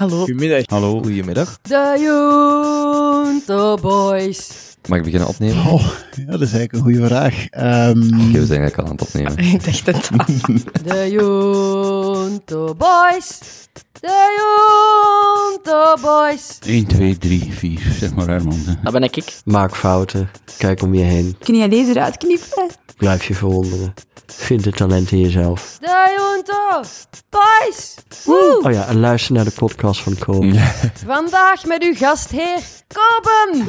Hallo. Goedemiddag. Hallo, goedemiddag. De Junto Boys. Mag ik beginnen opnemen? Oh, ja, dat is eigenlijk een goede vraag. Ehm, Oké, we zijn eigenlijk al aan het opnemen. Ik dacht het al. De Junto Boys. De Junto Boys. 1, 2, 3, 4, zeg maar Herman. Dat ben ik. ik. Maak fouten. Kijk om je heen. Kun jij deze eruit knippen? Blijf je verwonderen. Vind het talent in jezelf. De Junto Boys. Woe. Oh ja, en luister naar de podcast van Koop. Vandaag met uw gastheer Koben.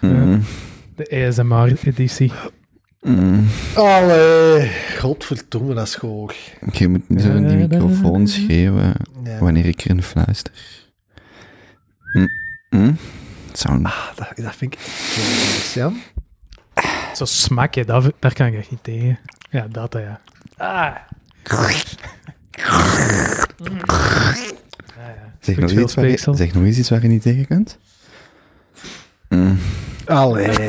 Mm, De ASMR-editie. mm. Allee, godverdomme, dat is hoog. Je moet niet zo in die microfoon schreeuwen Ja. wanneer ik erin fluister. Mm, mm. Sound. Ah, dat, dat vind ik ja. Zo smakken, dat, daar kan ik echt niet tegen. Ja, dat, ja. Ah. Zeg Goed nog, veel iets waar je, speeksel. zeg nog eens iets waar je niet tegen kunt. Mm. Allee.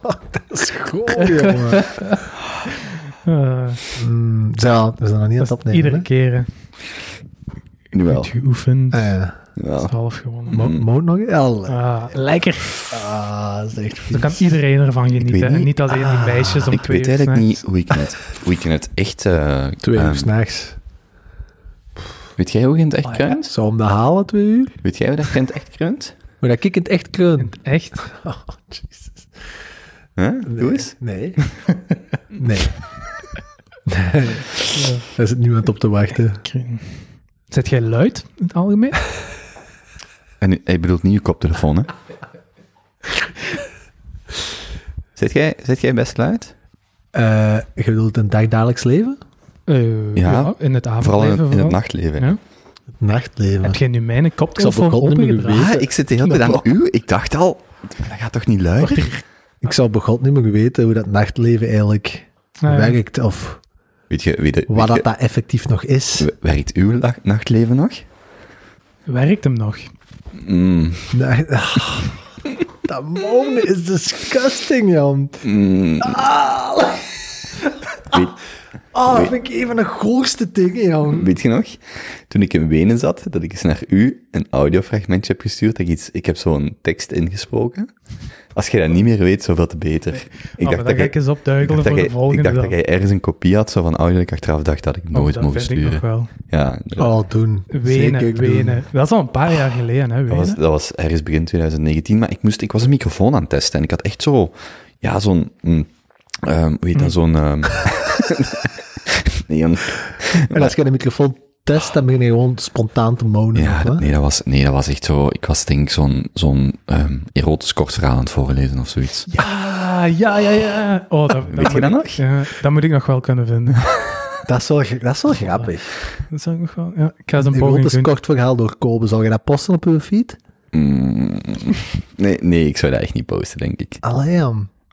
Fuck, dat is goed, jongen. Uh, Mm, zo, we zijn nog niet aan het opnemen, iedere hè? keer. Nu wel. goed geoefend. Ah, ja. Ja. half gewonnen. Mo- Mo nog? Allee. Ah, lekker. Ah, dat is echt Zo vies. kan iedereen ervan genieten. weet En niet. niet alleen die meisjes om Ik twee weet uur eigenlijk s'nachts. niet hoe ik het, hoe ik het echt... eh, Twee ehm, uur s'nachts. Weet jij hoe je het echt Oh, ja. kruint? Zou hem dat halen, twee uur? Weet jij hoe dat je het echt kruint? Maar dat ik het echt kreun. Echt? Oh, jezus. Huh? Nee. Doe eens. Nee. Nee. nee. Daar zit niemand op te wachten. Zet jij luid in het algemeen? En hij bedoelt niet je koptelefoon, hè? Zit jij, zit jij best luid? Eh, je bedoelt een dagdagelijks leven? Eh, Ja, ja, in het avondleven Vooral in, in het nachtleven. Ja. Het nachtleven. Heb jij nu mijn koptelefoon niet meer opengedraaid? Ah, ik zit de hele tijd aan u. Ik dacht al, dat gaat toch niet luid? Ik zou bij God niet meer weten hoe dat nachtleven eigenlijk Ah, ja. werkt. Of Weet je, weet je, wat weet dat, je- dat effectief nog is. werkt uw la- nachtleven nog? Werkt hem nog? Mm, Nee, ah, dat mogen is disgusting, Jan. mm, weet, Oh, dat vind ik een van de goorste dingen, Jan. weet je nog? Toen ik in Wenen zat, dat ik eens naar u een audiofragmentje heb gestuurd, dat ik, iets, ik heb zo'n tekst ingesproken. Als je dat niet meer weet, zoveel te beter. Ik Ik dacht dacht dat ik jij... eens Ik opduikelen dacht, voor dat de jij, volgende ik dacht dat jij ergens een kopie had, zo van audio, dat ik achteraf dacht dat ik Oh, nooit dat mogen vind ik nog sturen. wel. Ja. Oh, doen. Wenen, Zeker doen. Wenen. Dat is al een paar jaar geleden, hè, Dat was, Wenen. dat was ergens begin 2019, maar ik, moest, ik was een microfoon aan het testen en ik had echt zo, ja, zo'n, mm, ehm, hoe heet dat, zo'n, ehm, nee, een, En als je de microfoon test, dan begin je gewoon spontaan te monen. ja, of nee, dat was, nee, dat was echt zo, ik was denk ik zo'n, zo'n ehm, erotisch kort verhaal aan het voorlezen of zoiets. Ja, ja, ja, ja. Oh, dat, Weet je moet dat ik- nog? Ja, dat moet ik nog wel kunnen vinden. Dat, is wel, dat is wel grappig. Dat zou ik nog wel... Ja, ik ga een Een poging doen. kort verhaal door Kobe. Zal je dat posten op uw feed? Mm, nee, nee, ik zou dat echt niet posten, denk ik. Allee.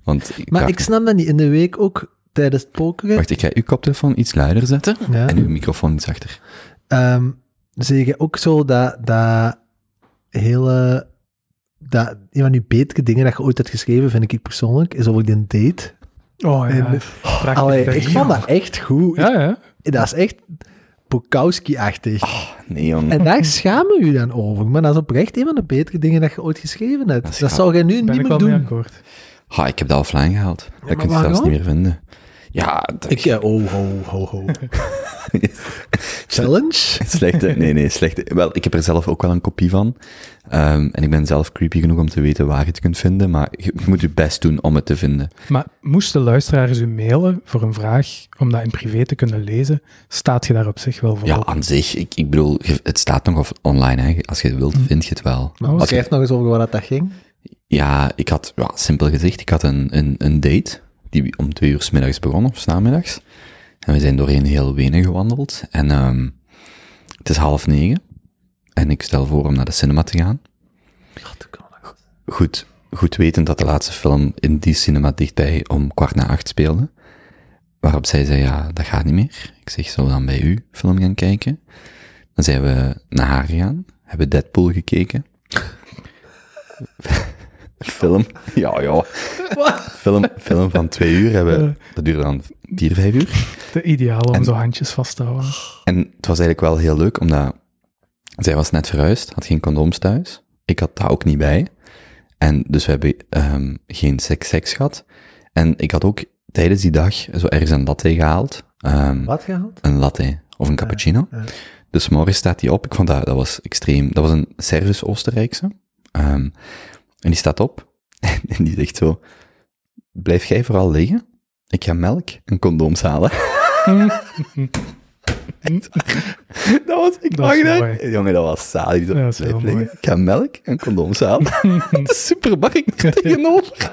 Want ik Maar dacht- ik snap dat niet. In de week ook tijdens het pokeren. Wacht, ik ga uw koptelefoon iets luider zetten Ja. en uw microfoon iets achter. Ehm, zeg je ook zo dat, dat hele... Dat, een van die betere dingen dat je ooit hebt geschreven, vind ik persoonlijk, is over die date. Oh ja, En- prachtig. Allee, ik vond dat echt goed. Ja, ja. Dat is echt Bukowski-achtig. Nee, jong. En daar schamen u dan over. Maar dat is oprecht een van de betere dingen dat je ooit geschreven hebt. Dat zou jij nu Ben niet ik meer wel mee doen. akkoord. Ha, ik heb dat offline gehaald. dat maar kun je zelfs niet meer vinden. Ja, Ik, eh, oh, ho, ho, ho. Challenge? Slechte, nee, nee, slechte. Wel, ik heb er zelf ook wel een kopie van. Ehm, en ik ben zelf creepy genoeg om te weten waar je het kunt vinden, maar je, je moet je best doen om het te vinden. Maar moesten luisteraars u mailen voor een vraag om dat in privé te kunnen lezen, staat je daar op zich wel voor Ja, aan zich, ik, ik bedoel, het staat nog of- online, hè. Als je het wilt, vind je het wel. Je- schrijf nog eens over wat dat ging. ja, ik had, ja, simpel gezegd, ik had een, een, een date, die om twee uur 's middags begon, of 's namiddags. En we zijn doorheen heel Wenen gewandeld. En ehm, het is half negen. En ik stel voor om naar de cinema te gaan. Goed, goed wetend dat de laatste film in die cinema dichtbij om kwart na acht speelde. Waarop zij zei, ja, dat gaat niet meer. Ik zeg, zullen we dan bij u film gaan kijken? Dan zijn we naar haar gegaan, hebben Deadpool gekeken. Film. Ja, ja. Film, film van twee uur hebben. Dat duurde dan vier, vijf uur. De ideale om En- zo handjes vast te houden. En het was eigenlijk wel heel leuk, omdat zij was net verhuisd, had geen condooms thuis. Ik had daar ook niet bij. En dus we hebben ehm, geen seks, seks gehad. En ik had ook tijdens die dag zo ergens een latte gehaald. Ehm, Wat gehaald? Een latte of een cappuccino. ja. Dus morgen staat die op. Ik vond dat, dat was extreem. Dat was een Service Oostenrijkse. Ehm, en die staat op. En die zegt zo, blijf jij vooral liggen? Ik ga melk en condooms halen. Dat was, ik Dat is mooi. Jongen, dat was saai. Ja, dat is blijf liggen. Ik ga melk en condooms halen. de supermarkt er tegenover.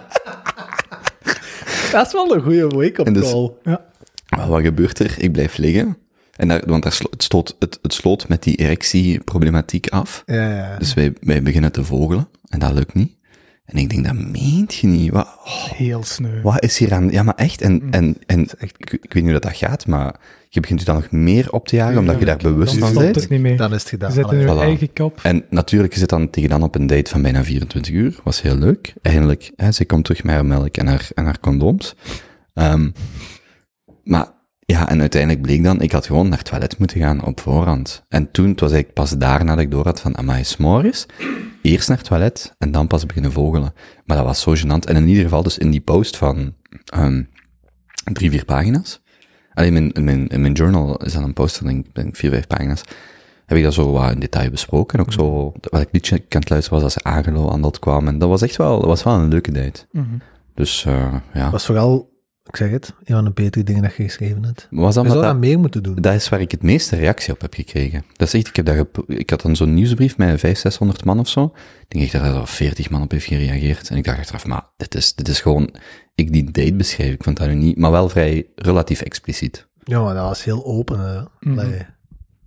Dat is wel een goede wake-up En dus- call. Maar wat gebeurt er? Ik blijf liggen. En daar, want daar slo- het, stoot, het, het sloot met die erectieproblematiek af. Ja, ja. Dus wij, wij beginnen te vogelen. En dat lukt niet. En ik denk, dat meent je niet. Wat, oh, Heel sneu. wat is hier aan... Ja, maar echt. En, en, en echt- ik, ik weet niet hoe dat, gaat, maar je begint je dan nog meer op te jagen, omdat je daar bewust Dan van stopt bent. het niet meer. Dan is het gedaan. Je zit in je Voilà. eigen kop. En natuurlijk, je zit dan tegen dan op een date van bijna 24 uur. Was heel leuk. Eindelijk, hè, zij komt terug met haar melk en haar, en haar condooms. Ehm, maar ja, en uiteindelijk bleek dan, ik had gewoon naar het toilet moeten gaan op voorhand. En toen, het was eigenlijk pas daarna dat ik door had van, amai, s'morgens, eerst naar het toilet en dan pas beginnen vogelen. Maar dat was zo gênant. En in ieder geval, dus in die post van ehm, drie, vier pagina's. Alleen in mijn, in, mijn, in mijn journal is dan een post van denk vier, vijf pagina's heb ik dat zo wat in detail besproken. En ook zo, wat ik liedje aan het luisteren was als Agelo aan dat kwam. En dat was echt wel, dat was wel een leuke date. Mhm. Dus, eh ja. was vooral, ik zeg het, een van de betere dingen dat je geschreven hebt. Was dat, Je zou dat dat, meer moeten doen. dat is waar ik het meeste reactie op heb gekregen. Dat is echt, ik, heb dat gep- ik had dan zo'n nieuwsbrief met 500, 600 man of zo. Ik denk echt dat er al 40 man op heeft gereageerd. En ik dacht achteraf, maar dit is, dit is gewoon, ik die date beschrijf, ik vond dat nu niet, maar wel vrij relatief expliciet. Ja, maar dat was heel open. Hè. Mhm.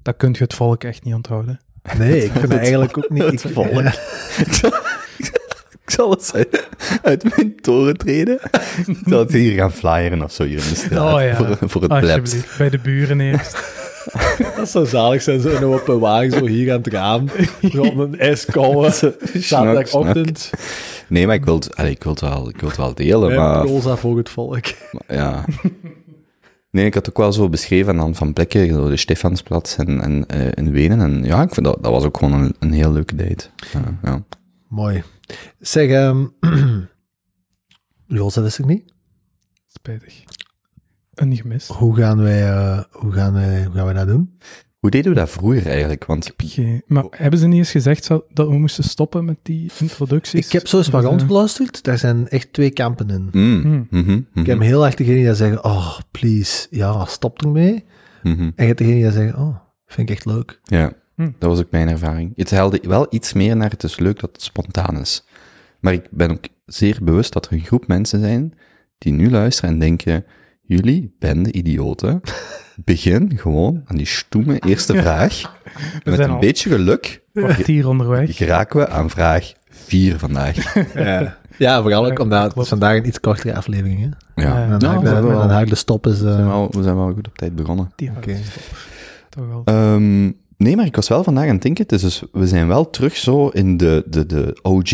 Dat kun je het volk echt niet onthouden. Nee, ik vind dat eigenlijk ook niet... Ik, volk. Ik zal het uit, uit mijn toren treden. Ik zal het hier gaan flyeren of zo hier in de straat. Oh ja, voor, voor het plebs. Alsjeblieft, bij de buren eerst. Dat zou zalig zijn, zo in een open wagen, zo hier aan het raam. Op een ijskoude zaterdagochtend. Nee, maar ik wil het, allee, ik wil het, wel, ik wil het wel delen, Met maar, roza voor het volk. maar ja. Nee, ik had ook wel zo beschreven aan de hand van plekken, zo de Stefansplatz en, en eh, in Wenen. En ja, ik vind dat, dat was ook gewoon een, een heel leuke date. Ja. Mooi. Zeg, ehm Jos, dat wist ik niet. Spijtig. Een gemist. Hoe gaan wij, eh, hoe gaan wij, hoe gaan wij dat doen? Hoe deden we dat vroeger eigenlijk? Want Geen- Maar hebben ze niet eens gezegd dat we moesten stoppen met die introducties? Ik heb zo eens wat Dus, eh, rondgeluisterd. Daar zijn echt twee kampen in. mm, Hmm. mhm, mhm, Ik heb heel erg degene die zeggen, oh, please, ja, stop ermee. mhm. En je hebt degene die zeggen, oh, vind ik echt leuk. Ja, Hm. dat was ook mijn ervaring. Het helde wel iets meer naar het is leuk dat het spontaan is. Maar ik ben ook zeer bewust dat er een groep mensen zijn die nu luisteren en denken, jullie bende idioten, begin gewoon aan die stoeme eerste vraag. En met een al- beetje geluk kwartier onderweg. geraken we aan vraag 4 vandaag. Ja, ja vooral ook omdat het is vandaag een iets kortere aflevering is. Ja, Ja, En dan we dan de stop is... we, zijn eh wel, we zijn wel goed op tijd begonnen. Die okay. Toch wel. Ehm, nee, maar ik was wel vandaag aan het denken, dus, we zijn wel terug zo in de, de, de OG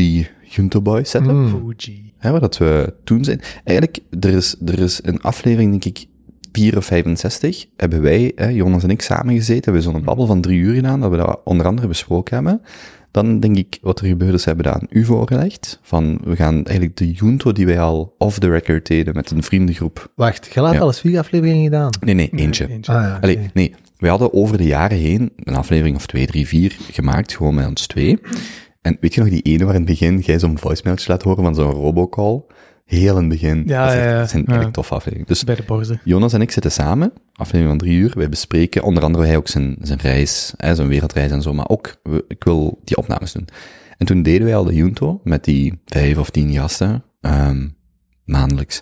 Junto Boy setup. mm, Fuji. Hè, waar dat we toen zijn. Eigenlijk, er is, er is een aflevering, denk ik, 4 of 65, hebben wij, hè, Jonas en ik, samen gezeten, hebben we zo'n babbel van drie uur gedaan, dat we dat onder andere besproken hebben. Dan denk ik, wat er gebeurde is, hebben we dat aan u voorgelegd. Van, we gaan eigenlijk de Junto die wij al off the record deden met een vriendengroep. Wacht, je had Ja. al eens vier afleveringen gedaan? Nee, nee, Nee, eentje. Ah ja, oké. Allee, nee, we hadden over de jaren heen een aflevering of twee, drie, vier gemaakt, gewoon met ons twee. En weet je nog die ene waar in het begin jij zo'n voicemailtje laat horen van zo'n robocall? Heel in het begin. Ja, dat is echt- ja, ja. dat zijn Ja. echt toffe afleveringen. Dus Bij de borzen. Jonas en ik zitten samen, aflevering van drie uur. Wij bespreken onder andere hij ook zijn, zijn reis, hè, zijn wereldreis en zo, maar ook, we- ik wil die opnames doen. En toen deden wij al de Junto met die vijf of tien gasten, ehm, maandelijks.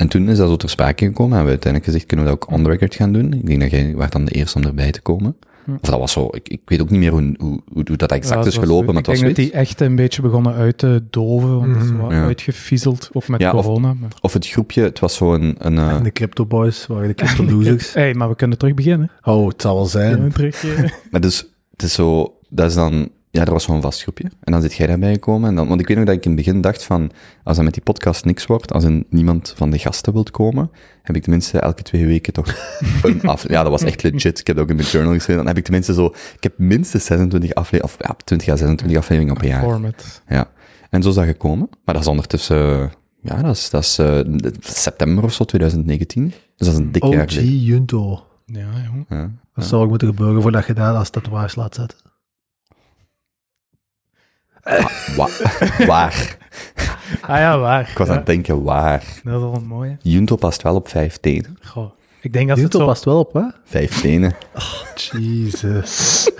En toen is dat zo ter sprake gekomen en we uiteindelijk gezegd, kunnen we dat ook on the record gaan doen? Ik denk dat jij was dan de eerste om erbij te komen. Hm. Of dat was zo, ik, ik weet ook niet meer hoe, hoe, hoe, hoe dat exact Ja, is gelopen, maar Ik het was denk dat die echt een beetje begonnen uit te doven, want het is Mhm. Ja. uitgefiezeld, ook met Ja, of- corona. Maar... Of het groepje, het was zo een, een eh, En de Crypto Boys waren de Crypto Losers. hey, maar we kunnen terug beginnen. Oh, het zal wel we zijn. terug, eh, Maar dus, het is zo, dat is dan ja, er was zo'n vast groepje. En dan zit jij daarbij gekomen. En dan, want ik weet nog dat ik in het begin dacht van, als dat met die podcast niks wordt, als er niemand van de gasten wilt komen, heb ik tenminste elke twee weken toch een af... Ja, dat was echt legit. Ik heb dat ook in mijn journal geschreven. Dan heb ik tenminste zo... Ik heb minstens 26 afleveringen, of ja, 20 à 26 afleveringen op een jaar. Format. Ja. En zo is dat gekomen. Maar dat is ondertussen... Ja, dat is, dat is eh, september of zo, 2019. Dus dat is een dik jaar geleden. Junto. Ja, jong. Ja. Dat zou ook moeten gebeuren voordat je dat als tatoeage laat zetten. Wa- waar? Ah ja, waar. Ik was aan Ja, het denken, waar? dat is wel een mooie. Junto past wel op vijf tenen. Goh. Ik denk dat Junto zo... past wel op, hè? Vijf tenen. Jesus.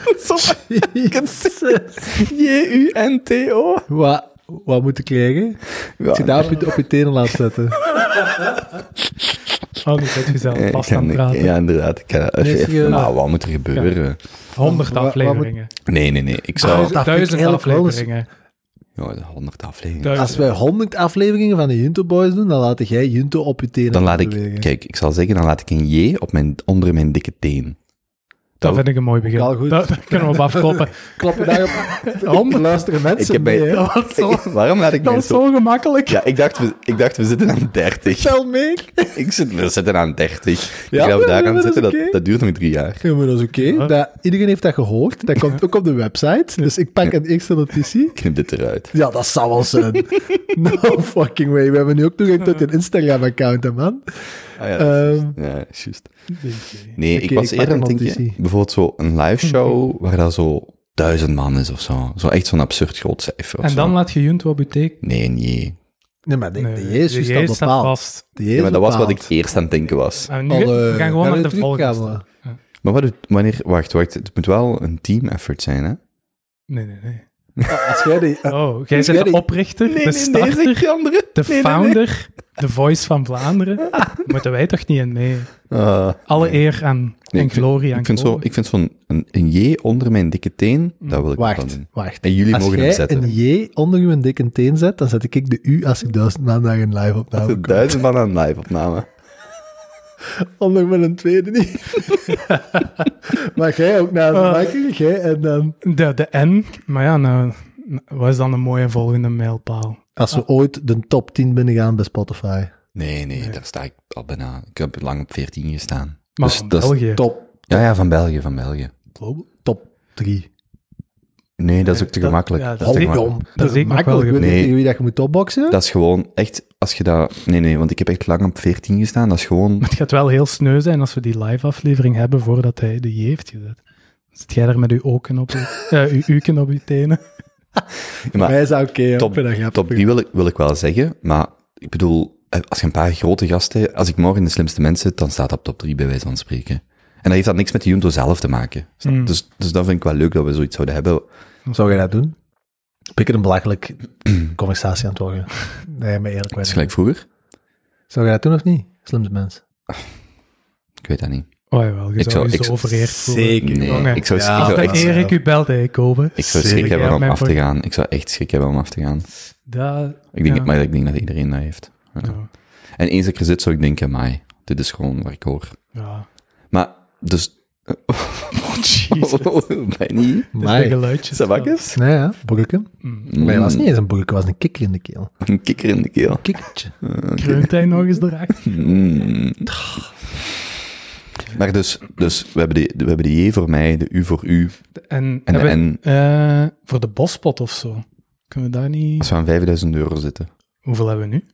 J-U-N-T-O. Wat, wat moet ik krijgen? Als je daar op je, op je tenen laat zetten. Oh, nu zit je zelf Eh, vast ik aan het praten. Ja, inderdaad. Ik kan, Nee, even, serieus? nou, wat moet er gebeuren? Honderd afleveringen. Nee, nee, nee. Ik Ah, zou... ik Duizend eens- afleveringen. Ja, honderd afleveringen. Duizend. Als wij 100 afleveringen van de Junto Boys doen, dan laat jij Junto op je tenen Dan laat bewegen. ik... Kijk, ik zal zeggen, dan laat ik een J op mijn, onder mijn dikke teen. Dat vind ik een mooi begin. Goed. Dat, kunnen we op afkloppen. Klap je daarop. Honderd luisteren mensen Ik heb bij- mee. Dat was zo, Waarom laat ik dat was zo... zo gemakkelijk. Ja, ik dacht, we, ik dacht, we zitten aan 30. Tel mee. Ik zit, we zitten aan 30. Ja, ik ga maar daar aan dat is zitten, oké. dat, dat duurt nog drie jaar. Ja, maar dat is oké. Iedereen heeft dat gehoord. Dat komt ook op de website. Dus ik pak een eerste notitie. Knip dit eruit. Ja, dat zou wel zijn. No fucking way. We hebben nu ook toegang tot je Instagram-account, man. Ah, ja, Ehm, juist. ja, juist. Nee, ik was eerder aan het denken, bijvoorbeeld zo een live show waar dat zo duizend man is of zo. Zo echt zo'n absurd groot cijfer of En dan zo. laat je Junto op je teken. Nee, nee. Nee, maar de, Nee, de Jezus de staat bepaald. vast. De Ja, is maar dat was wat ik eerst aan het denken was. Nu, Al, we gaan gewoon naar de volgende. Maar wat, wanneer, wacht, wacht, het moet wel een team effort zijn, hè? Nee, nee, nee. Als jij die... Oh, jij Jij bent de oprichter, de starter, die andere. de founder, de voice van Vlaanderen. Moeten wij toch niet in mee? Ah. Alle eer aan Nee, en ik vind- glorie aan ik vind, zo, ik vind zo'n een, een J onder mijn dikke teen, dat wil ik Wacht, doen. wacht. En jullie Als mogen hem jij zetten. een J onder uw dikke teen zet, dan zet ik de U als ik duizend man naar een live Dat opname is kom. duizend man aan live opname. Onder met een tweede niet. maar jij ook naar Ah. het maken, jij en dan... De, de N, maar ja, nou, wat is dan een mooie volgende mijlpaal? Als we ooit de top 10 binnengaan bij Spotify. Nee, nee, daar sta ik al bijna. Ik heb lang op 14 gestaan. Maar Dus van dat is- België. Top, Ja, ja, van België, van België. top 3. Nee, dat is ook te gemakkelijk. ja, dat, dat is te gemakkelijk. dom. dat Dat is ik. Weet tegen wie dat je moet topboxen? dat is gewoon echt, als je dat... Nee, nee, want ik heb echt lang op 14 gestaan. Dat is gewoon... Het gaat wel heel sneu zijn als we die live-aflevering hebben voordat hij de J heeft gezet. Zit jij daar met uw oken op je, eh, uw uken op je tenen? Maar Wij zou oké, okay, top, top 3 wil ik, wil ik wel zeggen, maar ik bedoel, eh, als je een paar grote gasten... Als ik morgen de slimste mensen zit, dan staat dat op top 3 bij wijze van spreken. En dat heeft dan niks met de Junto zelf te maken. Mm. Dus, dus dat vind ik wel leuk dat we zoiets zouden hebben. Zou jij dat doen? Ik een belachelijk conversatie aan het worden. Nee, maar eerlijk is zijn. gelijk vroeger. Zou jij dat doen of niet? Slimste mens. Ik weet dat niet. Oh jawel, je Ik zou je ik zo zou- vereerd voelen. Zeker. Nee, Jongen. ik zou, Ja, ik zou echt, Erik u belt, hè, Kobe. ik zou Zeker. schrik hebben om af te gaan. Ik zou echt schrik hebben om af te gaan. Dat, Ik denk, Ja. Maar ik denk dat iedereen dat heeft. Ja. ja, En eens dat ik er zit, zou ik denken, mai, dit is gewoon wat ik hoor. ja. Maar, dus... Oh, jezus. Bij niet? De Maar, geluidjes. Sabakjes? nee, ja, boerken. Mm. Maar het was niet eens een boerken, het was een kikker in de keel. Een kikker in de keel. Kikkertje. Kreunt hij nog eens erachter? Mm. Maar dus, dus we, hebben de, we hebben de J voor mij, de U voor u En, en de hebben- N. eh, voor de bospot of zo. Kunnen we daar niet... Als we aan 5000 euro zitten. Hoeveel hebben we nu?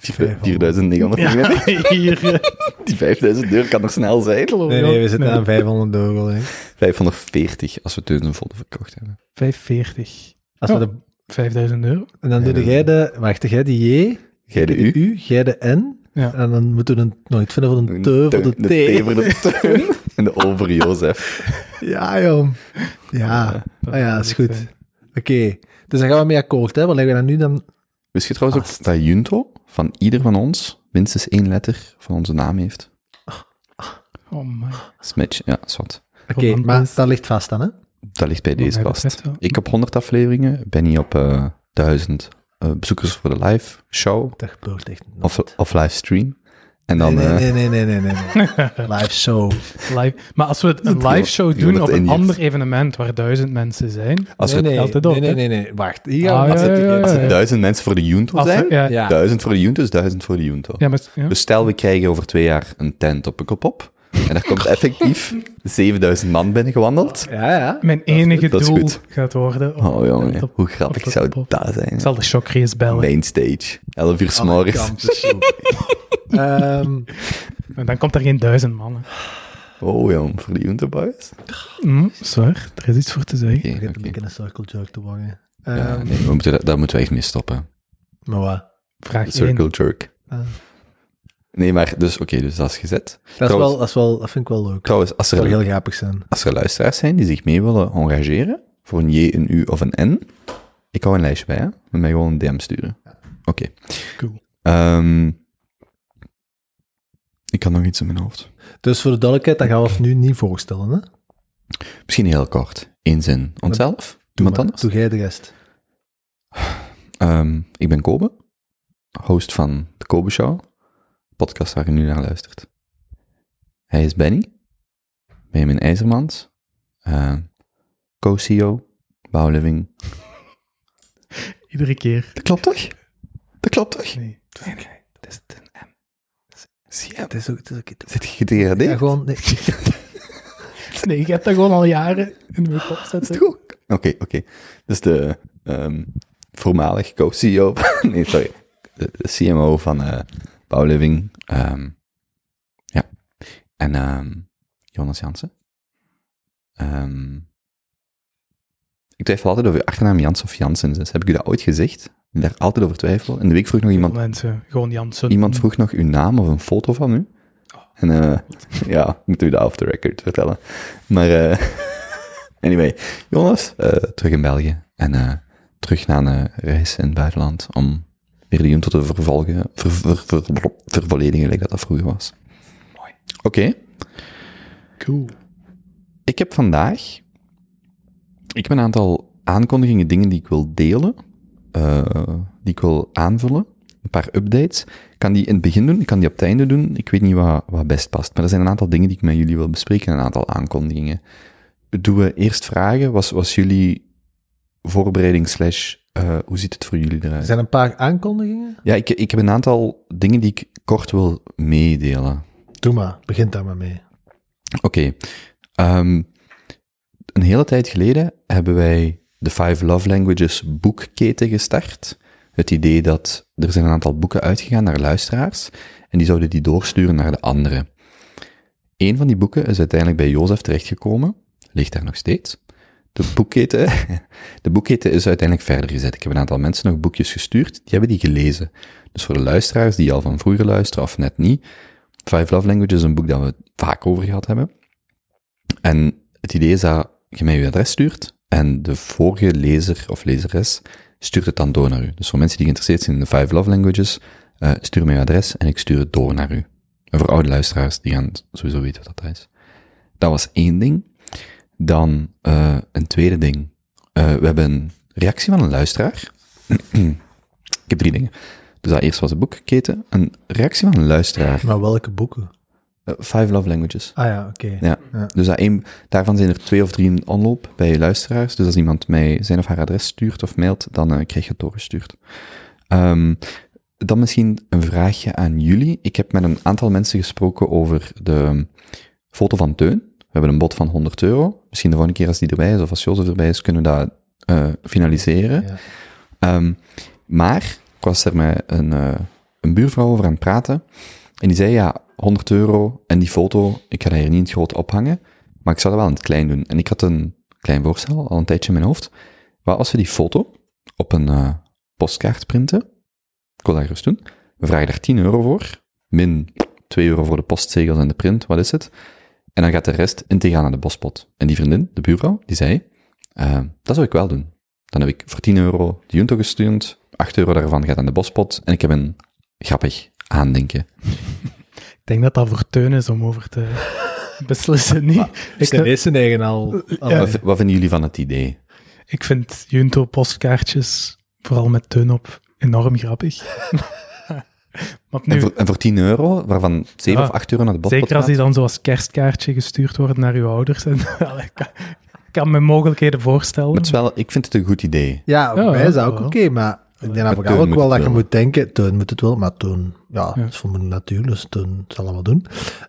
4900 Ja, hier. Die 5000 euro kan nog snel zijn. Nee, nee, we zitten aan 500 euro. Hè. 540 als we een foto verkocht hebben. 540. Als we de, 5000 euro. en dan Ja, doe dat- jij de... Wacht, jij de J, Jij de U. U, jij de N. Ja. En dan moeten we een, nog iets vinden voor een te, voor de T. T voor de teun. En de O voor Jozef. Ja, joh. Ja, ah, ja, is goed. Oké, dus dan gaan we mee akkoord, hè. Wat leggen we dan nu dan? Wist je trouwens Vast. ook dat Junto van ieder van ons minstens één letter van onze naam heeft? Oh my. Smitch, ja, wat. Oké, maar dat ligt vast dan, hè. Dat ligt bij deze betreft wel. Ik op 100 afleveringen, Benny op eh 1000 eh, bezoekers voor de live show Dat gebeurt echt nooit. of, of livestream. En dan... nee, eh, nee, nee, nee, nee, nee, nee. Live show. Live. Maar als we het een live show doen op een ander evenement waar duizend mensen zijn, Als nee, er nee, nee, op, nee, nee, nee. Wacht, hier Ah, ja, als het ja, hier ja, is. ja. duizend mensen voor de Junto als zijn. we. Duizend voor de Junto is duizend voor de Junto. ja, maar, ja. Dus stel, we krijgen over twee jaar een tent op Pukkelpop. En er komt effectief 7000 man binnengewandeld. Ja, ja. Mijn enige dat is doel goed. gaat worden. op- Oh jongen, op- hoe grappig op- zou dat zijn? Ik zal de shockrace bellen. Mainstage, 11 uur s morgens. Amerikaanse show. Ehm, En dan komt er geen duizend mannen. Oh jong, voor de Junto boys? Hm, zwaar, er is iets voor te zeggen. Ik begint oké. een beetje een circle jerk te worden. Ja, Ehm, nee, we moeten, daar- daar moeten we echt mee stoppen. Maar wat? Vraag Circle 1. jerk. Ah. Nee, maar dus, oké, dus dat is gezet. Dat, is wel, dat, is wel, dat vind ik wel leuk. Trouwens, als Dat er, heel grappig zijn. als er luisteraars zijn die zich mee willen engageren, voor een J, een U of een N, ik hou een lijstje bij, hè? Met mij gewoon een DM sturen. Oké. Cool. Ehm, ik had nog iets in mijn hoofd. Dus voor de duidelijkheid, dat gaan we ons nu niet voorstellen. Hè? Misschien heel kort. Eén zin. Onszelf? Iemand maar, anders? Doe jij de rest. Ehm, ik ben Kobe, host van de Kobe Show, podcast waar je nu naar luistert. Hij is Benny, Benjamin IJzermans, eh, co-CEO, Bouwliving. Iedere keer. Dat klopt toch? Dat klopt toch? Nee. Dat is een M. Zie je, Het is ook... Het is ook zit je gedegradeerd? ja, gewoon... Nee. Nee, je hebt dat gewoon al jaren in mijn kop Is zitten. Oké, oké. Dus de ehm, voormalig co-CEO, nee, sorry, de, de CMO van eh Bouwliving, ehm, ja, en ehm, Jonas Jansen. Ehm, ik twijfel altijd of je achternaam Jans of Janssens is. Heb ik u dat ooit gezegd? Ik daar altijd over twijfel. In de week vroeg nog iemand, Mensen, gewoon Janssen. iemand vroeg nog uw naam of een foto van u. En eh, ja, ik moet u dat off the record vertellen. Maar eh, anyway, Jonas, eh, terug in België. En terug naar een reis in het buitenland om weer de Junto te vervolgen, ver, ver, ver- vervolledigen, gelijk dat dat vroeger was. Mooi. Oké, Cool. ik heb vandaag ik heb een aantal aankondigingen, dingen die ik wil delen, eh, die ik wil aanvullen. Een paar updates. Ik kan die in het begin doen, ik kan die op het einde doen. Ik weet niet wat, wat best past. Maar er zijn een aantal dingen die ik met jullie wil bespreken, een aantal aankondigingen. Doen we eerst vragen? Was, was jullie voorbereiding slash, eh, hoe ziet het voor jullie Er eruit? zijn een paar aankondigingen. Ja, ik, ik heb een aantal dingen die ik kort wil meedelen. Doe maar, begint daar maar mee. Oké. Ehm, een hele tijd geleden hebben wij de Five Love Languages boekketen gestart. Het idee dat er zijn een aantal boeken uitgegaan naar luisteraars en die zouden die doorsturen naar de anderen. Een van die boeken is uiteindelijk bij Jozef terechtgekomen, ligt daar nog steeds. De boekketen, de boekketen is uiteindelijk verder gezet. Ik heb een aantal mensen nog boekjes gestuurd, die hebben die gelezen. Dus voor de luisteraars die al van vroeger luisteren of net niet, Five Love Languages is een boek dat we vaak over gehad hebben. En het idee is dat je mij je adres stuurt en de vorige lezer of lezeres stuurt het dan door naar u. Dus voor mensen die geïnteresseerd zijn in de Five Love Languages, eh, stuur mij je adres en ik stuur het door naar u. En voor oude luisteraars, die gaan sowieso weten wat dat is. Dat was één ding. Dan eh, een tweede ding. Eh, we hebben een reactie van een luisteraar. ik heb drie dingen. Dus dat eerst was de boekketen. Een reactie van een luisteraar. Maar welke boeken? Eh, Five Love Languages. Ah ja, oké. Ja. Ja. Dus dat één, daarvan zijn er twee of drie in omloop bij luisteraars. Dus als iemand mij zijn of haar adres stuurt of mailt, dan krijg je het doorgestuurd. Ehm, dan misschien een vraagje aan jullie. Ik heb met een aantal mensen gesproken over de foto van Teun. We hebben een bod van 100 euro. Misschien de volgende keer als die erbij is, of als Jozef erbij is, kunnen we dat eh, finaliseren. Ja. Ehm, maar ik was er met een, eh, een buurvrouw over aan het praten. En die zei, ja, 100 euro en die foto, ik ga dat hier niet in het groot ophangen, maar ik zou dat wel in het klein doen. En ik had een klein voorstel, al een tijdje in mijn hoofd. Wat als we die foto op een eh, postkaart printen, ik wil dat gerust doen, we vragen daar 10 euro voor, min 2 euro voor de postzegels en de print, wat is het? En dan gaat de rest integraal naar de bospot. En die vriendin, de buurvrouw, die zei, eh, dat zou ik wel doen. Dan heb ik voor 10 euro de Junto gestuurd, 8 euro daarvan gaat aan de bospot, en ik heb een grappig aandenken. Ik denk dat dat voor Teun is om over te beslissen. Niet? Is Ik, de eerste eigen al... al- Ja. Wat, wat vinden jullie van het idee? ik vind Junto postkaartjes, vooral met Teun op, enorm grappig. Maar En, nu, voor, en voor 10 euro, waarvan 7 Ja, of 8 euro naar de botpot zeker als die dan zoals kerstkaartje gestuurd worden naar uw ouders. En, ik kan, me mogelijkheden voorstellen. Het is wel, ik vind het een goed idee. Ja, Ja, mij is dat ook wel. oké, maar ik denk dat ook wel dat je wel. moet denken, Teun moet het wel, maar Teun, ja, Ja. dat is voor mijn natuur, dus Teun zal allemaal doen.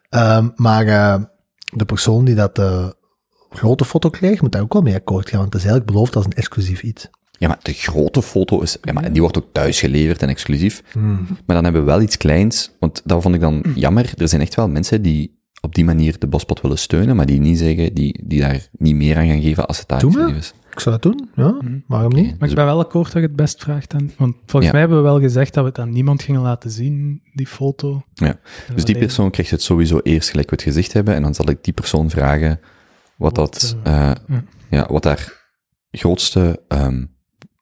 Ehm, maar eh, de persoon die dat eh, grote foto krijgt, moet daar ook wel mee akkoord gaan, want het is eigenlijk beloofd als een exclusief iets. Ja, maar de grote foto is... Ja, maar die wordt ook thuis geleverd en exclusief. Hmm. Maar dan hebben we wel iets kleins, want dat vond ik dan jammer. Er zijn echt wel mensen die op die manier de bospot willen steunen, maar die niet zeggen, die, die daar niet meer aan gaan geven als het daar Doe maar. exclusief is. Ik zou dat doen, ja, waarom niet? Maar ik ben wel akkoord dat je het best vraagt. aan- want volgens Ja. mij hebben we wel gezegd dat we het aan niemand gingen laten zien, die foto. Ja. En Dus die persoon krijgt het sowieso eerst gelijk we het gezicht hebben, en dan zal ik die persoon vragen wat, Wat, dat, eh, eh, ja. ja, wat haar grootste, ehm,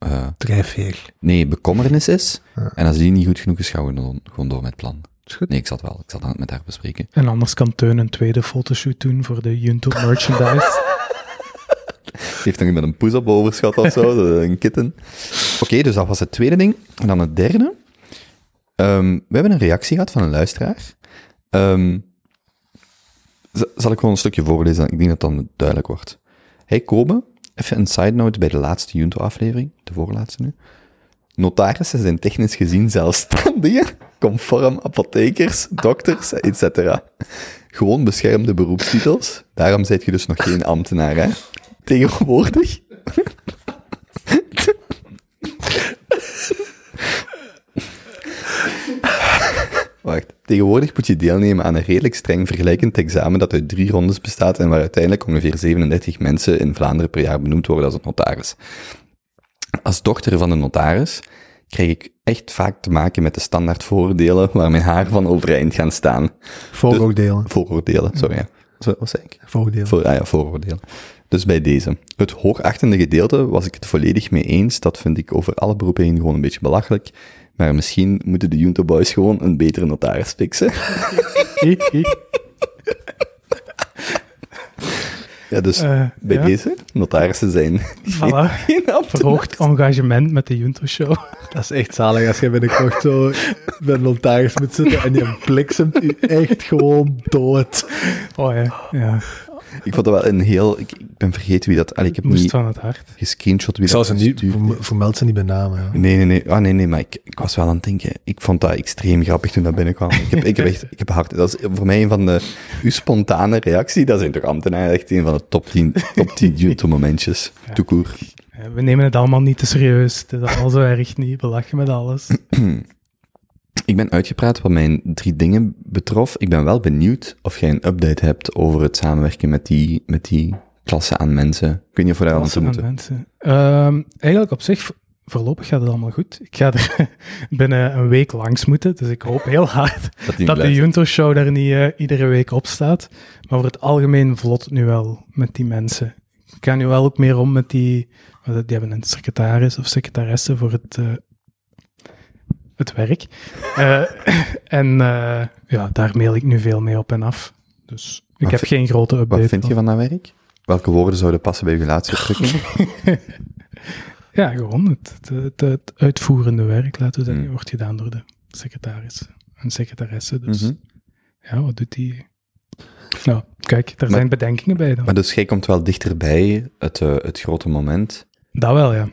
eh, Drijfveer. nee, bekommernis is. Ja. En als die niet goed genoeg is, gaan we dan gewoon door met het plan. Is goed. Nee, ik zat wel, ik zat aan het met haar bespreken. En anders kan Teun een tweede fotoshoot doen voor de Junto merchandise. Die heeft nog iemand een poes op overschat of zo, een kitten. Oké, dus dat was het tweede ding. En dan het derde. Ehm, we hebben een reactie gehad van een luisteraar. Ehm, zal ik gewoon een stukje voorlezen? Ik denk dat het dan duidelijk wordt. Hey Kobe, even een side note bij de laatste Junto-aflevering, de voorlaatste nu. Notarissen zijn technisch gezien zelfstandigen, conform apothekers, dokters, etc. Gewoon beschermde beroepstitels. Daarom zijt je dus nog geen ambtenaar, hè? Tegenwoordig. Wacht. Tegenwoordig moet je deelnemen aan een redelijk streng vergelijkend examen dat uit drie rondes bestaat en waar uiteindelijk ongeveer 37 mensen in Vlaanderen per jaar benoemd worden als een notaris. Als dochter van een notaris krijg ik echt vaak te maken met de standaard vooroordelen waar mijn haar van overeind gaan staan. Vooroordelen. Vooroordelen, sorry. ja. Zo, wat zei ik? Vooroordelen. Voor, ah ja, vooroordelen. Dus bij deze. Het hoogachtende gedeelte was ik het volledig mee eens. Dat vind ik over alle beroepen heen gewoon een beetje belachelijk. Maar misschien moeten de Junto Boys gewoon een betere notaris fixen. Ja, dus Eh, bij ja. deze, notarissen zijn Voilà. geen. Verhoogd engagement met de Junto Show. Dat is echt zalig als je binnenkort zo bij een notaris moet zitten en je bliksemt u echt gewoon dood. Oh ja, ja. Ik vond dat wel een heel... Ik, ik ben vergeten wie dat... Allee, ik heb moest niet van het hart. gescreenshot wie Ik zal dat ze niet, vermeld ze niet bij naam. Ja. Nee, nee, nee. Ah, nee, nee, maar ik, ik was wel aan het denken. Ik vond dat extreem grappig toen dat binnenkwam. Ik heb, ik heb echt, ik heb hard, dat is voor mij een van de, uw spontane reactie, dat zijn toch ambtenaren echt een van de top 10, top 10 Junto momentjes. Ja. Toekoer. We nemen het allemaal niet te serieus. Het is allemaal zo erg niet. We lachen met alles. Ik ben uitgepraat wat mijn drie dingen betrof. Ik ben wel benieuwd of jij een update hebt over het samenwerken met die, met die klasse aan mensen. Ik weet niet of we daar aan moeten mensen. Ehm, eigenlijk op zich, vo- voorlopig gaat het allemaal goed. Ik ga er binnen een week langs moeten, dus ik hoop heel hard Dat de. Junto-show daar niet eh, iedere week op staat. Maar voor het algemeen vlot nu wel met die mensen. Ik ga nu wel ook meer om met die... Die hebben een secretaris of secretaresse voor het, eh, het werk. Eh, en eh, ja, daar mail ik nu veel mee op en af. Dus ik Wat heb geen grote update. Wat vind je van dat werk? Welke woorden zouden passen bij uw laatste opdrukking? Ja, gewoon het, het, uitvoerende werk, laten we zeggen, Hmm. wordt gedaan door de secretaris en secretaresse. Dus Mhm. ja, wat doet die? Nou, kijk, er Maar- zijn bedenkingen bij dan. Maar dus jij komt wel dichterbij, het, eh, het grote moment. Dat wel, ja.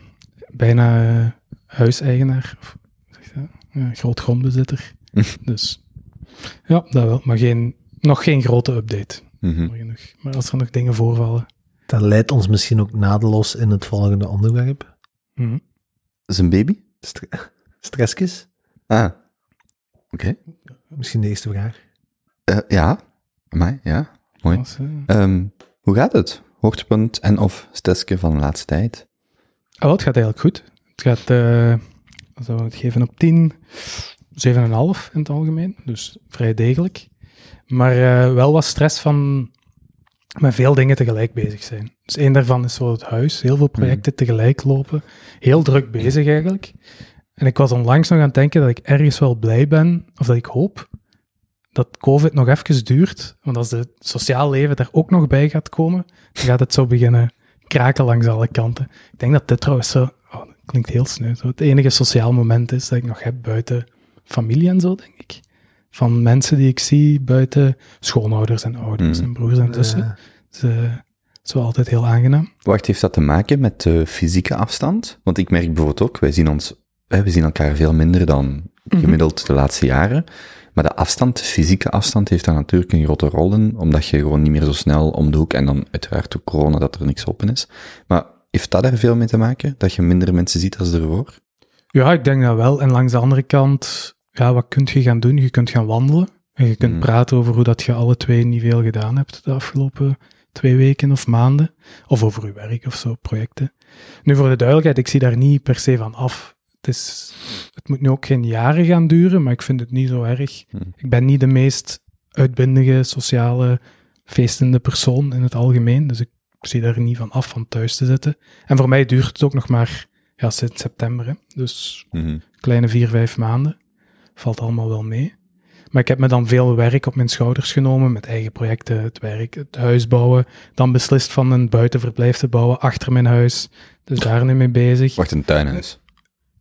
Bijna huiseigenaar, of hoe zeg je dat? Eh, groot grondbezitter. dus ja, dat wel. Maar geen, nog geen grote update. Mhm. Maar, als er nog dingen voorvallen. Dat leidt ons misschien ook nadeloos in het volgende onderwerp. mhm. Is een baby? Stre stressjes? Ah. Oké. Misschien de eerste vraag. Eh, ja. Mij, ja. Mooi. Eh, Ehm, hoe gaat het? Hoogtepunt en of stressje van de laatste tijd? Ah, wel, het gaat eigenlijk goed. Het gaat, eh zou ik het geven, op 10, 7,5 in het algemeen. Dus vrij degelijk. Maar eh, wel wat stress van met veel dingen tegelijk bezig zijn. Dus één daarvan is zo het huis. Heel veel projecten tegelijk lopen. Heel druk bezig eigenlijk. En ik was onlangs nog aan het denken dat ik ergens wel blij ben, of dat ik hoop, dat COVID nog even duurt. Want als het sociaal leven er ook nog bij gaat komen, dan gaat het zo beginnen kraken langs alle kanten. Ik denk dat dit trouwens zo, klinkt heel sneu, zo het enige sociaal moment is dat ik nog heb buiten familie en zo, denk ik. Van mensen die ik zie buiten schoonouders en ouders Mm. en broers en zussen. Ja. Dus, eh, het is wel altijd heel aangenaam. Wacht, heeft dat te maken met de fysieke afstand? Want ik merk bijvoorbeeld ook, wij zien ons, hè, we zien elkaar veel minder dan gemiddeld de laatste jaren. Maar de afstand, de fysieke afstand, heeft daar natuurlijk een grote rol in, omdat je gewoon niet meer zo snel om de hoek, en dan uiteraard door corona dat er niks open is. Maar heeft dat er veel mee te maken, dat je minder mensen ziet als ervoor? Ja, ik denk dat wel. En langs de andere kant, ja, wat kun je gaan doen? Je kunt gaan wandelen. En je kunt Mm. praten over hoe dat je alle twee niet veel gedaan hebt de afgelopen twee weken of maanden. Of over je werk of zo, projecten. Nu, voor de duidelijkheid, ik zie daar niet per se van af. Het, is, het moet nu ook geen jaren gaan duren, maar ik vind het niet zo erg. Mm. Ik ben niet de meest uitbundige, sociale, feestende persoon in het algemeen. Dus ik zie daar niet van af van thuis te zitten. En voor mij duurt het ook nog maar ja, sinds september. Hè. Dus Mhm. kleine vier, vijf maanden. Valt allemaal wel mee. Maar ik heb me dan veel werk op mijn schouders genomen met eigen projecten, het werk, het huis bouwen. Dan beslist van een buitenverblijf te bouwen achter mijn huis. Dus daar nu mee bezig. Wacht, een tuinhuis.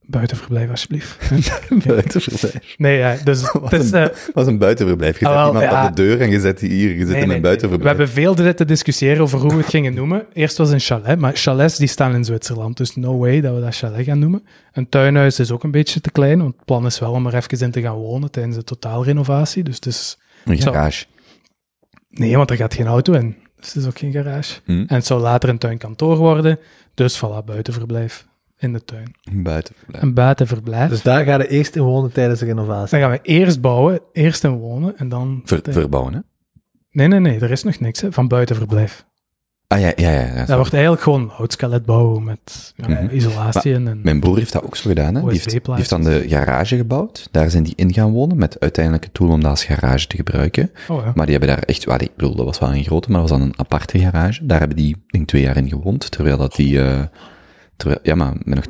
Buitenverblijf, alsjeblieft. Buitenverblijf. nee, ja, dus het is... eh, was een buitenverblijf. Je zet iemand ja. op de deur en je zet die hier. Je zit nee, in een nee. buitenverblijf. We hebben veel zitten discussiëren over hoe we het gingen noemen. Eerst was een chalet, maar chalets die staan in Zwitserland, dus no way dat we dat chalet gaan noemen. Een tuinhuis is ook een beetje te klein, want het plan is wel om er even in te gaan wonen tijdens de totaalrenovatie. Dus het is... Een garage. Nee, want er gaat geen auto in. Dus het is ook geen garage. Hm. En het zou later een tuinkantoor worden, dus voilà, buitenverblijf in de tuin. Een buitenverblijf. Een buitenverblijf. Dus daar ga je eerst in wonen tijdens de renovatie. Dan gaan we eerst bouwen, eerst in wonen en dan... Ver- verbouwen, hè? Nee, nee, nee, er is nog niks hè, van buitenverblijf. Ah, ja, ja, ja. ja. Dat wordt eigenlijk gewoon houtskelet bouwen met ja, Mhm. isolatie en... en Mijn broer heeft dat ook zo gedaan. Hè? Die, heeft, die heeft dan de garage gebouwd. Daar zijn die in gaan wonen met uiteindelijk het doel om dat als garage te gebruiken. oh, ja. Maar die hebben daar echt, well, ik bedoel, dat was wel een grote, maar dat was dan een aparte garage. Daar hebben die in twee jaar in gewoond, terwijl dat die, eh, terwijl, ja, maar met nog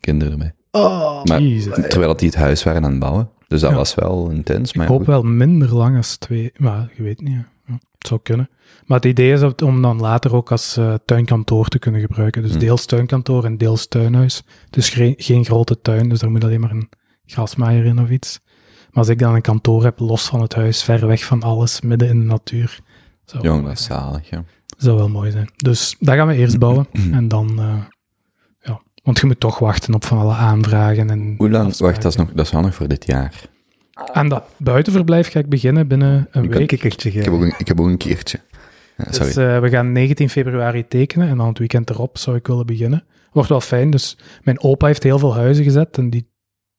kinderen erbij. Oh, Maar, Jezus. terwijl dat die het huis waren aan het bouwen. Dus dat Ja. was wel intens. Ik hoop goed. wel minder lang als twee, maar je weet niet. Ja, het zou kunnen. Maar het idee is om dan later ook als eh, tuinkantoor te kunnen gebruiken. Dus Hmm. deels tuinkantoor en deels tuinhuis. Dus geen, geen grote tuin, dus daar moet alleen maar een grasmaaier in of iets. Maar als ik dan een kantoor heb, los van het huis, ver weg van alles, midden in de natuur, zou, Jong, dat is zalig, ja. zou wel mooi zijn. Dus dat gaan we eerst bouwen. en dan, eh, want je moet toch wachten op van alle aanvragen. En Hoe lang? afspraken. Wacht, dat is, nog, dat is wel nog voor dit jaar. Aan dat buitenverblijf ga ik beginnen binnen een Ik week. kikkertje Ik heb ook een, ik heb ook een keertje. Ja, sorry. Dus eh, we gaan 19 februari tekenen en dan het weekend erop zou ik willen beginnen. Wordt wel fijn, dus mijn opa heeft heel veel huizen gezet en die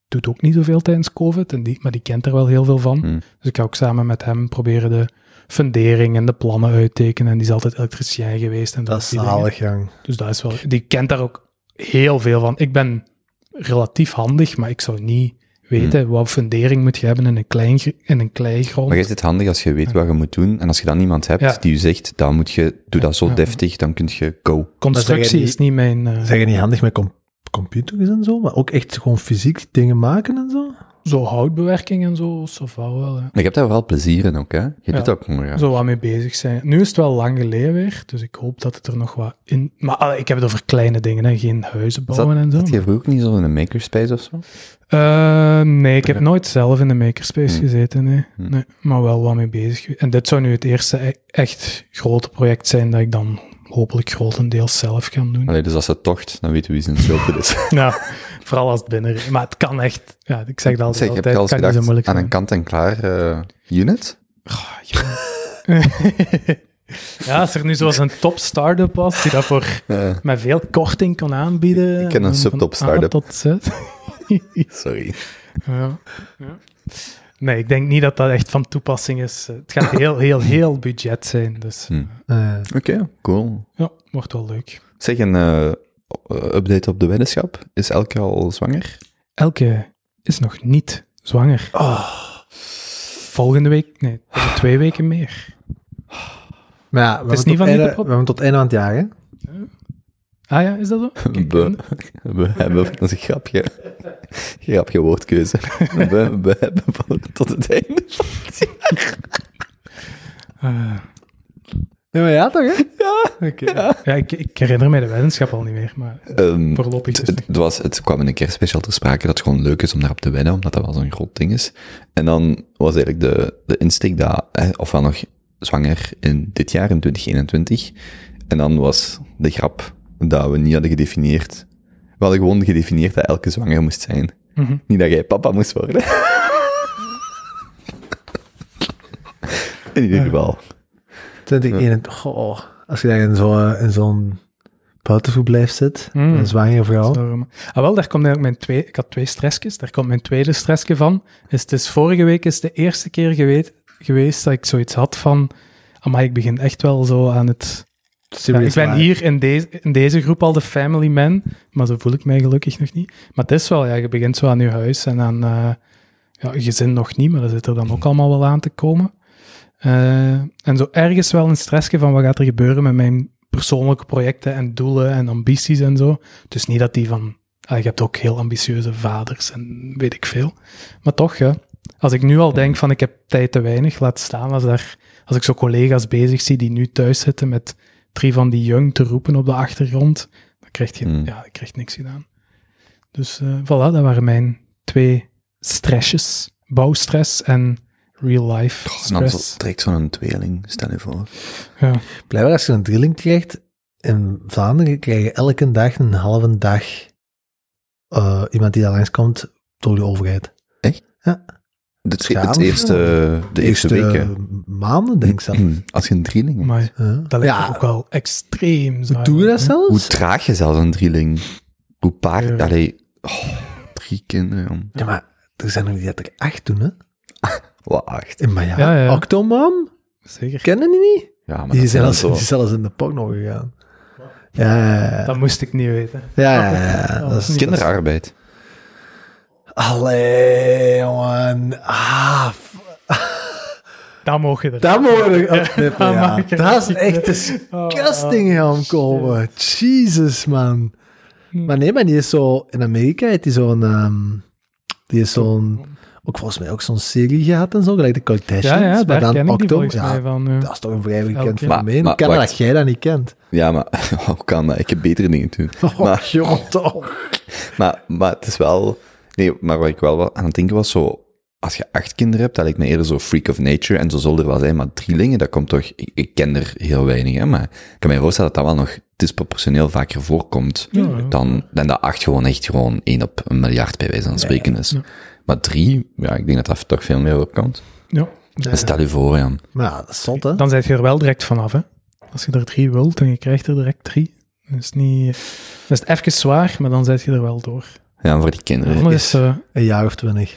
doet ook niet zoveel tijdens COVID, en die, maar die kent er wel heel veel van. Hmm. Dus ik ga ook samen met hem proberen de fundering en de plannen uittekenen. En die is altijd elektricien geweest. En Dat is die dingen. zalig, jong. Dus dat is wel, die kent daar ook heel veel van. Ik ben relatief handig, maar ik zou niet weten wat fundering moet je hebben in een, klein, in een kleigrond. Maar is het handig als je weet wat je moet doen en als je dan iemand hebt Ja. die je zegt, dan moet je, doe dat zo Ja. deftig, dan kun je go. Constructie is niet mijn... eh, Zeg je niet handig met com- computers en zo, maar ook echt gewoon fysiek dingen maken en zo? Zo houtbewerking en zo, of wel. Maar je hebt daar wel plezier in ook, hè? Je Ja. doet dat ook gewoon, ja. Zo wat mee bezig zijn. Nu is het wel lang geleden weer, dus ik hoop dat het er nog wat in... Maar ik heb het over kleine dingen, hè. geen huizen bouwen en zo. zat je vroeger ook niet zo in een makerspace of zo? Eh, nee, ik heb nooit zelf in de makerspace Hm. gezeten, nee. Hm. nee. Maar wel wat mee bezig. En dit zou nu het eerste e- echt grote project zijn dat ik dan hopelijk grotendeels zelf ga doen. Allee, dus als het tocht, dan weten we wie zijn schuld is. Ja, vooral als het binnen... Maar het kan echt... Ja, ik zeg dat altijd, heb je al gedacht aan een kant-en-klaar eh, unit? Ah, ja. ja, als er nu zoals een top start-up was, die dat voor met veel korting kon aanbieden. Ik ken een subtop start-up. tot Z. sorry. ja. ja. Nee, ik denk niet dat dat echt van toepassing is. Het gaat heel, heel, heel budget zijn. Dus Hm. Eh, Oké, cool. ja, wordt wel leuk. Zeg, een eh, update op de weddenschap. Is Elke al zwanger? Elke is nog niet zwanger. Volgende week, nee, twee weken meer. maar ja, we, is hebben tot van einde, we hebben tot einde van het jaar, hè? Ah ja, is dat zo? Kijk, We, we hebben, dat is een grapje. Grapje woordkeuze. We, we hebben van tot het einde. Ja, maar ja toch, hè? Ja. Oké. Ja, ik, ik herinner mij de weddenschap al niet meer, maar Ehm, voorlopig het, dus het, het was, het kwam in een kerstspecial ter sprake dat het gewoon leuk is om daarop te wedden, omdat dat wel zo'n groot ding is. En dan was eigenlijk de, de insteek dat, hè, ofwel nog zwanger in dit jaar, in 2021. En dan was de grap dat we niet hadden gedefinieerd. We hadden gewoon gedefinieerd dat elke zwanger moest zijn. Mhm. Niet dat jij papa moest worden. in ieder geval. 2021. Oh, als je daar in zo'n in zo'n buitenverblijf zit, Mm. een zwangere vrouw. Zo, maar- Ah, wel, daar komt eigenlijk mijn twee... Ik had twee stressjes, daar komt mijn tweede stressje van. Is het is vorige week is de eerste keer geweest, geweest dat ik zoiets had van... Maar ik begin echt wel zo aan het... Ja, ik ben hier in deze, in deze groep al de family man, maar zo voel ik mij gelukkig nog niet. Maar het is wel, ja, je begint zo aan je huis en aan eh, ja, je gezin nog niet, maar dat zit er dan ook allemaal wel aan te komen. Eh, en zo ergens wel een stressje van wat gaat er gebeuren met mijn persoonlijke projecten en doelen en ambities en zo. Dus niet dat die van, ah, je hebt ook heel ambitieuze vaders en weet ik veel. Maar toch, ja. Als ik nu al denk van ik heb tijd te weinig, laat staan als, daar, als ik zo collega's bezig zie die nu thuis zitten met drie van die jong te roepen op de achtergrond, dan krijg je, Hmm. ja, dan krijg je niks gedaan. Dus eh voilà, dat waren mijn twee stressjes. Bouwstress en real life En dan zo, stress. trekt zo'n tweeling, stel je voor. Ja. Blijkbaar als je een drilling krijgt, in Vlaanderen krijg je elke dag een halve dag eh, iemand die daar langskomt door de overheid. Het, Ja, het eerste, de eerste weken. maanden, denk ik zelf. Als je een drieling hebt. Maar dat lijkt Ja, ook wel extreem zwaar. doe je dat zelfs? Hoe traag je zelfs een drieling? Hoe paar... Ja. Allee, oh, drie kinderen, jong. Ja, maar er zijn nog niet dat er acht doen, hè? Wat acht. Maar ja, Ja, ja. Octomom, Zeker. kennen die niet? Ja, maar Die zijn zelfs, zo... die is zelfs in de porno gegaan. Ja, ja, ja. Dat moest ik niet weten. ja, ja, ja. Dat is, Kinderarbeid. Allee, jongen. Ah, Dat mogen er. dat mogen we ja. mag ik Dat is echt disgusting gaan komen. Jesus, man. Maar nee, maar die is zo... In Amerika heeft die zo'n... ehm, die is zo'n... Ook volgens mij ook zo'n serie gehad en zo, gelijk de Kardashians. Ja, ja, maar dan ken ja, mij van. ja. Dat is toch een vrij bekend fenomeen. maar Ik kan dat jij dat niet kent. Ja, maar... Hoe kan dat? Ik heb betere dingen te doen. Oh, Maar- jongen, toch. Maar, maar het is wel... Nee, maar wat ik wel wel aan het denken was, zo... Als je acht kinderen hebt, dat lijkt me eerder zo freak of nature. En zo zal er wel zijn, maar drielingen, dat komt toch... Ik, ik ken er heel weinig, hè. Maar ik kan me voorstellen dat dat wel nog disproportioneel vaker voorkomt. Ja, ja. Dan, dan dat acht gewoon echt gewoon één op een miljard bij wijze van spreken is. Maar drie, ja, ik denk dat dat toch veel meer voorkomt. Ja. En Stel je voor, ja. Maar ja, dat is zot, hè? Dan zit je er wel direct vanaf, hè. Als je er drie wilt en je krijgt er direct drie. Dat is niet... Dat is even zwaar, maar dan zit je er wel door. Ja, voor die kinderen. Is... eh, Een jaar of twintig.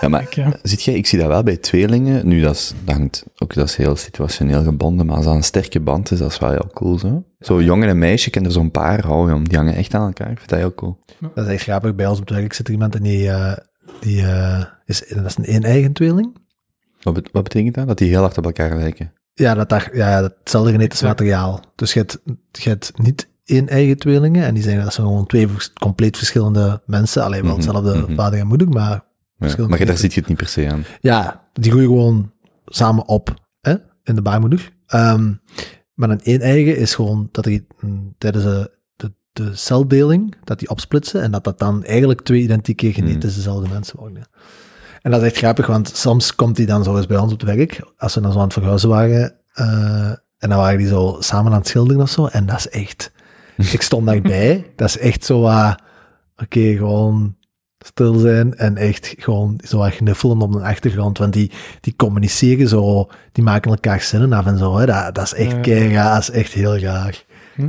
Ja, maar ik, ja. Ziet jij, ik zie dat wel bij tweelingen. Nu, dat, is, dat hangt ook, dat is heel situationeel gebonden, maar als dat een sterke band is, dat is wel heel cool, zo. Zo jongen en meisje, ik er zo'n paar, jong, die hangen echt aan elkaar. Ik vind dat heel cool. Dat is echt grappig. Bij ons op het werk zit er iemand en die, eh, die eh, is, dat is een één-eigen tweeling. Wat, bet- wat betekent dat? Dat die heel hard op elkaar lijken. Ja, dat daar, ja, hetzelfde genetisch materiaal. Dus je hebt, je hebt niet één eigen tweelingen en die zijn dat zijn gewoon twee compleet verschillende mensen. Alleen wel Mhm, hetzelfde mhm. vader en moeder, maar Ja, maar daar zit je het niet per se aan. ja, die groeien gewoon samen op hè, in de baarmoeder. Ehm, maar een één eigen is gewoon dat die mm, tijdens de, de, de celdeling, dat die opsplitsen en dat dat dan eigenlijk twee identieke genetisch dezelfde mensen worden. En dat is echt grappig, want soms komt die dan zo eens bij ons op het werk, als we dan zo aan het verhuizen waren, eh, en dan waren die zo samen aan het schilderen of zo, en dat is echt, ik stond daarbij, dat is echt zo, uh, oké, gewoon stil zijn en echt gewoon zo wat gnuffelen op de achtergrond, want die, die communiceren zo, die maken elkaar zinnen af en zo, hè. Dat, dat is echt Ja. kei dat is echt heel graag. Hm.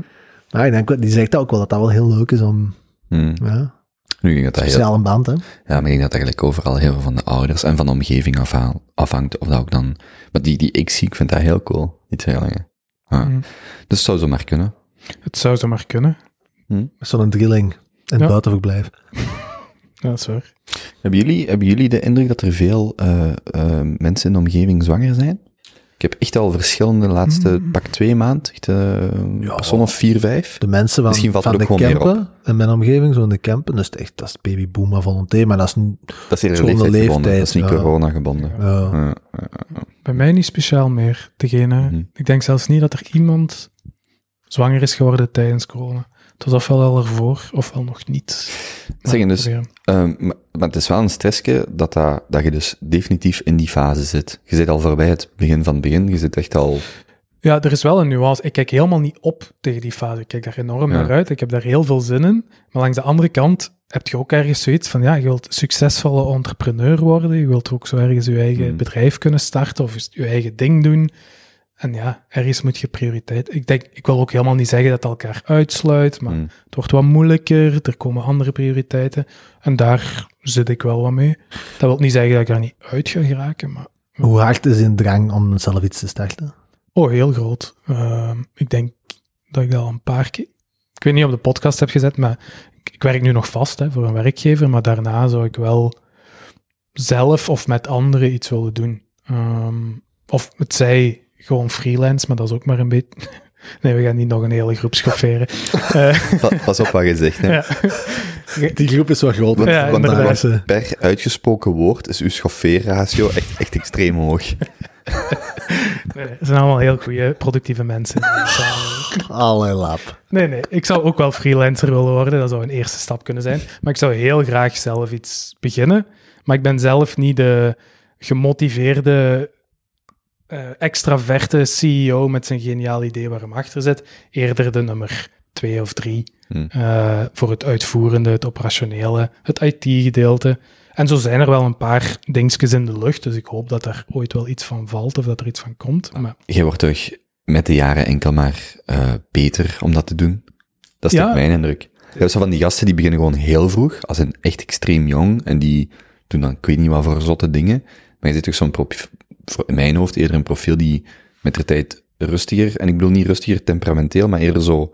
Maar ik denk, die zegt ook wel dat dat wel heel leuk is om, Hmm. ja, Nu, ik denk dat heel, band, hè. ja, maar ik denk dat eigenlijk overal heel veel van de ouders en van de omgeving afha- afhangt, of dat ook dan, maar die, die ik zie, ik vind dat heel cool, die tweelingen. Ja. Mm. Dus het zou zo maar kunnen. Het zou zo maar kunnen. Zo'n drilling in het Ja. buitenverblijf. Ja, dat is waar. Hebben jullie, hebben jullie de indruk dat er veel eh, eh, mensen in de omgeving zwanger zijn? Ik heb echt al verschillende de laatste pak twee maand, echt eh Ja. persoon of vier, vijf. De mensen van, Misschien valt van de ook gewoon meer campen, in mijn omgeving, zo in de campen, dus het echt, dat is babyboom à volonté, maar dat is niet, Dat is leeftijd gebonden, leeftijd, dat is niet ja. corona gebonden. ja. Ja, Bij Bij mij niet speciaal meer. Degene, Mhm. Ik denk zelfs niet dat er iemand zwanger is geworden tijdens corona. Het was ofwel al ervoor, ofwel nog niet. Maar Zeggen dus. Ehm, maar, maar het is wel een stressje dat, dat, dat je dus definitief in die fase zit. Je zit al voorbij het begin van het begin, je zit echt al... Ja, er is wel een nuance. Ik kijk helemaal niet op tegen die fase. Ik kijk daar enorm Ja. naar uit. Ik heb daar heel veel zin in. Maar langs de andere kant heb je ook ergens zoiets van, ja, je wilt succesvolle entrepreneur worden. Je wilt ook zo ergens je eigen Mhm. bedrijf kunnen starten of je eigen ding doen. En ja, ergens moet je prioriteit. Ik denk, ik wil ook helemaal niet zeggen dat het elkaar uitsluit, maar Mm. het wordt wat moeilijker. Er komen andere prioriteiten. En daar zit ik wel wat mee. Dat wil niet zeggen dat ik daar niet uit ga geraken, maar Hoe hard is een drang om zelf iets te starten? Oh, heel groot. Ehm, ik denk dat ik dat al een paar keer... Ik weet niet of de podcast heb gezet, maar ik, ik werk nu nog vast hè, voor een werkgever, maar daarna zou ik wel zelf of met anderen iets willen doen. Ehm, of het zij gewoon freelance, maar dat is ook maar een beetje... Nee, we gaan niet nog een hele groep schofferen. Eh, Pa- Pas op wat je zegt, hè. ja. Die groep is wel groot. Want, Ja, want per uitgesproken woord is uw schoffeerratio echt, echt extreem hoog. Nee, nee, het zijn allemaal heel goede, productieve mensen. Allee, lap. Nee, nee, ik zou ook wel freelancer willen worden. Dat zou een eerste stap kunnen zijn. Maar ik zou heel graag zelf iets beginnen. Maar ik ben zelf niet de gemotiveerde, eh, extraverte CEO met zijn geniaal idee waar hem achter zit. Eerder de nummer twee of drie Hmm. eh, voor het uitvoerende, het operationele, het IT-gedeelte. En zo zijn er wel een paar dingetjes in de lucht. Dus ik hoop dat er ooit wel iets van valt of dat er iets van komt. Maar Je wordt toch met de jaren enkel maar eh, beter om dat te doen? Dat is Ja. toch mijn indruk. Je hebt zo van die gasten die beginnen gewoon heel vroeg, als een echt extreem jong, en die doen dan, ik weet niet wat voor zotte dingen, maar je zit toch zo'n in mijn hoofd eerder een profiel die met de tijd rustiger, en ik bedoel niet rustiger temperamenteel, maar eerder zo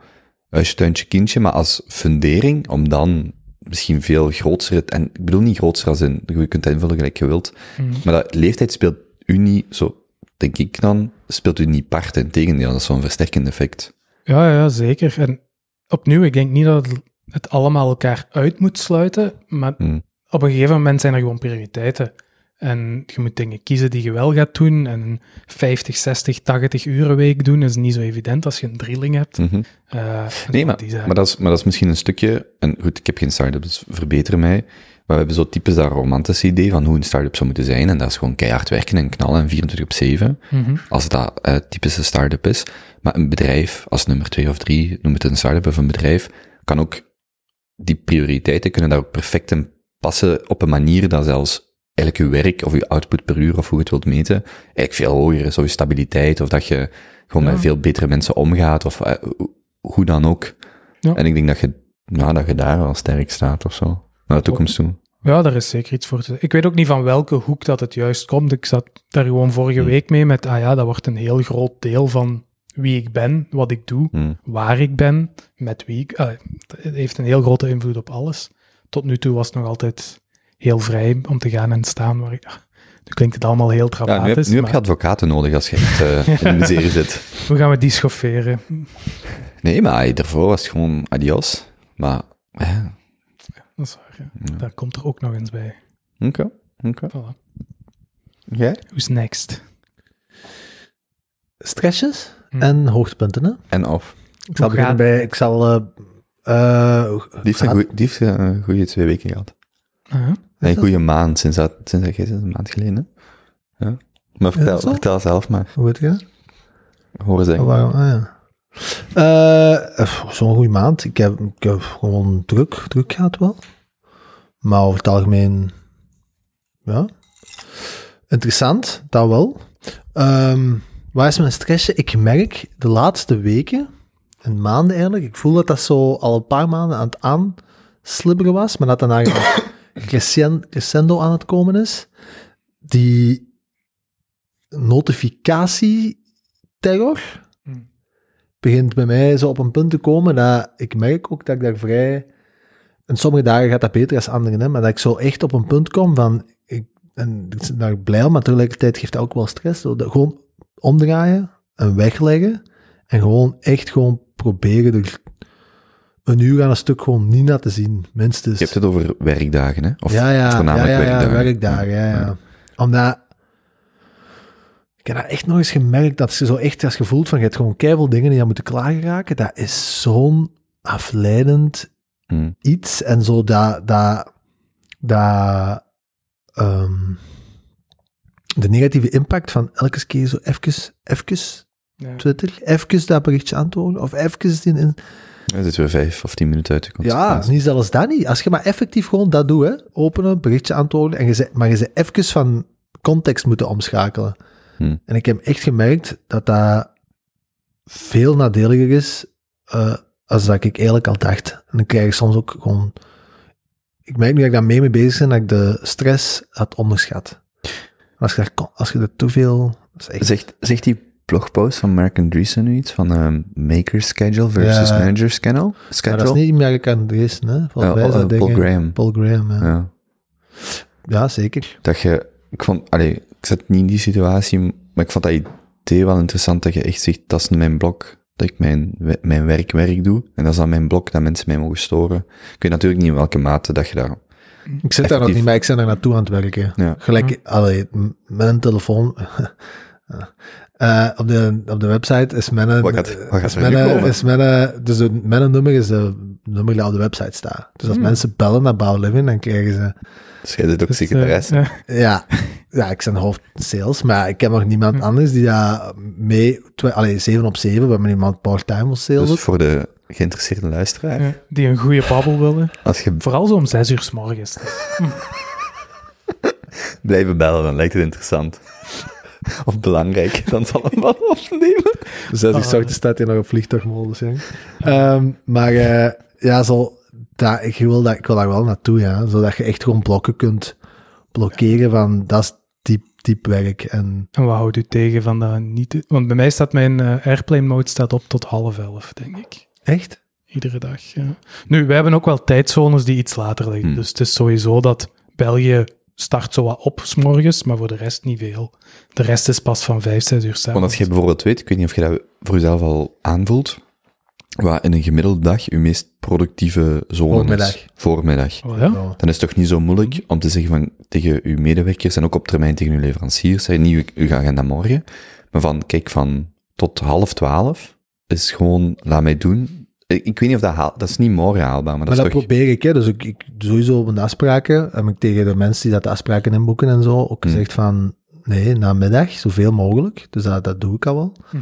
huisje, tuintje, kindje, maar als fundering, om dan misschien veel groter, en ik bedoel niet groter als in, je kunt het invullen gelijk je wilt, Mhm. maar dat leeftijd speelt u niet, zo denk ik dan, speelt u niet part, in tegendeel, dat is zo'n versterkend effect. Ja, ja, zeker. En opnieuw, ik denk niet dat het- allemaal elkaar uit moet sluiten, maar Hmm. op een gegeven moment zijn er gewoon prioriteiten. En je moet dingen kiezen die je wel gaat doen. En een 50, 60, 80 uren week doen is niet zo evident als je een drilling hebt. Mhm. Eh, Nee, maar, zaken. maar, dat is, maar dat is misschien een stukje, en goed, ik heb geen start-up, dus verbeter mij, maar we hebben zo typisch dat romantische idee van hoe een start-up zou moeten zijn, en dat is gewoon keihard werken en knallen en 24 op 7, Mhm. als dat eh typische start-up is. Maar een bedrijf, als nummer twee of drie, noem het een start-up of een bedrijf, kan ook, die prioriteiten kunnen daar ook perfect in passen op een manier dat zelfs eigenlijk je werk of je output per uur of hoe je het wilt meten, eigenlijk veel hoger is, of je stabiliteit, of dat je gewoon Ja. met veel betere mensen omgaat, of eh, hoe- hoe dan ook. Ja. En ik denk dat je, nou, dat je daar wel sterk staat of zo. Naar de toekomst toe. Ja, daar is zeker iets voor te Ik weet ook niet van welke hoek dat het juist komt. Ik zat daar gewoon vorige Hmm. week mee met, ah ja, dat wordt een heel groot deel van wie ik ben, wat ik doe. Hmm. waar ik ben, met wie ik... eh, het heeft een heel grote invloed op alles. Tot nu toe was het nog altijd heel vrij om te gaan en staan. Waar ik, nu klinkt het allemaal heel Ja, nu dramatisch, heb, nu heb je advocaten nodig als je echt eh, in de serie zit. hoe gaan we die schofferen? Nee, maar hey, daarvoor was het gewoon adios. Maar, eh, Dat is waar, ja. Ja. Daar komt er ook nog eens bij. oké, oké. Voilà. Jij? Who's next? Stressjes Hm. en hoogtepunten, hè? En of. Ik zal beginnen gaat- bij... Ik zal... eh eh, Die heeft een goede twee weken gehad. Nee, een goede maand, sinds dat, sinds dat een maand geleden. hè? Ja. Maar vertel, dat vertel zelf maar. Hoe weet je? Horen zeggen. Oh, waarom? Ah, ja. Eh, Zo'n goede maand. Ik heb, ik heb gewoon druk, druk gehad wel. Maar over het algemeen, ja. Interessant, dat wel. Ehm waar is mijn stressje? Ik merk de laatste weken, en maanden eigenlijk, ik voel dat dat zo al een paar maanden aan het aanslibberen was, maar dat dan eigenlijk crescendo aan het komen is. Die notificatie-terror Hmm. begint bij mij zo op een punt te komen dat ik merk ook dat ik daar vrij... En sommige dagen gaat dat beter dan andere, hè, maar dat ik zo echt op een punt kom van... Ik, en ik ben daar blij om, maar tegelijkertijd geeft dat ook wel stress. Dat gewoon omdraaien en wegleggen en gewoon echt gewoon proberen er een uur aan een stuk gewoon niet te zien, minstens. Je hebt het over werkdagen, hè? Of ja, ja, ja, voornamelijk ja, ja, werkdagen. werkdagen, ja, ja. Ja. Omdat ik heb dat echt nog eens gemerkt, dat je zo echt, als je voelt van, je hebt gewoon keiveel dingen die je moeten klagen raken, dat is zo'n afleidend Mm. iets en zo dat, dat, dat ehm, de negatieve impact van elke keer zo even, even Ja. Twitter, even dat berichtje antwoorden, of even die in, Er zitten weer vijf of tien minuten uit de ja, consequentie. niet zelfs dat niet. Als je maar effectief gewoon dat doet, hè, openen, berichtje antwoorden, en je ze, maar je ze even van context moeten omschakelen. Hmm. En ik heb echt gemerkt dat dat veel nadeliger is eh, als dat ik eigenlijk al dacht. En dan krijg ik soms ook gewoon... Ik merk nu dat ik daar mee mee bezig ben, dat ik de stress had onderschat. Als je, daar als je er te veel... Echt, Zegt, zegt die blogpost van Mark Andreessen nu iets van ehm maker schedule versus Ja. manager schedule? maar dat is niet Amerika Andreessen, hè? Volgens mij is dat Paul dingen- Graham. Paul Graham, ja. Ja. Ja, zeker. Dat je, ik vond, allee, ik zat niet in die situatie, maar ik vond dat idee wel interessant dat je echt zegt, dat is mijn blok, dat ik mijn, mijn werk werk doe, en dat is dan mijn blok dat mensen mij mogen storen. Ik weet natuurlijk niet in welke mate dat je daar, Ik zit daar nog niet, maar ik ben er naartoe aan het werken. ja. Gelijk, allee, m- met een telefoon. Eh, op, de, op de website is mijn, Wat gaat- wat gaat is mijn, dus de, mijn nummer is de nummer dat op de website staat. Dus als Hmm. mensen bellen naar Bouw Living, dan krijgen ze, Dus jij zit ook Dus, eh, secretaresse. ja. ja, ja, ik ben hoofd sales, maar ik heb nog niemand anders die daar mee, twe, allee, 7 op 7, we hebben iemand part-time als sales. dus voor de geïnteresseerde luisteraar, Ja, die een goede babbel willen. als je Vooral zo om zes uur s morgens. blijven bellen, dan lijkt het interessant. Of belangrijk, dan zal hem wel opnemen. Dus als ik Ah. zag, staat hier nog op vliegtuigmodus. Ehm, maar eh, ja, zo, dat, ik, wil dat, ik wil daar wel naartoe, ja. Zodat je echt gewoon blokken kunt blokkeren van, dat is diep, diep werk. En En wat houdt u tegen van dat niet Want bij mij staat mijn eh, airplane mode staat op tot half elf, denk ik. echt? Iedere dag, ja. Nu, wij hebben ook wel tijdzones die iets later liggen. Hmm. Dus het is sowieso dat België start zo wat op 's morgens, maar voor de rest niet veel. De rest is pas van vijf, zes uur s'avonds. Want als je bijvoorbeeld weet, ik weet niet of je dat voor jezelf al aanvoelt, wat in een gemiddelde dag je meest productieve zone Voormiddag. is. Voormiddag. Oh, ja? Dan is het toch niet zo moeilijk om te zeggen van, tegen uw medewerkers en ook op termijn tegen uw leveranciers, zeg niet uw agenda morgen, maar van, kijk, van tot half twaalf is gewoon, laat mij doen. Ik, ik weet niet of dat haal, dat is niet morgen haalbaar, maar dat Maar dat toch... probeer ik, hè. Dus ik, ik sowieso op de afspraken, heb ik tegen de mensen die dat de afspraken inboeken en zo, ook Hmm. gezegd van, nee, namiddag, zoveel mogelijk. Dus dat, dat doe ik al wel. Hm.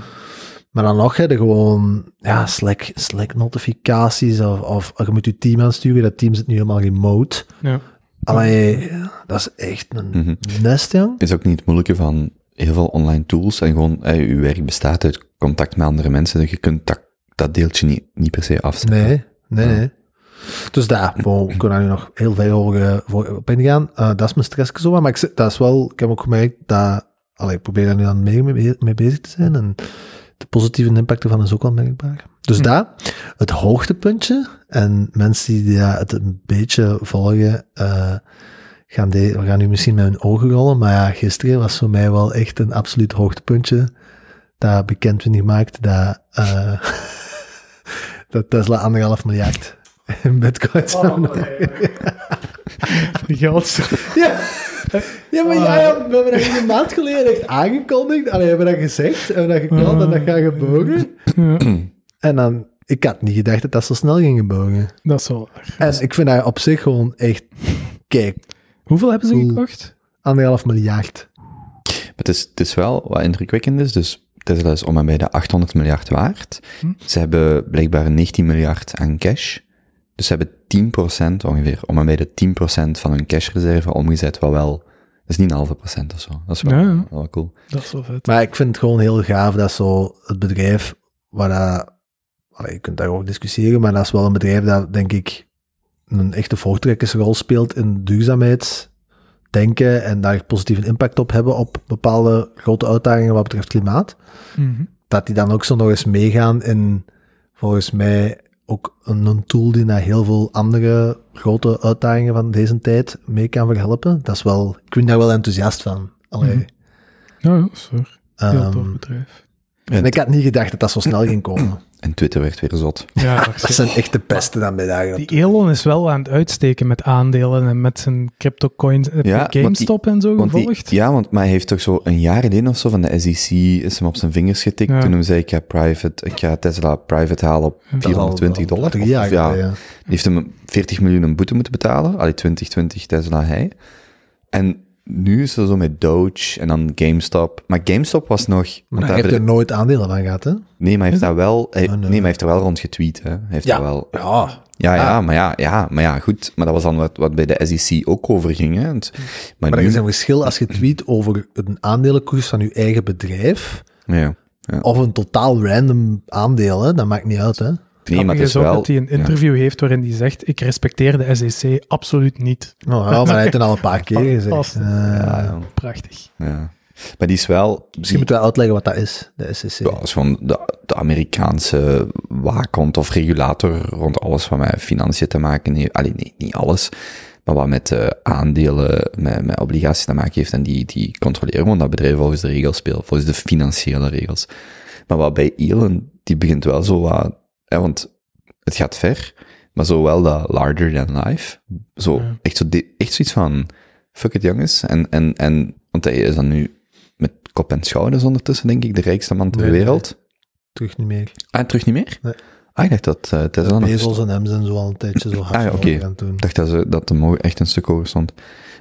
Maar dan nog, hè, de gewoon, ja, Slack, Slack notificaties, of, of je moet je team aansturen, dat team zit nu helemaal remote. Ja. Allee, dat is echt een Mhm. nest, jong. is ook niet het moeilijke van heel veel online tools en gewoon, eh, uw werk bestaat uit contact met andere mensen, dus je kunt dat, dat deeltje niet, niet per se afzetten. Nee, nee, nee. Dus daar, bon, kan daar nu nog heel over, eh, voor, op ingaan. Eh, dat is mijn stress zo, maar ik, dat is wel, ik heb ook gemerkt dat, allee, ik probeer daar nu aan mee, mee, mee bezig te zijn en de positieve impact ervan is ook wel merkbaar. Dus daar, het hoogtepuntje, en mensen die dat het een beetje volgen, eh, gaan, de, we gaan nu misschien met hun ogen rollen, maar ja, gisteren was voor mij wel echt een absoluut hoogtepuntje, dat bekend werd gemaakt, dat, eh, dat Tesla anderhalf miljard in bitcoins aan Die geldstroom. ja. ja, maar ja, ja, we hebben dat een maand geleden echt aangekondigd. Allee, we hebben dat gezegd, we hebben dat geklopt en dat gaat gebeuren. Ja, En dan, ik had niet gedacht dat dat zo snel ging gebeuren. dat is wel waar. En ik vind dat op zich gewoon echt, kijk, Hoeveel hebben ze Cool. gekocht? anderhalf miljard. Maar het is, het is wel wat indrukwekkend is, dus Tesla is om en bij de 800 miljard waard. Hm. Ze hebben blijkbaar 19 miljard aan cash. Dus ze hebben 10% ongeveer, om en bij de 10% van hun cashreserve omgezet, wat wel, dat is niet een halve procent of zo. Dat is wel, Ja, wel cool. Dat is wel vet. Maar ik vind het gewoon heel gaaf dat zo het bedrijf, waar dat, allee, je kunt daarover discussiëren, maar dat is wel een bedrijf dat, denk ik, een echte voortrekkersrol speelt in duurzaamheidsdenken en daar positieve impact op hebben op bepaalde grote uitdagingen wat betreft klimaat. Mhm. Dat die dan ook zo nog eens meegaan in, volgens mij, ook een, tool die naar heel veel andere grote uitdagingen van deze tijd mee kan verhelpen. Dat is wel, ik ben daar wel enthousiast van. Allee, Ja, ja, dat is waar. Heel ehm, tof bedrijf. En ik had niet gedacht dat dat zo snel ging komen. En Twitter werd weer zot. Ja, Dat zijn echt de beste dan bij dagen. Die Elon is wel aan het uitsteken met aandelen en met zijn crypto-coins. Heb je Ja, die- GameStop en zo die- gevolgd? ja, want maar hij heeft toch zo een jaar geleden of zo van de SEC is hem op zijn vingers getikt. Ja. Toen hij zei, ik ga, private, ik ga Tesla private halen op 420 dollar. Of- jaar ja, ja. Die heeft hem 40 miljoen een boete moeten betalen. Allee, 2020 Tesla hij. En nu is er zo met Doge en dan GameStop. Maar GameStop was nog... Maar daar- heeft er nooit aandelen van gehad, hè? nee, maar hij heeft daar wel... Hij, Oh, nee. nee, maar hij heeft er wel rond getweet, hè. Hij heeft Ja. wel... Ja. Ja, ja, Ah. maar ja, ja, maar ja, goed. Maar dat was dan wat, wat bij de SEC ook over ging, hè. Want- maar, Maar er is een verschil als je tweet over een aandelenkoers van je eigen bedrijf Ja. of een totaal random aandeel, hè? Dat maakt niet uit, hè? Nee, maar het is ook wel... dat hij een interview heeft waarin hij zegt, ik respecteer de SEC absoluut niet. Oh, ja, maar hij heeft het al een paar keer gezegd. Eh, Ja, ja, Prachtig. ja. Maar die is wel... Misschien moeten we uitleggen wat dat is, de SEC. Ja, dat is gewoon de, de Amerikaanse waakhond of regulator rond alles wat met financiën te maken heeft. Alleen nee, niet alles, maar wat met eh, aandelen, met, met obligaties te maken heeft. En die, die controleren gewoon dat bedrijf volgens de regels speelt, volgens de financiële regels. Maar wat bij Elon, die begint wel zo wat, hè, want het gaat ver, maar zo wel dat larger than life. Zo, Ja. echt, zo echt zoiets van, fuck it jongens. En, en, en, want hij is dan nu met kop en schouders ondertussen, denk ik, de rijkste man ter Nee, nee. wereld. Terug niet meer. Ah, terug niet meer? Nee. Ah, ik dacht dat uh, Tesla. Bezos en hem zijn zo al een tijdje zo hard Ah, ja, gaan doen. Ik dacht dat, ze, dat de echt een stuk hoger stond.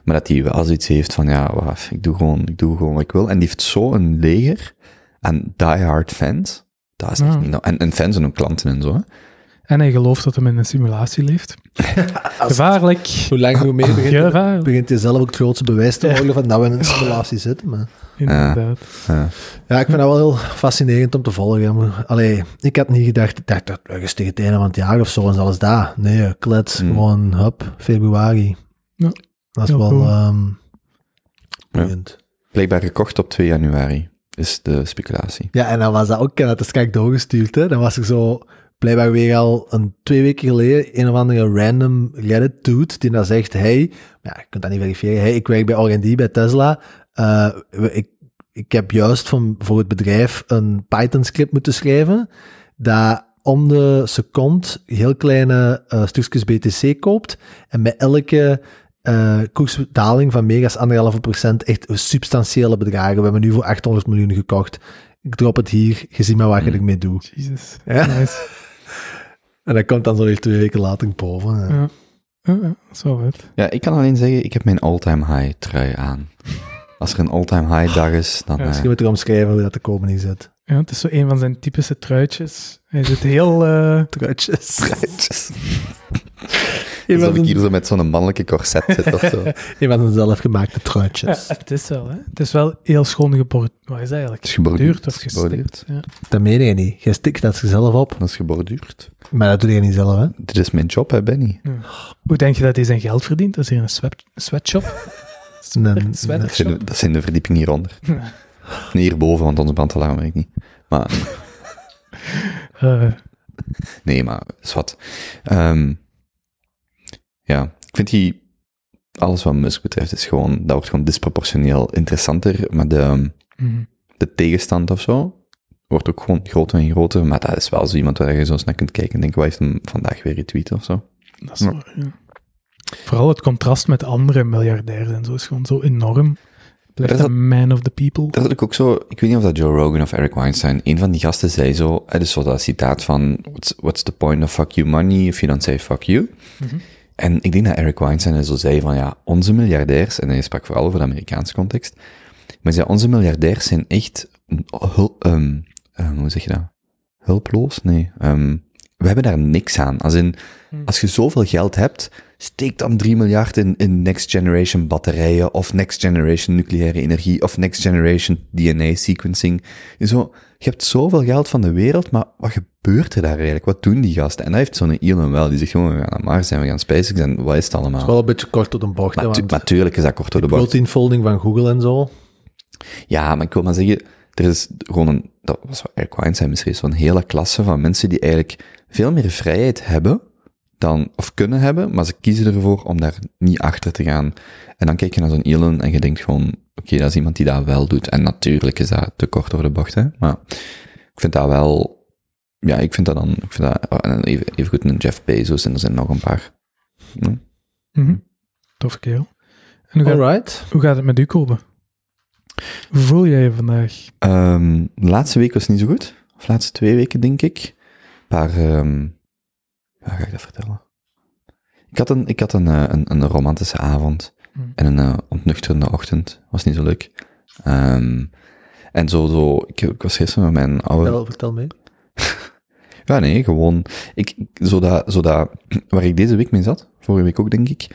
Maar dat hij wel zoiets heeft van, ja, wacht, ik doe gewoon, ik doe gewoon wat ik wil. En die heeft zo een leger aan diehard fans. Dat is echt Ja. niet... no- En, en fans en ook klanten en zo, hè. En hij gelooft dat hij in een simulatie leeft. Gevaarlijk. Hoe langer hoe meer begint, begint hij zelf ook het grootste bewijs te worden van dat we in een simulatie zitten. Maar. Inderdaad. Ja. Ja, ik vind dat wel heel fascinerend om te volgen. Allee, ik had niet gedacht, ik dacht dat ergens tegen het einde van het jaar of zo en zelfs daar. Nee, klets, Hmm. gewoon, hup, februari. Ja. Dat is Heel wel cool. ehm Ja. Blijkbaar gekocht op 2 januari, is de speculatie. Ja, en dan was dat ook, ik heb dat dus kijk doorgestuurd, hè. Dan was er zo, blijkbaar weer al een twee weken geleden, een of andere random Reddit dude, die dan zegt, hey, ja, je kunt dat niet verifiëren, hey, ik werk bij R&D bij Tesla, Eh, ik, ik heb juist van, voor het bedrijf een Python script moeten schrijven, dat om de seconde heel kleine eh, stukjes BTC koopt, en bij elke eh koersdaling van mega's anderhalve procent echt substantiële bedragen. We hebben nu voor 800 miljoen gekocht. Ik drop het hier, je ziet maar wat je Hmm. ermee doet. Jezus. Ja. Nice. En dat komt dan zo weer twee weken later boven. Ja. Zo vet. Ja, ik kan alleen zeggen, ik heb mijn all-time high trui aan. Als er een all-time high dag is, dan... Ja, eh, Misschien moet er omschrijven hoe dat de komen niet zit. Ja, het is zo een van zijn typische truitjes. Hij zit heel... eh, Truitjes. truitjes. Een Alsof ik hier zo met zo'n mannelijke corset zit of zo. een van zijn zelfgemaakte ja, truitjes. het is wel, hè. Het is wel heel schoon geborduurd. Wat is dat eigenlijk? Het is geborduurd. Of Het is geborduurd. gestikt? Ja. Dat meen je niet. Jij stikt dat zelf op. Dat is geborduurd. Maar dat doe je niet zelf, hè? Dit is mijn job, hè, Benny. Hoe denk je dat hij zijn geld verdient? Dat is hier een sweat, sweatshop? Een nee. Dat zijn, de, sweatshop? dat zijn de verdieping hieronder. Nee, hierboven, want onze brandalarm werkt niet. Maar, Eh, nee, maar, is wat. Ja, ik vind die, alles wat Musk betreft, is gewoon, dat wordt gewoon disproportioneel interessanter, maar de, mhm. de tegenstand of zo wordt ook gewoon groter en groter, maar dat is wel zo iemand waar je zo eens naar kunt kijken en denken, wat heeft hem vandaag weer retweet of zo? Dat is Ja. waar, ja. Vooral het contrast met andere miljardairs en zo is gewoon zo enorm. Blijft Dat is een man of the people. Dat is ook, ook zo, ik weet niet of dat Joe Rogan of Eric Weinstein, een van die gasten zei zo, hè, dus zo dat citaat van, what's, what's the point of fuck you money if you don't say fuck you? Mhm. En ik denk dat Eric Weinstein zo zei van, ja, onze miljardairs, en hij sprak vooral over de Amerikaanse context, maar zei, onze miljardairs zijn echt, hul, ehm, ehm, hoe zeg je dat? Hulploos? Nee. ehm, we hebben daar niks aan. Als in, als je zoveel geld hebt, steek dan 3 miljard in, in next generation batterijen, of next generation nucleaire energie, of next generation DNA sequencing. Zo, je hebt zoveel geld van de wereld, maar wat gebeurt er daar eigenlijk? Wat doen die gasten? En dat heeft zo'n Elon wel, die zegt gewoon, we gaan naar Mars en we gaan SpaceX en wat is het allemaal? Wel een beetje kort door de bocht, Maar natuurlijk is dat kort door de bocht. proteinfolding van Google en zo. Ja, maar ik wil maar zeggen, er is gewoon een, dat was wat Eric Weinstein beschreef, zo'n hele klasse van mensen die eigenlijk veel meer vrijheid hebben dan, of kunnen hebben, maar ze kiezen ervoor om daar niet achter te gaan. En dan kijk je naar zo'n Elon en je denkt gewoon, oké, dat is iemand die dat wel doet. En natuurlijk is dat te kort door de bocht, hè. Maar vind dat wel... Ja, ik vind dat dan... Ik vind dat, dan even, even goed een Jeff Bezos en er zijn nog een paar. Hm. Mhm. Toffe kerel. En hoe gaat, Alright. hoe gaat het met u, Kobe? Hoe voel jij je vandaag? Ehm, de laatste week was niet zo goed. Of de laatste twee weken, denk ik. Een paar... ehm hoe ga ik dat vertellen? Ik had een, ik had een, eh, een, een romantische avond. Hmm. En een eh, ontnuchterende ochtend. Was niet zo leuk. Ehm, en zo, zo ik, ik was gisteren met mijn oude... Vertel, vertel mee. Ja, nee, gewoon. Ik, zodat, zodat, waar ik deze week mee zat, vorige week ook denk ik,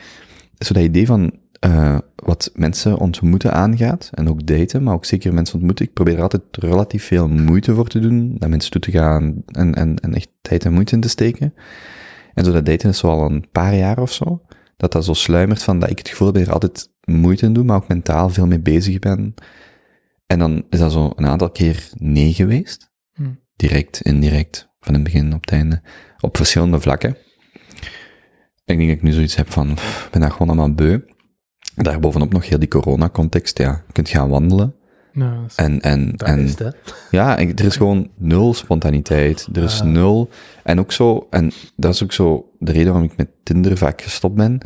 zo dat idee van eh, wat mensen ontmoeten aangaat, en ook daten, maar ook zeker mensen ontmoeten. Ik probeer er altijd relatief veel moeite voor te doen, naar mensen toe te gaan en, en, en echt tijd en moeite in te steken. En zo dat daten is zo al een paar jaar of zo, dat dat zo sluimert van dat ik het gevoel heb dat ik er altijd moeite in doe, maar ook mentaal veel mee bezig ben. En dan is dat zo een aantal keer nee geweest Hmm. direct, indirect, van het begin op het einde, op verschillende vlakken. Ik denk dat ik nu zoiets heb van, pff, ik ben daar gewoon allemaal beu. Daarbovenop nog heel die corona-context, ja, je kunt gaan wandelen. Nou, is- En, en, Dat en is het, hè. ja, en er is gewoon nul spontaniteit. Er is Ah. nul. En ook zo, en dat is ook zo de reden waarom ik met Tinder vaak gestopt ben.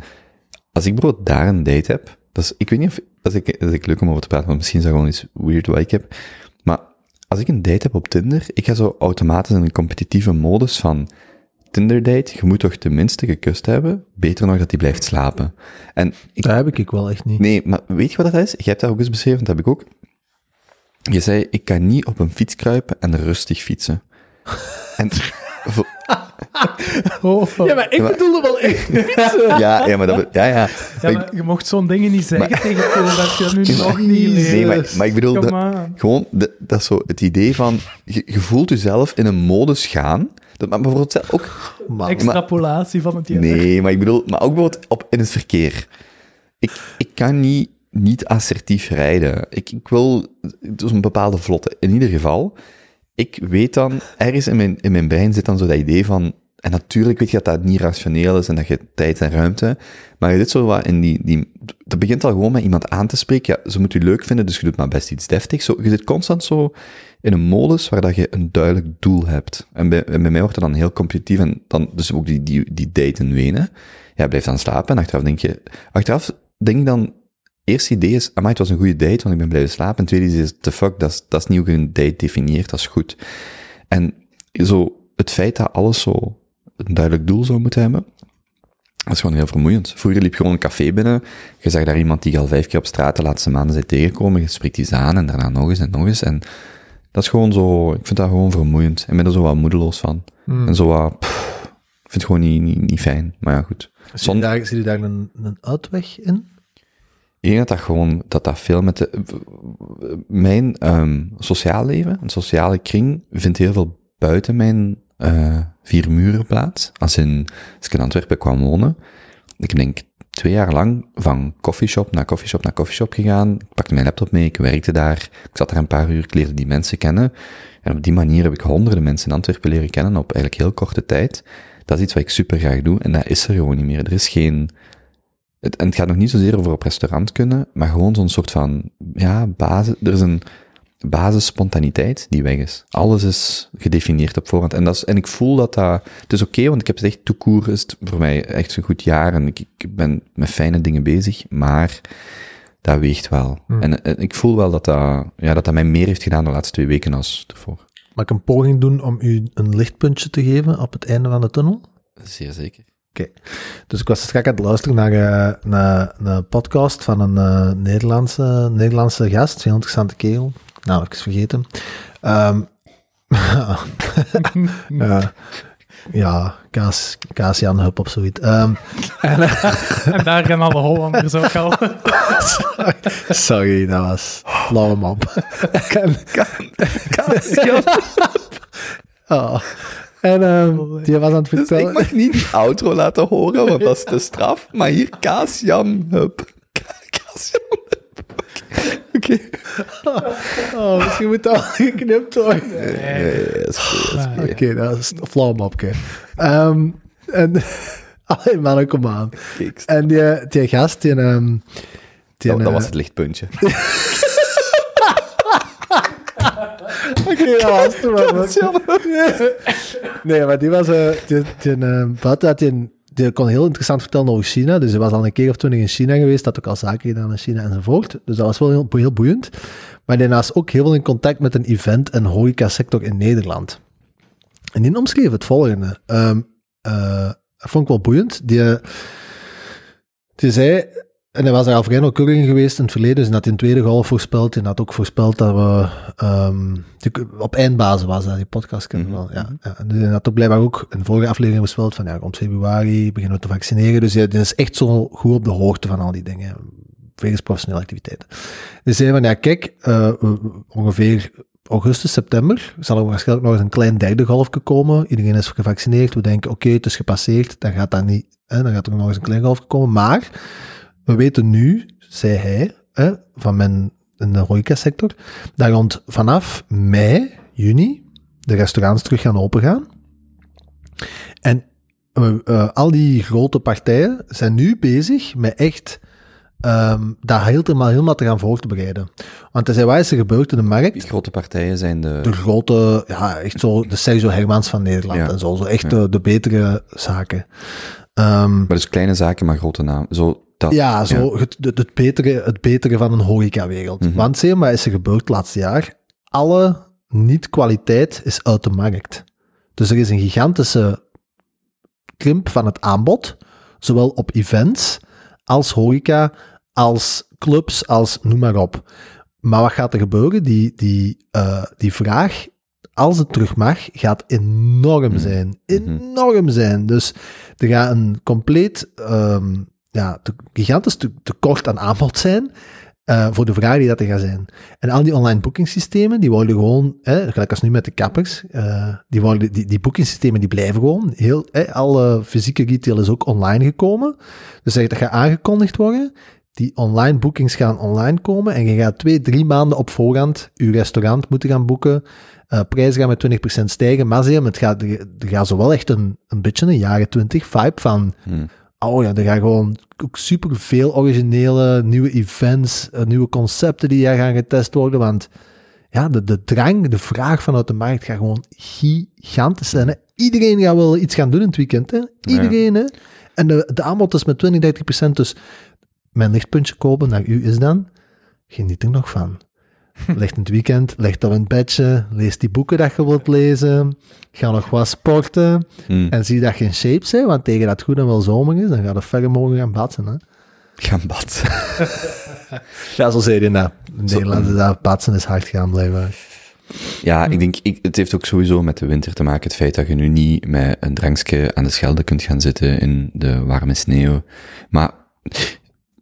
Als ik bijvoorbeeld daar een date heb, dat is, ik weet niet of, dat ik, dat ik leuk om over te praten, want misschien is dat gewoon iets weird wat ik heb. Maar als ik een date heb op Tinder, ik ga zo automatisch in een competitieve modus van Tinder date, je moet toch tenminste gekust hebben, beter nog dat hij blijft slapen. En ik, Dat heb ik wel echt niet. Nee, maar weet je wat dat is? Jij hebt dat ook eens beschreven, dat heb ik ook. Je zei, ik kan niet op een fiets kruipen en rustig fietsen. En, vo- Ja, maar ik Maar- bedoelde wel echt. ja, ja, maar dat, be- ja, ja. Ja, Maar ik- maar je mocht zo'n dingen niet zeggen Maar- tegen dat je dat nu nog niet leert. Nee, maar, maar ik bedoel, dat, gewoon, de- dat is zo het idee van, je, je voelt jezelf in een modus gaan, dat, maar bijvoorbeeld zelf ook, Maar, Extrapolatie van het jaar. nee, maar ik bedoel, maar ook bijvoorbeeld op, in het verkeer. Ik, ik kan niet, niet assertief rijden. Ik, ik wil, dus een bepaalde vlotte. In ieder geval, ik weet dan, ergens in mijn, in mijn brein zit dan zo dat idee van, en natuurlijk weet je dat dat niet rationeel is en dat je tijd en ruimte, maar je zit zo wat in die, die, dat begint al gewoon met iemand aan te spreken, ja, ze moet u leuk vinden, dus je doet maar best iets deftigs. Zo, je zit constant zo in een modus waar dat je een duidelijk doel hebt. En bij, bij mij wordt het dan heel competitief en dan, dus ook die, die, die date in Wenen. Ja, blijf dan slapen en achteraf denk je, achteraf denk ik dan, eerste idee is, amai, het was een goede date, want ik ben blijven slapen. En tweede idee is, the fuck, dat is, dat is niet hoe je een date definieert, dat is goed. En zo, het feit dat alles zo een duidelijk doel zou moeten hebben, dat is gewoon heel vermoeiend. Vroeger liep je gewoon een café binnen, je zag daar iemand die je al vijf keer op straat de laatste maanden zei tegenkomen, je spreekt die aan en daarna nog eens en nog eens. En dat is gewoon zo, ik vind dat gewoon vermoeiend. Ik ben er zo wat moedeloos van. Hmm. En zo wat, pff, ik vind het gewoon niet, niet, niet fijn. Maar ja, goed. Zie je daar, zie je daar een, een uitweg in? Ik denk dat gewoon, dat dat veel met de, mijn ehm, sociaal leven, een sociale kring, vindt heel veel buiten mijn eh, vier muren plaats. Als, in, als ik in Antwerpen kwam wonen, ik denk twee jaar lang van coffeeshop naar coffeeshop naar coffeeshop gegaan. Ik pakte mijn laptop mee, ik werkte daar, ik zat daar een paar uur, ik leerde die mensen kennen. En op die manier heb ik honderden mensen in Antwerpen leren kennen op eigenlijk heel korte tijd. Dat is iets wat ik super graag doe en dat is er gewoon niet meer. Er is geen, het, en het gaat nog niet zozeer over op restaurant kunnen, maar gewoon zo'n soort van, ja, basis, er is een basisspontaniteit die weg is. Alles is gedefinieerd op voorhand. En, dat is, en ik voel dat dat, het is oké, want ik heb het echt toekoer, is het voor mij echt een goed jaar en ik, ik ben met fijne dingen bezig, maar dat weegt wel. En, en ik voel wel dat dat, ja, dat dat mij meer heeft gedaan de laatste twee weken als ervoor. Mag ik een poging doen om u een lichtpuntje te geven op het einde van de tunnel? Zeer zeker. Oké. Dus ik was straks aan het luisteren naar, eh, naar, naar een podcast van een eh, Nederlandse, Nederlandse gast, heel interessante kerel. Nou, even vergeten. Ehm ja, ja, Kaas, Kaas Jan Hup of zoiets. Ehm, en, eh, En daar gaan alle Hollanders ook al. sorry, dat was flauwe map. en, oh. En ehm, die was aan het Dus vertellen... ik mag niet die outro laten horen, want dat is te straf. Maar hier. Kaas-Jan Hup. Oké. Oh, misschien moet dat geknipt worden. Nee, dat is goed. Oké, dat is een flauw mapje. Ehm, en, allee man, kom aan. Kijk, En die, die gast, die, ehm, die dat, dat eh, was het lichtpuntje. Oké, was toen maar. Nee, maar die was... eh die, die, eh, buiten had die, een- die kon heel interessant vertellen over China. Dus hij was al een keer of twintig in China geweest. Had ook al zaken gedaan in China enzovoort. Dus dat was wel heel, heel boeiend. Maar daarnaast ook heel veel in contact met een event- en horeca-sector in Nederland. En die omschreef het volgende. Ehm, eh, dat vond ik wel boeiend. Die, die zei, en hij was daar al nauwkeurig in geweest in het verleden, dus hij had in de tweede golf voorspeld. En had ook voorspeld dat we ehm, op eindbasis was dat, die podcast kennen wel. Ja, ja. En hij had ook blijkbaar ook in de vorige aflevering voorspeld van ja, rond februari beginnen we te vaccineren. Dus hij is echt zo goed op de hoogte van al die dingen. Wegens professionele activiteiten. Dus zei van ja, kijk, eh, ongeveer augustus, september zal er waarschijnlijk nog eens een klein derde golfje komen. Iedereen is gevaccineerd. We denken, oké, het is gepasseerd. Dan gaat dat niet, hè, dan gaat er nog eens een klein golfje komen. Maar we weten nu, zei hij, hè, van mijn, de horecasector, dat rond vanaf mei, juni, de restaurants terug gaan opengaan. En eh, eh, al die grote partijen zijn nu bezig met echt ehm dat helemaal, helemaal te gaan voor te bereiden. Want er zijn wat is er gebeurd in de markt? Die grote partijen zijn de... de grote, ja, echt zo, de Sergio Hermans van Nederland Ja. en zo, zo echt de, de betere zaken. Ehm, Maar dus kleine zaken, maar grote namen. Zo, dat, ja, zo Het, het, het betere, het betere van een horecawereld. Mhm. Want zie maar is er gebeurd het laatste jaar? Alle niet-kwaliteit is uit de markt. Dus er is een gigantische krimp van het aanbod, zowel op events als horeca, als clubs, als noem maar op. Maar wat gaat er gebeuren? Die, die, eh, die vraag, als het terug mag, gaat enorm zijn. Enorm zijn. Dus er gaat een compleet, ehm, ja, te- gigantisch te- tekort aan aanbod zijn. eh, voor de vraag die dat er gaat zijn. En al die online boekingssystemen, die worden gewoon, hè, gelijk als nu met de kappers, eh, die, worden, die, die boekingssystemen die blijven gewoon. Heel, hè, alle fysieke retail is ook online gekomen. Dus dat gaat aangekondigd worden. Die online boekings gaan online komen en je gaat twee, drie maanden op voorhand je restaurant moeten gaan boeken. Eh prijzen gaan met 20% stijgen, maar zie je, het gaat, er er gaat zo wel echt een, een beetje een jaren 20 vibe van Hmm. Oh ja, er gaan gewoon ook super veel originele nieuwe events, eh, nieuwe concepten die daar gaan getest worden. Want ja, de, de drang, de vraag vanuit de markt gaat gewoon gigantisch zijn. Hè? Iedereen gaat wel iets gaan doen in het weekend. Hè? Iedereen. Hè? En de, de aanbod is met 20, 30 procent. Dus mijn lichtpuntje kopen naar u is dan, geniet er nog van. Leg in het weekend, leg op een bedje, lees die boeken dat je wilt lezen, ga nog wat sporten. Hmm. En zie dat je in shape bent, want tegen dat het goed en wel zomer is, dan gaat het verder mogen gaan batsen. Hè? Gaan bad. Ja, zo zei je. In Nederland is dat batsen is hard gaan blijven. Ja, ik denk, ik, het heeft ook sowieso met de winter te maken. Het feit dat je nu niet met een drankje aan de Schelde kunt gaan zitten in de warme sneeuw. Maar,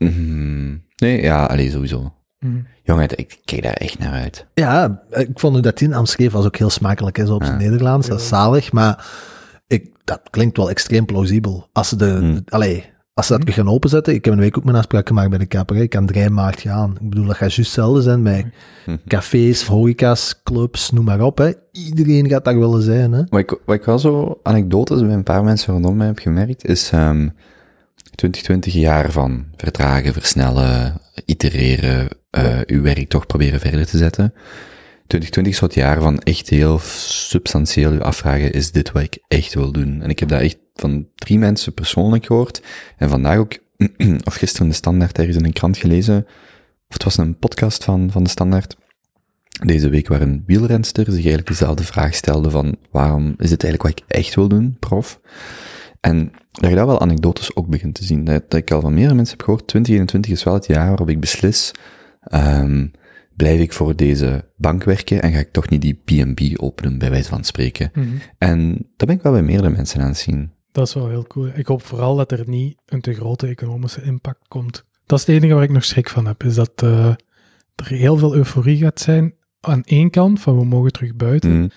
mm, nee, ja, alleen sowieso. Mhm. Jongen, ik kijk daar echt naar uit. Ja, ik vond hoe dat die naam schreef was ook heel smakelijk zo op zijn Nederlands. Dat is zalig, maar ik, dat klinkt wel extreem plausibel. Als ze, de, allee, als ze dat weer gaan openzetten, ik heb een week ook mijn afspraak gemaakt bij de kapper. Ik kan 3 maart gaan. Ik bedoel, dat gaat juist hetzelfde zijn bij cafés, horeca's, clubs, noem maar op. Hè. Iedereen gaat daar willen zijn. Hè. Wat ik, wat ik wel zo anekdotes bij een paar mensen rondom mij heb gemerkt, is ehm 2020 jaar van vertragen, versnellen, itereren, eh uw werk toch proberen verder te zetten. 2020 is het jaar van echt heel substantieel u afvragen, is dit wat ik echt wil doen? En ik heb dat echt van drie mensen persoonlijk gehoord. En vandaag ook, of gisteren de Standaard ergens in een krant gelezen, of het was een podcast van, van de Standaard, deze week waar een wielrenster zich eigenlijk dezelfde vraag stelde van waarom is dit eigenlijk wat ik echt wil doen, prof? En dat je daar wel anekdotes ook begint te zien. Dat, dat ik al van meerdere mensen heb gehoord, 2021 is wel het jaar waarop ik beslis, ehm, blijf ik voor deze bank werken en ga ik toch niet die B&B openen, bij wijze van spreken. Mhm. En dat ben ik wel bij meerdere mensen aan het zien. Dat is wel heel cool. Ik hoop vooral dat er niet een te grote economische impact komt. Dat is het enige waar ik nog schrik van heb, is dat eh, er heel veel euforie gaat zijn aan één kant, van we mogen terug buiten, Mm.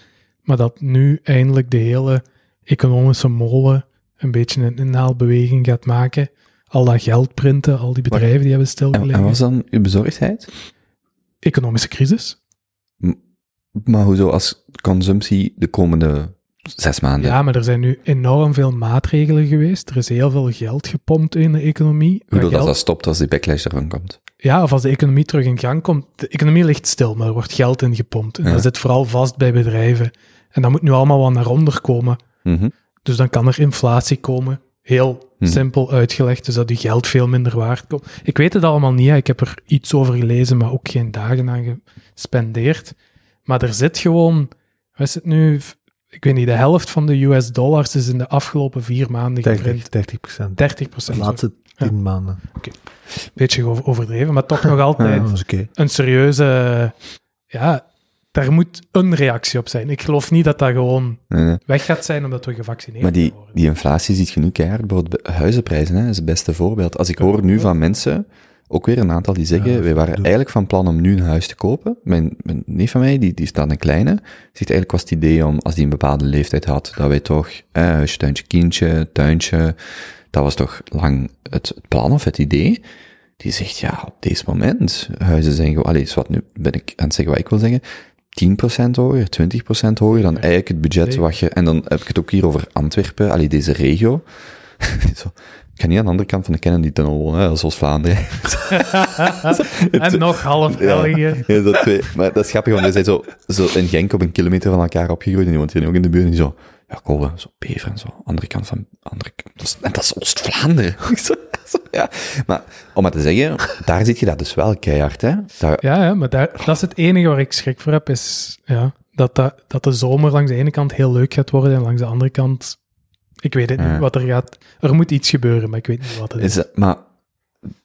maar dat nu eindelijk de hele economische molen een beetje een inhaalbeweging gaat maken. Al dat geld printen, al die bedrijven die hebben En, stilgelegen. en was dan uw bezorgdheid? Economische crisis. Maar hoezo als consumptie de komende zes maanden. Ja, maar er zijn nu enorm veel maatregelen geweest. Er is heel veel geld gepompt in de economie. Bedoel, Dat dat geld- dat stopt als die backlash ervan komt. Ja, of als de economie terug in gang komt. De economie ligt stil, maar er wordt geld in gepompt. En Ja. dat zit vooral vast bij bedrijven. En dat moet nu allemaal wat naar onder komen. Mhm. Dus dan kan er inflatie komen. Heel Hm. simpel uitgelegd, dus dat je geld veel minder waard komt. Ik weet het allemaal niet, hè. ik heb er iets over gelezen, maar ook geen dagen aan gespendeerd. Maar er zit gewoon, wat is het nu, ik weet niet, de helft van de US dollars is in de afgelopen vier maanden 30, geprint. 30 procent. 30 De procent. laatste tien maanden. Beetje over- overdreven, maar toch nog altijd Ja, oké. een serieuze, ja, daar moet een reactie op zijn. Ik geloof niet dat dat gewoon Nee, nee. weg gaat zijn omdat we gevaccineerd Maar die, worden. die inflatie ziet je nu keihard. Bijvoorbeeld bij huizenprijzen hè, is het beste voorbeeld. Als ik hoor nu van mensen, ook weer een aantal die zeggen, Ja, wij waren eigenlijk van plan om nu een huis te kopen. Mijn, mijn neef van mij, die, die staat een kleine, zegt eigenlijk was het idee om, als die een bepaalde leeftijd had, dat wij toch, eh, huisje, tuintje, kindje, tuintje, dat was toch lang het, het plan of het idee. Die zegt, ja, op deze moment, huizen zijn gewoon, allee, is wat nu ben ik aan het zeggen wat ik wil zeggen, 10% hoger, 20% hoger dan eigenlijk het budget wat je, en dan heb ik het ook hier over Antwerpen, allee, deze regio. Zo, ik ga niet aan de andere kant van de Kennedy-tunnel wonen, hè, zoals Vlaanderen. En nog half. België. Ja, dat twee. Maar dat is grappig, want we zijn zo, zo in Genk op een kilometer van elkaar opgegroeid en die woont hier ook in de buurt en die zo, ja, Kobe, zo Bever en zo, andere kant van, andere dat is, en dat is Oost-Vlaanderen. Ja. Maar, om maar te zeggen, daar zit je dat dus wel keihard, hè. Daar, Ja, ja maar daar, dat is het enige waar ik schrik voor heb, is ja, dat, dat, dat de zomer langs de ene kant heel leuk gaat worden en langs de andere kant, ik weet het Ja. niet wat er gaat. Er moet iets gebeuren, maar ik weet niet wat het is. maar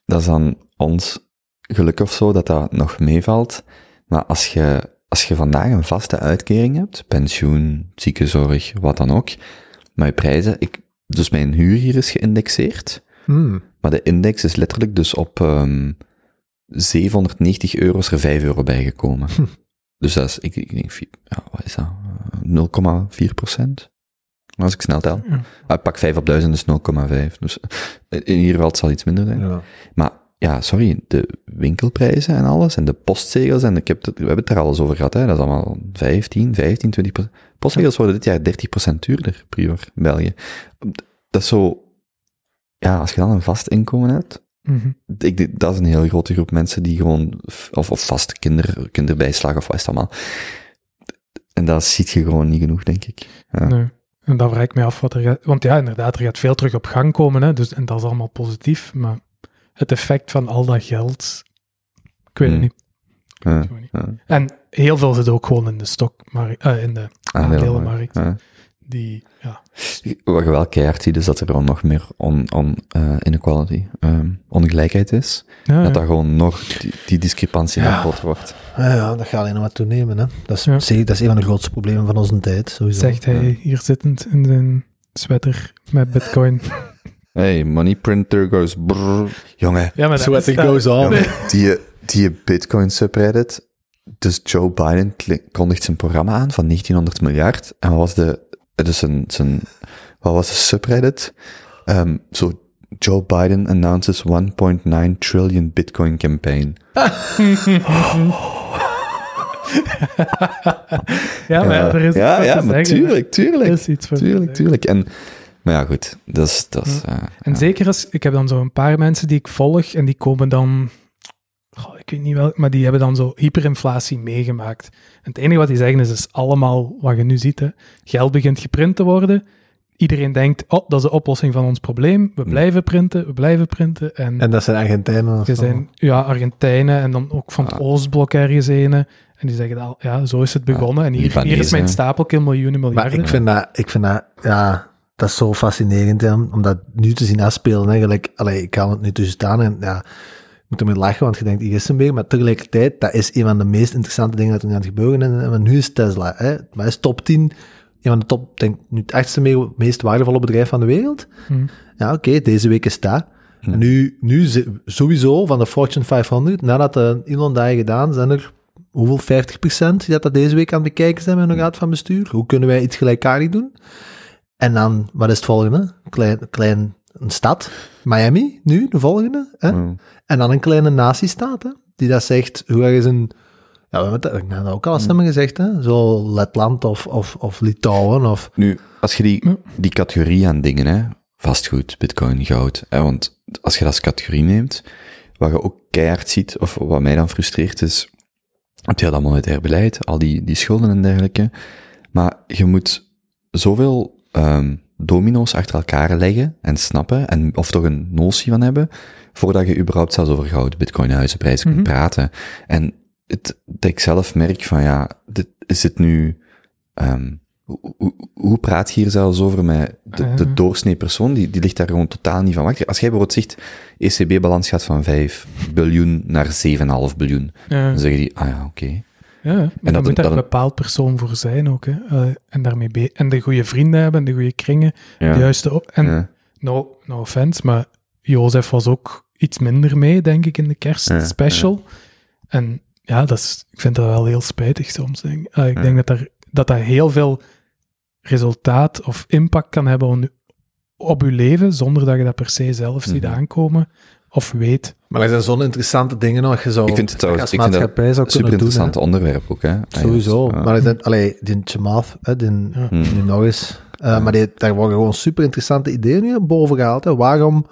dat is aan ons geluk of zo dat dat nog meevalt. Maar als je, als je vandaag een vaste uitkering hebt, pensioen, ziekenzorg, wat dan ook, maar je prijzen, ik, dus mijn huur hier is geïndexeerd, Hmm. maar de index is letterlijk dus op ehm 790 euro is er 5 euro bijgekomen. Dus dat is, ik, ik denk, ja, wat is dat? Eh, 0,4 procent? Als ik snel tel. Ja. Ah, pak 5 op 1000 is 0,5. Dus eh, in ieder geval, het zal iets minder zijn. Ja. Maar ja, sorry, de winkelprijzen en alles, en de postzegels, en ik heb het, we hebben het er alles over gehad, hè, dat is allemaal 15, 15, 20 procent. Postzegels worden dit jaar 30 procent duurder, prior, in België. Dat is zo, ja, als je dan een vast inkomen hebt, Mhm. ik, dat is een heel grote groep mensen die gewoon, of, of vaste kinder, kinderbijslag of wat is het allemaal. En dat ziet je gewoon niet genoeg, denk ik. Ja. Nee. En dan vraag ik me af wat er gaat... Want ja, inderdaad, er gaat veel terug op gang komen, hè, dus, en dat is allemaal positief, maar het effect van al dat geld, ik weet het Hmm. niet. Gewoon. En heel veel zit ook gewoon in de stokmarkt, eh, in de aandelenmarkt. Ja. Die, ja, Wat je wel keihard ziet, is dat er gewoon nog meer on, on, eh, inequality, ehm, ongelijkheid is. ja, Dat ja. dat gewoon nog, die, die discrepantie Ja. nog groter wordt. Ja, ja, dat gaat alleen nog maar toenemen. Hè. Dat, is, dat is een van de grootste problemen van onze tijd. Sowieso. zegt hij hier zittend in zijn sweater met bitcoin. Hey, money printer goes brrr. Jongen, Ja, maar goes on. die, die Bitcoin subreddit, dus Joe Biden kondigt zijn programma aan van 1900 miljard. En wat was de, dus zijn, zijn, wat was de subreddit? Ehm, zo, Joe Biden announces 1.9 trillion Bitcoin campaign. Ja, maar ja, er is ja, iets ja, maar tuurlijk, tuurlijk. Er is iets voor te Tuurlijk, tuurlijk. En, maar ja, goed, dat is, dat is, eh, En ja. zeker als, ik heb dan zo een paar mensen die ik volg en die komen dan, ik weet niet wel, maar die hebben dan zo hyperinflatie meegemaakt. En het enige wat die zeggen is, is allemaal wat je nu ziet, hè. geld begint geprint te worden. Iedereen denkt, oh, dat is de oplossing van ons probleem. We Hm. blijven printen, we blijven printen. En, En dat zijn Argentijnen. zijn ja, Argentijnen en dan ook van het Ah. Oostblok ergens ene. En die zeggen, al, ja, zo is het begonnen. en hier, hier is mijn stapeltje miljoenen Maar miljarden. ik vind dat, ik vind dat, ja, dat is zo fascinerend, hè, om dat nu te zien afspelen. Eigenlijk, allee, ik kan het nu tussen staan en ja, ik moet ermee lachen, want je denkt, hier is een beetje, maar tegelijkertijd, dat is een van de meest interessante dingen dat er nu aan het gebeuren is. En nu is Tesla, hè, maar is top 10, een van de top, denk nu het achtste me- meest waardevolle bedrijf van de wereld. Hm. Ja, oké, deze week is dat. Hm. En nu, nu sowieso van de Fortune 500, nadat de Elon dat heeft gedaan, zijn er hoeveel 50% die dat, dat deze week aan het bekijken zijn met hun raad van bestuur. Hoe kunnen wij iets gelijkaardig doen? En dan, wat is het volgende? Klein, klein een stad, Miami, nu, de volgende. Hè? Mm. En dan een kleine natiestaat, hè? die dat zegt, hoe ergens een, Ja, we hebben het ook al eens hebben gezegd, hè. Zo Letland of, of, of Litouwen of... Nu, als je die, die categorie aan dingen, hè, vastgoed, bitcoin, goud, hè, want als je dat als categorie neemt, wat je ook keihard ziet, of wat mij dan frustreert, is het hele monetair beleid, al die, die schulden en dergelijke, maar je moet zoveel ehm, domino's achter elkaar leggen en snappen, en, of toch een notie van hebben, voordat je überhaupt zelfs over goud, bitcoin, huizenprijzen kunt praten. En het, dat ik zelf merk van, ja, dit, is het nu... ehm, hoe, praat je hier zelfs over met de, de Eh. doorsnee persoon? Die, die ligt daar gewoon totaal niet van wakker. Als jij bijvoorbeeld zegt, ECB-balans gaat van 5 biljoen naar 7,5 biljoen, Ja, dan zeggen die, ah ja, oké. Ja, maar dat dan moet daar een bepaald persoon voor zijn ook. Hè. Eh, en, daarmee be- en de goede vrienden hebben, de goede kringen, Ja. de juiste... op- En Ja. no, no offense, maar Jozef was ook iets minder mee, denk ik, in de Ja, kerstspecial. En ja, dat is, ik vind dat wel heel spijtig soms. Denk. ik. Ah, ik denk dat, daar, dat dat heel veel resultaat of impact kan hebben op, op je leven, zonder dat je dat per se zelf ziet Mhm. aankomen of weet. Maar er zijn zo'n interessante dingen nog, je zou Ik vind het trouwens, als ik vind dat maatschappij zou super kunnen doen. hè. interessant onderwerp ook, hè. Ah, Sowieso. ja. Maar ik denk, allee, die Chamath, hè, die, Ja. Hmm. die nog eens. Eh, Maar die, daar worden gewoon super interessante ideeën nu boven gehaald. Hè. Waarom,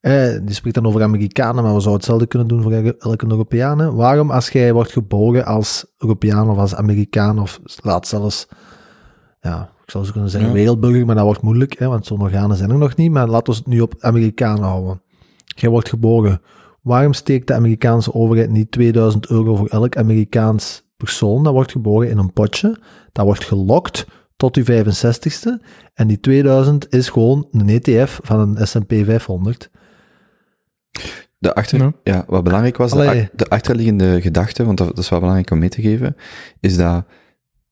eh, die spreekt dan over Amerikanen, maar we zouden hetzelfde kunnen doen voor elke, Europeaan. hè. Waarom, als jij wordt geboren als Europeaan of als Amerikaan, of laat zelfs, ja, ik zou zo kunnen zeggen Ja. wereldburger, maar dat wordt moeilijk, hè, want zo'n organen zijn er nog niet. Maar laten we het nu op Amerikaan houden. Jij wordt geboren. Waarom steekt de Amerikaanse overheid niet 2000 euro voor elk Amerikaans persoon dat wordt geboren in een potje? Dat wordt gelokt tot je 65ste. En die 2000 is gewoon een ETF van een S&P 500. De achter, Ja. ja. wat belangrijk was, de, achterliggende gedachte, want dat, dat is wel belangrijk om mee te geven, is dat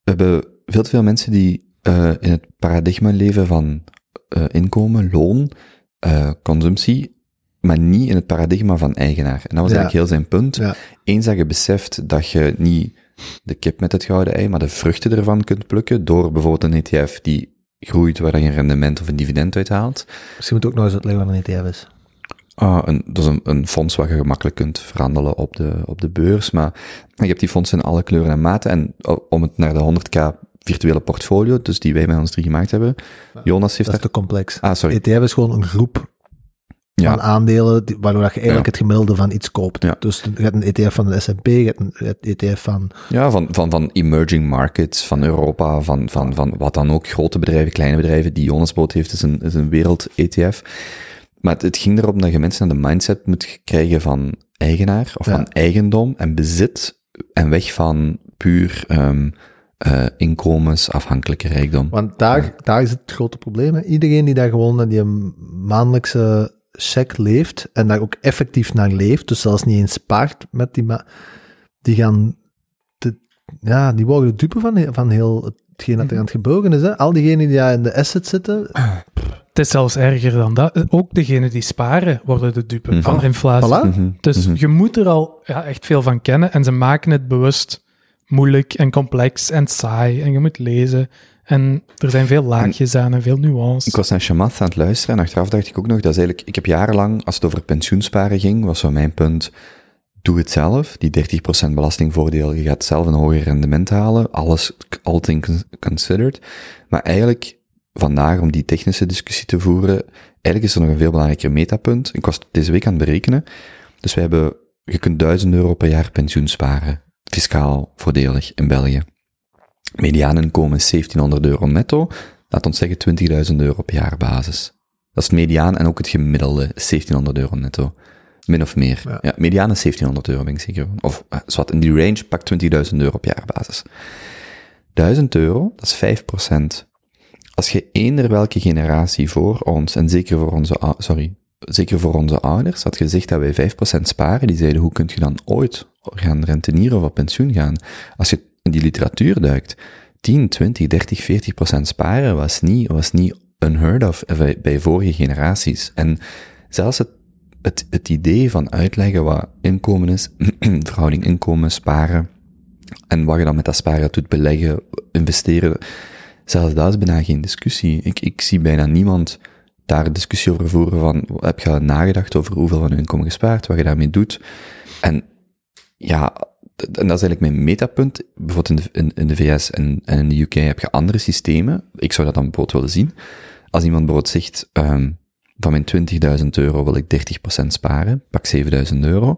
we hebben veel te veel mensen die eh, in het paradigma leven van eh, inkomen, loon, eh, consumptie, maar niet in het paradigma van eigenaar. En dat was Ja. eigenlijk heel zijn punt. Ja. Eens dat je beseft dat je niet de kip met het gouden ei, maar de vruchten ervan kunt plukken door bijvoorbeeld een ETF die groeit waar je een rendement of een dividend uithaalt, Misschien moet ook nog eens uitleggen wat een ETF is. Ah, een, dat is een, een fonds waar je gemakkelijk kunt verhandelen op de, op de beurs, maar je hebt die fondsen in alle kleuren en maten. En o- om het naar de 100k virtuele portfolio, dus die wij met ons drie gemaakt hebben, Jonas heeft Dat is daar... te complex. Ah, sorry. ETF is gewoon een groep Ja. van aandelen, waardoor dat je eigenlijk Ja. het gemiddelde van iets koopt. Ja. Dus je hebt een ETF van de S&P, je hebt een ETF van... Ja, van, van, van emerging markets, van Europa, van, van, van wat dan ook, grote bedrijven, kleine bedrijven, die Jonas Boot heeft, is een, is een wereld-ETF. Maar het, het ging erom dat je mensen aan de mindset moet krijgen van eigenaar, of van eigendom en bezit, en weg van puur ehm eh, inkomensafhankelijke rijkdom. Want daar, daar is het grote probleem. Hè. Iedereen die daar gewoon die maandelijkse check leeft en daar ook effectief naar leeft, dus zelfs niet eens spaart met die, ma- die gaan, te, ja, die worden dupe van, van heel hetgeen dat er aan het gebeuren is. Hè. Al diegenen die daar in de asset zitten, Het is zelfs erger dan dat. Ook degenen die sparen worden de dupe Mhm. van inflatie. voilà. Mhm, Dus mhm. je moet er al ja, echt veel van kennen en ze maken het bewust moeilijk en complex en saai en je moet lezen. En er zijn veel laagjes aan en veel nuance. Ik was naar Shamath aan het luisteren en achteraf dacht ik ook nog, dat is eigenlijk, ik heb jarenlang, als het over pensioensparen ging, was zo mijn punt, doe het zelf, die 30% belastingvoordeel, je gaat zelf een hoger rendement halen, alles, all things considered. Maar eigenlijk, vandaag om die technische discussie te voeren, eigenlijk is er nog een veel belangrijker metapunt. Ik was deze week aan het berekenen, dus we hebben, je kunt 1000 euro per jaar pensioen sparen, fiscaal voordelig in België. Mediaaninkomen is 1700 euro netto, laat ons zeggen 20.000 euro per jaar basis. Dat is het mediaan en ook het gemiddelde is 1700 euro netto. Min of meer. Ja. Ja, mediaan is 1700 euro, ben ik zeker. Of, eh, zwart, in die range, pak 20.000 euro per jaar basis. 1000 euro, dat is 5%. Als je eender welke generatie voor ons, en zeker voor onze, sorry, zeker voor onze ouders, had gezegd dat wij 5% sparen, die zeiden, hoe kun je dan ooit gaan rentenieren of op pensioen gaan? Als je in die literatuur duikt, 10, 20, 30, 40 procent sparen was niet, was niet unheard of bij vorige generaties. En zelfs het, het, het idee van uitleggen wat inkomen is, verhouding inkomen, sparen, en wat je dan met dat sparen doet, beleggen, investeren, zelfs dat is bijna geen discussie. Ik, ik zie bijna niemand daar discussie over voeren van, heb je al nagedacht over hoeveel van je inkomen gespaard, wat je daarmee doet? En ja, en dat is eigenlijk mijn metapunt. Bijvoorbeeld in de, in de VS en, en in de UK heb je andere systemen. Ik zou dat dan bijvoorbeeld willen zien. Als iemand bijvoorbeeld zegt, ehm, van mijn 20.000 euro wil ik 30% sparen, pak 7.000 euro.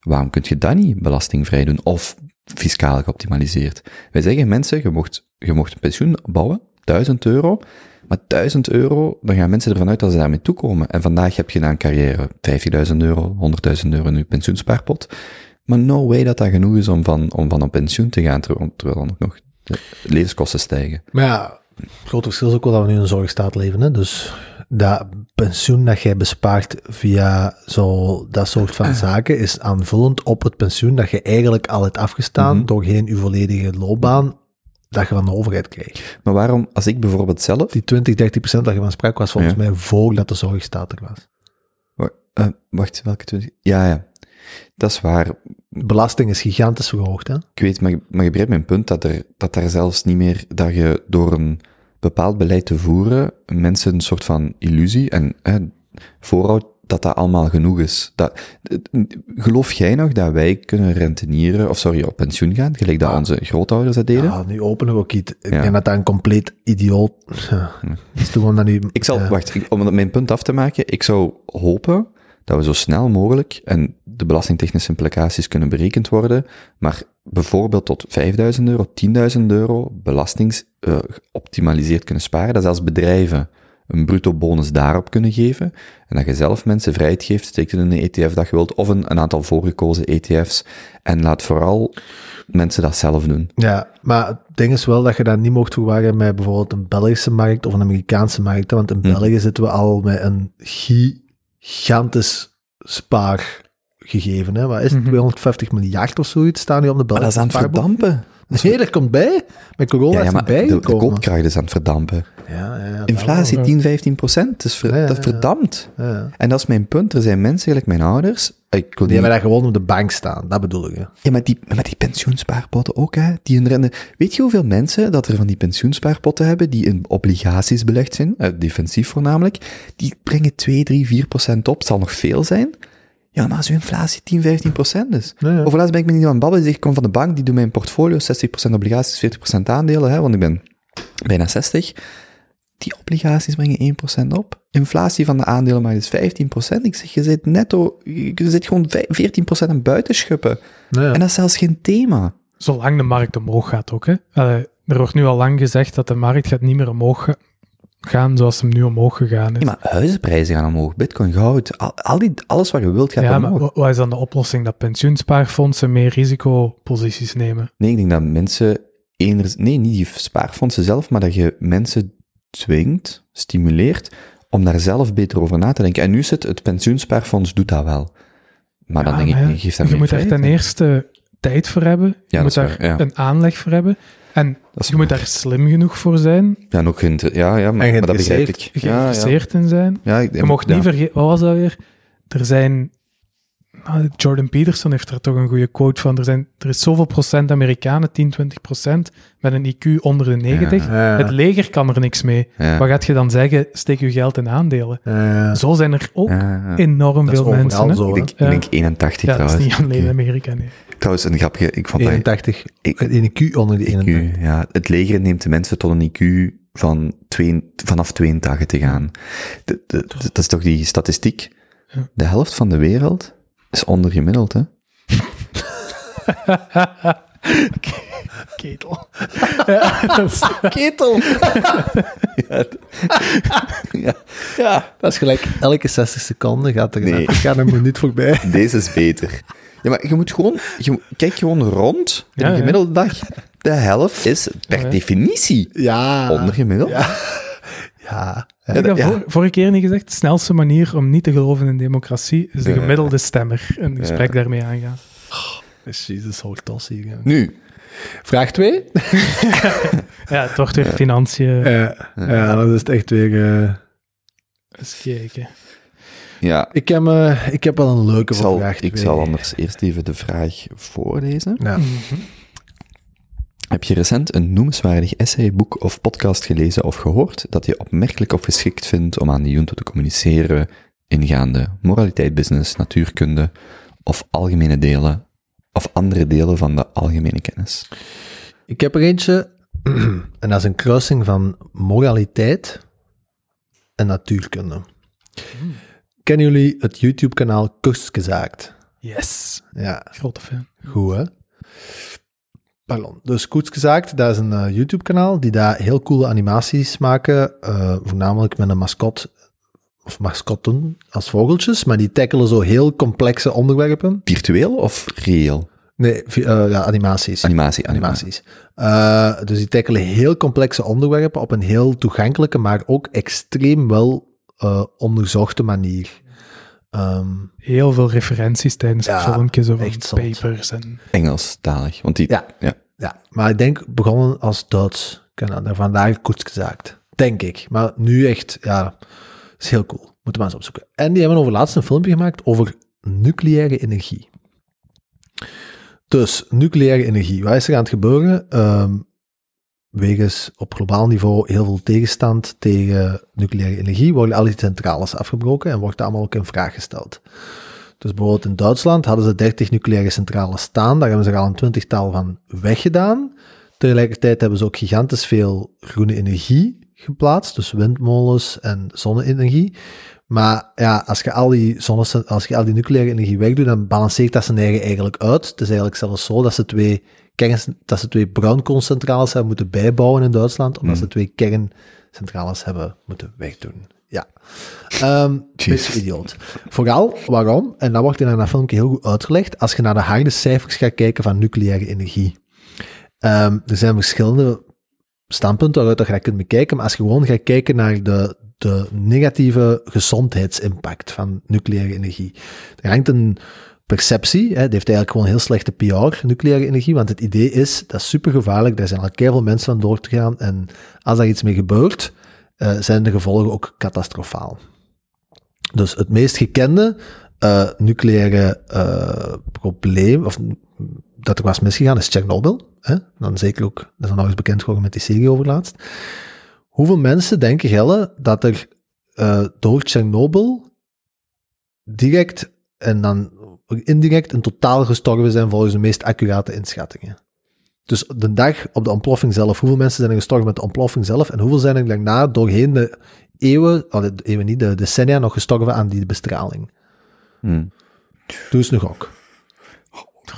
Waarom kun je dat niet belastingvrij doen of fiscaal geoptimaliseerd? Wij zeggen mensen, je mocht, je mocht een pensioen bouwen, 1000 euro, maar 1000 euro, dan gaan mensen ervan uit dat ze daarmee toekomen. En vandaag heb je na een carrière 50.000 euro, 100.000 euro in je pensioenspaarpot. Maar no way dat dat genoeg is om van, om van een pensioen te gaan, terwijl, dan ook nog de levenskosten stijgen. Maar ja, het grote verschil is ook wel dat we nu in een zorgstaat leven. Hè? Dus dat pensioen dat jij bespaart via zo, dat soort van zaken is aanvullend op het pensioen dat je eigenlijk al hebt afgestaan Mhm. door geen je volledige loopbaan dat je van de overheid krijgt. Maar waarom, als ik bijvoorbeeld zelf, Die 20, 30 procent dat je van sprak was volgens Ja. mij voordat de zorgstaat er was. Wa- eh, wacht, welke 20? Ja, ja. Dat is waar. Belasting is gigantisch verhoogd. Hè? Ik weet, maar, maar je begrijpt mijn punt, dat, er, dat daar zelfs niet meer, dat je door een bepaald beleid te voeren, mensen een soort van illusie en hè, voorhoudt dat dat allemaal genoeg is. Dat, geloof jij nog dat wij kunnen rentenieren, of sorry, op pensioen gaan, gelijk dat Ah. onze grootouders dat deden? Ja, nu openen we ook iets. Ik Ja. denk dat dat een compleet idioot is. Toen dat nu... Ik zal, ja. wacht, om mijn punt af te maken, ik zou hopen dat we zo snel mogelijk, en de belastingtechnische implicaties kunnen berekend worden, maar bijvoorbeeld tot 5000 euro, 10.000 euro belastings geoptimaliseerd kunnen sparen, dat zelfs bedrijven een bruto bonus daarop kunnen geven, en dat je zelf mensen vrijheid geeft, steek in een ETF dat je wilt, of een, een aantal voorgekozen ETF's, en laat vooral mensen dat zelf doen. Ja, maar het ding is wel dat je dat niet mocht verwarren met bijvoorbeeld een Belgische markt of een Amerikaanse markt. Want in Hm. België zitten we al met een gigantisch spaargegeven. Hè? Wat is het? Mhm. 250 miljard of zoiets staan nu op de Maar dat Belgische is aan het verdampen. Nee, dat komt bij. Met corona Ja, ja, is maar het de, de koopkracht is aan het verdampen. ja, ja, ja, Inflatie wel. 10, 15 procent, dat is, ver- Ja, ja, dat verdampt. Ja, ja. En dat is mijn punt. Er zijn mensen, gelijk mijn ouders. Ik wil Die niet, hebben daar gewoon op de bank staan. Dat bedoel ik. Hè. ja, maar die, maar die pensioenspaarpotten ook, hè. Die een rente, weet je hoeveel mensen dat er van die pensioenspaarpotten hebben, die in obligaties belegd zijn, eh, defensief voornamelijk, die brengen 2, 3, 4 procent op. Het zal nog veel zijn. Ja, maar als uw inflatie 10, 15 procent is. Ja, ja. Of laatst ben ik met iemand aan het babbelen, die zegt, ik kom van de bank, die doet mijn portfolio, 60 procent obligaties, 40 procent aandelen, hè, want ik ben bijna 60. Die obligaties brengen 1% op. Inflatie van de aandelenmarkt is 15%. Ik zeg, je zit netto, je zit gewoon vij- 14% aan buitenschuppen. Ja. En dat is zelfs geen thema. Zolang de markt omhoog gaat ook. Hè. Er wordt nu al lang gezegd dat de markt gaat niet meer omhoog gaan zoals hem nu omhoog gegaan is. Ja, maar huizenprijzen gaan omhoog, bitcoin, goud, al, al die, alles wat je wilt gaat Ja, maar omhoog. wa- wat is dan de oplossing? Dat pensioenspaarfondsen meer risicoposities nemen? Nee, ik denk dat mensen, eners, nee, niet die spaarfondsen zelf, maar dat je mensen dwingt, stimuleert, om daar zelf beter over na te denken. En nu zit het pensioenspaarfonds doet dat wel. Maar dan denk ik, maar ja, nee, geef daar Je moet er ten eerste tijd voor hebben. Je Ja, moet dat daar waar, een aanleg voor hebben. En je moet daar slim genoeg voor zijn, Ja, en ook ja, ja, maar, En maar dat begrijp ik. geïnteresseerd. Ja, ja. geïnteresseerd in zijn. Ja, ik, Je mocht ja. niet vergeten, wat was dat weer? Er zijn, nou, Jordan Peterson heeft er toch een goede quote van. Er, zijn, er is zoveel procent Amerikanen, 10, 20 procent, met een IQ onder de 90. Ja, ja. Het leger kan er niks mee. Ja. Wat gaat je dan zeggen? Steek je geld in aandelen. Ja, ja. Zo zijn er ook Ja, ja. enorm Dat is veel overal mensen. zo. Ik denk, Ja. ik denk 81 Ja, dat is trouwens. niet alleen. Amerika, nee. Trouwens, een grapje, ik vond dat... 81. Ik- Een IQ onder die 81. IQ, ja, het leger neemt de mensen tot een IQ van twee, vanaf 82 te gaan. De, de, de- dat is toch die statistiek? Ja. De helft van de wereld is ondergemiddeld, hè? Ketel. ja, dat is- Ketel! Ja, ja. Dat is gelijk, elke 60 seconden gaat er Nee. gaat een minuut voorbij. Deze is beter. Ja, maar je moet gewoon, je, kijk gewoon rond, in Ja, een ja. gemiddelde dag. De helft is per Ja. definitie Ja. ondergemiddeld. Ja. Ja. Heb ik ja. vor- vorige keer niet gezegd? De snelste manier om niet te geloven in democratie is de gemiddelde stemmer een gesprek daarmee aangaan. Jezus, hoog tos hier. hè. Nu, Vraag 2? Ja, het wordt weer financiën. Ja, ja, dat is het echt weer... eh, Eens kijken. Ja, ik, heb, eh, ik heb wel een leuke ik zal, vraag ik 2. zal anders eerst even de vraag voorlezen. Ja. Mhm. Heb je recent een noemenswaardig essay, boek of podcast gelezen of gehoord dat je opmerkelijk of geschikt vindt om aan de junto te communiceren ingaande moraliteit, business, natuurkunde of algemene delen of andere delen van de algemene kennis? Ik heb er eentje, en dat is een kruising van moraliteit en natuurkunde. Kennen jullie het YouTube-kanaal Kustgezaakt? Yes. Ja, Grote fan. goed hè? Pardon. Dus Koetsgezaakt, dat is een eh, YouTube-kanaal die daar heel coole animaties maken, eh, voornamelijk met een mascot of mascotten als vogeltjes, maar die tackelen zo heel complexe onderwerpen. Virtueel of reëel? Nee, eh, ja, animaties. Animatie, animatie. animaties. Eh, dus die tackelen heel complexe onderwerpen op een heel toegankelijke, maar ook extreem wel eh, onderzochte manier. Ehm, Heel veel referenties tijdens Ja, het filmpje, zo van echt zot. papers en... Engelstalig. Want die, Ja. ja. ja, maar ik denk begonnen als Duits kanaal, vandaar Koetsgezaakt. Denk ik. Maar nu echt, ja, is heel cool. Moeten we maar eens opzoeken. En die hebben over laatst een filmpje gemaakt over nucleaire energie. Dus, nucleaire energie. Wat is er aan het gebeuren? Ehm wegens op globaal niveau heel veel tegenstand tegen nucleaire energie, worden al die centrales afgebroken en wordt allemaal ook in vraag gesteld. Dus bijvoorbeeld in Duitsland hadden ze 30 nucleaire centrales staan, daar hebben ze er al een twintigtal van weggedaan. Tegelijkertijd hebben ze ook gigantisch veel groene energie geplaatst, dus windmolens en zonne-energie. Maar ja, als je al die, zonne, als je al die nucleaire energie wegdoet, dan balanceert dat zijn eigen eigenlijk uit. Het is eigenlijk zelfs zo dat ze twee, dat ze twee bruinkoolcentrales hebben moeten bijbouwen in Duitsland, omdat ze twee kerncentrales hebben moeten wegdoen. Ja. Beetje idioot. Vooral, waarom? En dat wordt in dat filmpje heel goed uitgelegd, als je naar de harde cijfers gaat kijken van nucleaire energie. Ehm, er zijn verschillende standpunten waaruit dat je dat kunt bekijken, maar als je gewoon gaat kijken naar de, de negatieve gezondheidsimpact van nucleaire energie. Er hangt een perceptie, hè, die heeft eigenlijk gewoon heel slechte PR, nucleaire energie, want het idee is, dat is super gevaarlijk, daar zijn al veel mensen van door te gaan, en als daar iets mee gebeurt, eh, zijn de gevolgen ook catastrofaal. Dus het meest gekende eh, nucleaire eh, probleem, of mm, dat er was misgegaan, is Chernobyl. Hè? Dan zeker ook, dat is dan nog eens bekend geworden met die serie over laatst. Hoeveel mensen denken, Gelle, dat er door Chernobyl direct en dan indirect in totaal gestorven zijn volgens de meest accurate inschattingen? Dus de dag op de ontploffing zelf, hoeveel mensen zijn er gestorven met de ontploffing zelf en hoeveel zijn er daarna doorheen de eeuwen, oh, de eeuwen niet, de decennia nog gestorven aan die bestraling? Hm. Doe eens nog ook.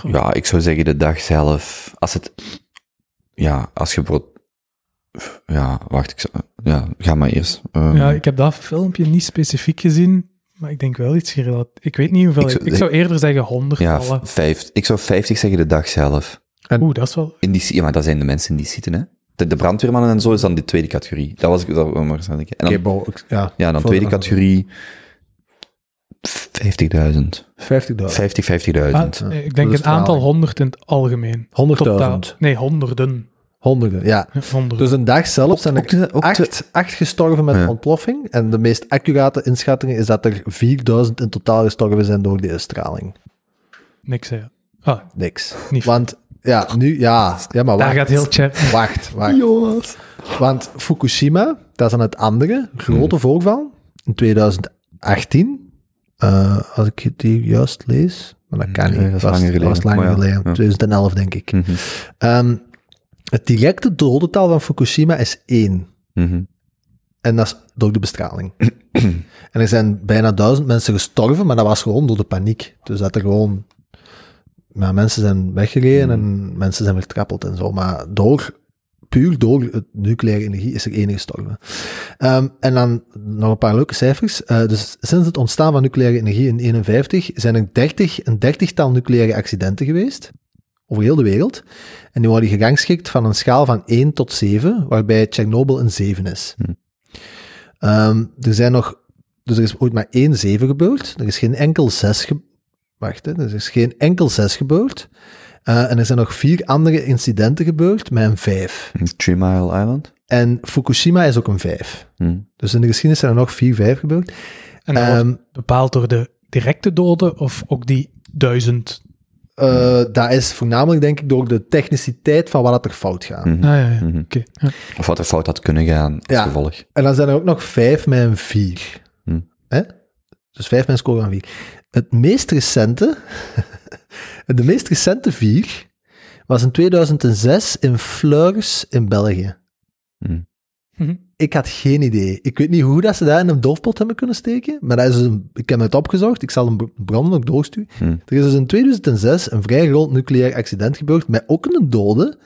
Ja, ik zou zeggen de dag zelf. Als het. Ja, als je. Ja, wacht, ik zou, ja, ga maar eerst. Ehm, Ja, ik heb dat filmpje niet specifiek gezien, maar ik denk wel iets gerelateerd. Ik weet niet hoeveel. Ik zou- zou, ik zou eerder zeggen 100 ja, vallen. vijf, ik zou 50 zeggen de dag zelf. Oeh, dat is wel... In die, ja, maar dat zijn de mensen die zitten, hè? De, de brandweermannen en zo is dan de tweede categorie. Dat was ik dat zeggen. En dan, ja, ja, dan tweede categorie. 50.000. 50.000. 50, 50.000. Ah, ik denk een aantal honderd in het algemeen. 100.000. Totaal. Nee, honderden. Honderden, ja. Honderden. Dus een dag zelf zijn ook er ook acht, acht gestorven met Ja. een ontploffing. En de meest accurate inschatting is dat er 4000 in totaal gestorven zijn door die straling. Niks, hè. Ah, Niks. Niet Want, ja, nu, ja, ja maar daar wacht. gaat heel chat. Wacht, wacht. Want Fukushima, dat is dan het andere grote voorval, in 2018, eh, als ik het hier juist lees, maar dat kan Nee, niet, dat is was, langer geleden. was langer Maar ja, geleden, ja. 2011 denk ik. Ehm, het directe dodental van Fukushima is 1. mhm. En dat is door de bestraling. en er zijn bijna duizend mensen gestorven, maar dat was gewoon door de paniek. Dus dat er gewoon... Ja, mensen zijn weggereden en mensen zijn vertrappeld en zo. Maar door, puur door het nucleaire energie is er één gestorven. Ehm, en dan nog een paar leuke cijfers. Eh, dus sinds het ontstaan van nucleaire energie in 1951 zijn er 30, een dertigtal nucleaire accidenten geweest. Over heel de wereld. En die worden gerangschikt van een schaal van 1 tot 7, waarbij Chernobyl een 7 is. Ehm, er zijn nog, dus er is ooit maar één 7 gebeurd. Er is geen enkel 6 ge, wacht, hè, er is geen enkel 6 gebeurd. Eh, en er zijn nog vier andere incidenten gebeurd met een 5. Three Mile Island. En Fukushima is ook een 5. Hm. Dus in de geschiedenis zijn er nog 4, 5 gebeurd. En dat Ehm, wordt bepaald door de directe doden of ook die duizend. Eh, dat is voornamelijk, denk ik, door de techniciteit van wat er fout gaat. Mhm. Ah, ja, ja. Mhm. Oké. ja. Of wat er fout had kunnen gaan als Ja. gevolg. En dan zijn er ook nog vijf met een vier. Hm. Hè? Dus vijf met een score van vier. Het meest recente En de meest recente vier was in 2006 in Fleurs in België. Hm. Ik had geen idee. Ik weet niet hoe dat ze daar in een doofpot hebben kunnen steken, maar dat is een, ik heb het opgezocht. Ik zal een br- bron ook doorsturen. Hm. Er is dus in 2006 een vrij groot nucleair accident gebeurd met ook een dode,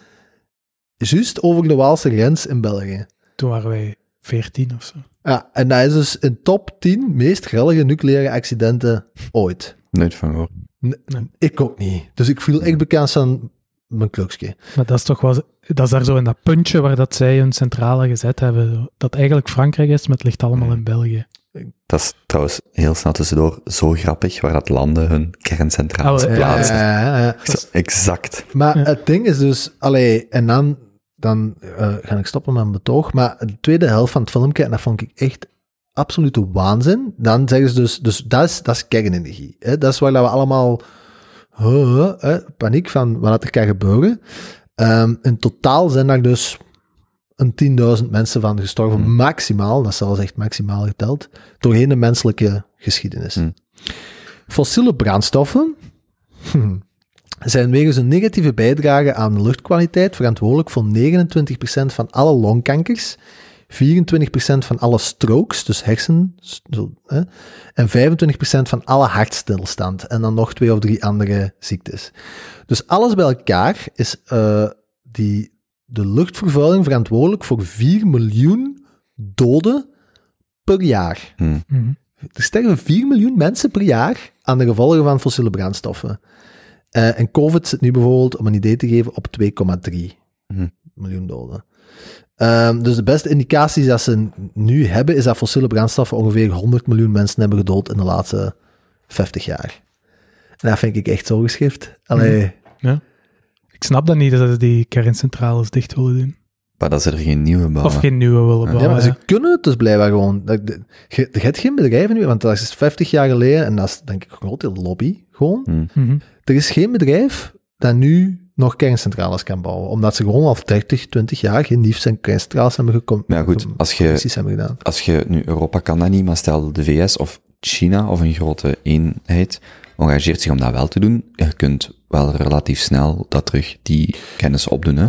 juist over de Waalse grens in België. Toen waren wij 14 of zo. Ja, en dat is dus in top 10 meest grillige nucleaire accidenten ooit. Nooit van gehoord. N- Ik ook niet. Dus ik viel echt bekend aan mijn klukje. Maar dat is toch wel, dat is daar zo in dat puntje waar dat zij hun centrale gezet hebben. Dat eigenlijk Frankrijk is, maar het ligt allemaal in België. Dat is trouwens heel snel tussendoor zo grappig waar dat landen hun kerncentrales Oh, ja, plaatsen. Ja, ja, ja. Zo, Exact. Maar Ja. het ding is dus, allee, en dan, dan eh, ga ik stoppen met mijn betoog. Maar de tweede helft van het filmpje, en dat vond ik echt absolute waanzin. Dan zeggen ze dus, dus dat is, dat is kernenergie. Hè? Dat is waar dat we allemaal huh, huh, hè, paniek van wat er kan gebeuren. Ehm, in totaal zijn daar dus een 10.000 mensen van gestorven, Hmm. maximaal, dat is zelfs echt maximaal geteld, doorheen de menselijke geschiedenis. Hmm. Fossiele brandstoffen hm, zijn wegens een negatieve bijdrage aan de luchtkwaliteit verantwoordelijk voor 29% van alle longkankers, 24% van alle strokes, dus hersen, zo, hè, en 25% van alle hartstilstand. En dan nog twee of drie andere ziektes. Dus alles bij elkaar is eh, die, de luchtvervuiling verantwoordelijk voor 4 miljoen doden per jaar. Hm. Mhm. Er sterven 4 miljoen mensen per jaar aan de gevolgen van fossiele brandstoffen. Eh, en COVID zit nu bijvoorbeeld, om een idee te geven, op 2,3 Mhm. miljoen doden. Ehm, dus de beste indicaties dat ze nu hebben, is dat fossiele brandstoffen ongeveer 100 miljoen mensen hebben gedood in de laatste 50 jaar. En dat vind ik echt zo geschift. Allee, Ik snap dat niet dat ze die kerncentrales dicht willen doen. Maar dat ze er geen nieuwe bouwen. Of geen nieuwe willen Ja, bouwen. Ja, maar ze ja. kunnen het dus blijkbaar gewoon. Je je hebt geen bedrijven nu, want dat is 50 jaar geleden en dat is denk ik een groot deel lobby gewoon. Hm. Mhm. Er is geen bedrijf dat nu nog kerncentrales kan bouwen, omdat ze gewoon al 30, 20 jaar geen nieuws en kerncentrales hebben gekomen. Maar ja, goed, als je- hebben gedaan. Als je nu, Europa kan dat niet, maar stel de VS of China of een grote eenheid engageert zich om dat wel te doen, je kunt wel relatief snel dat terug die kennis opdoen. Hè?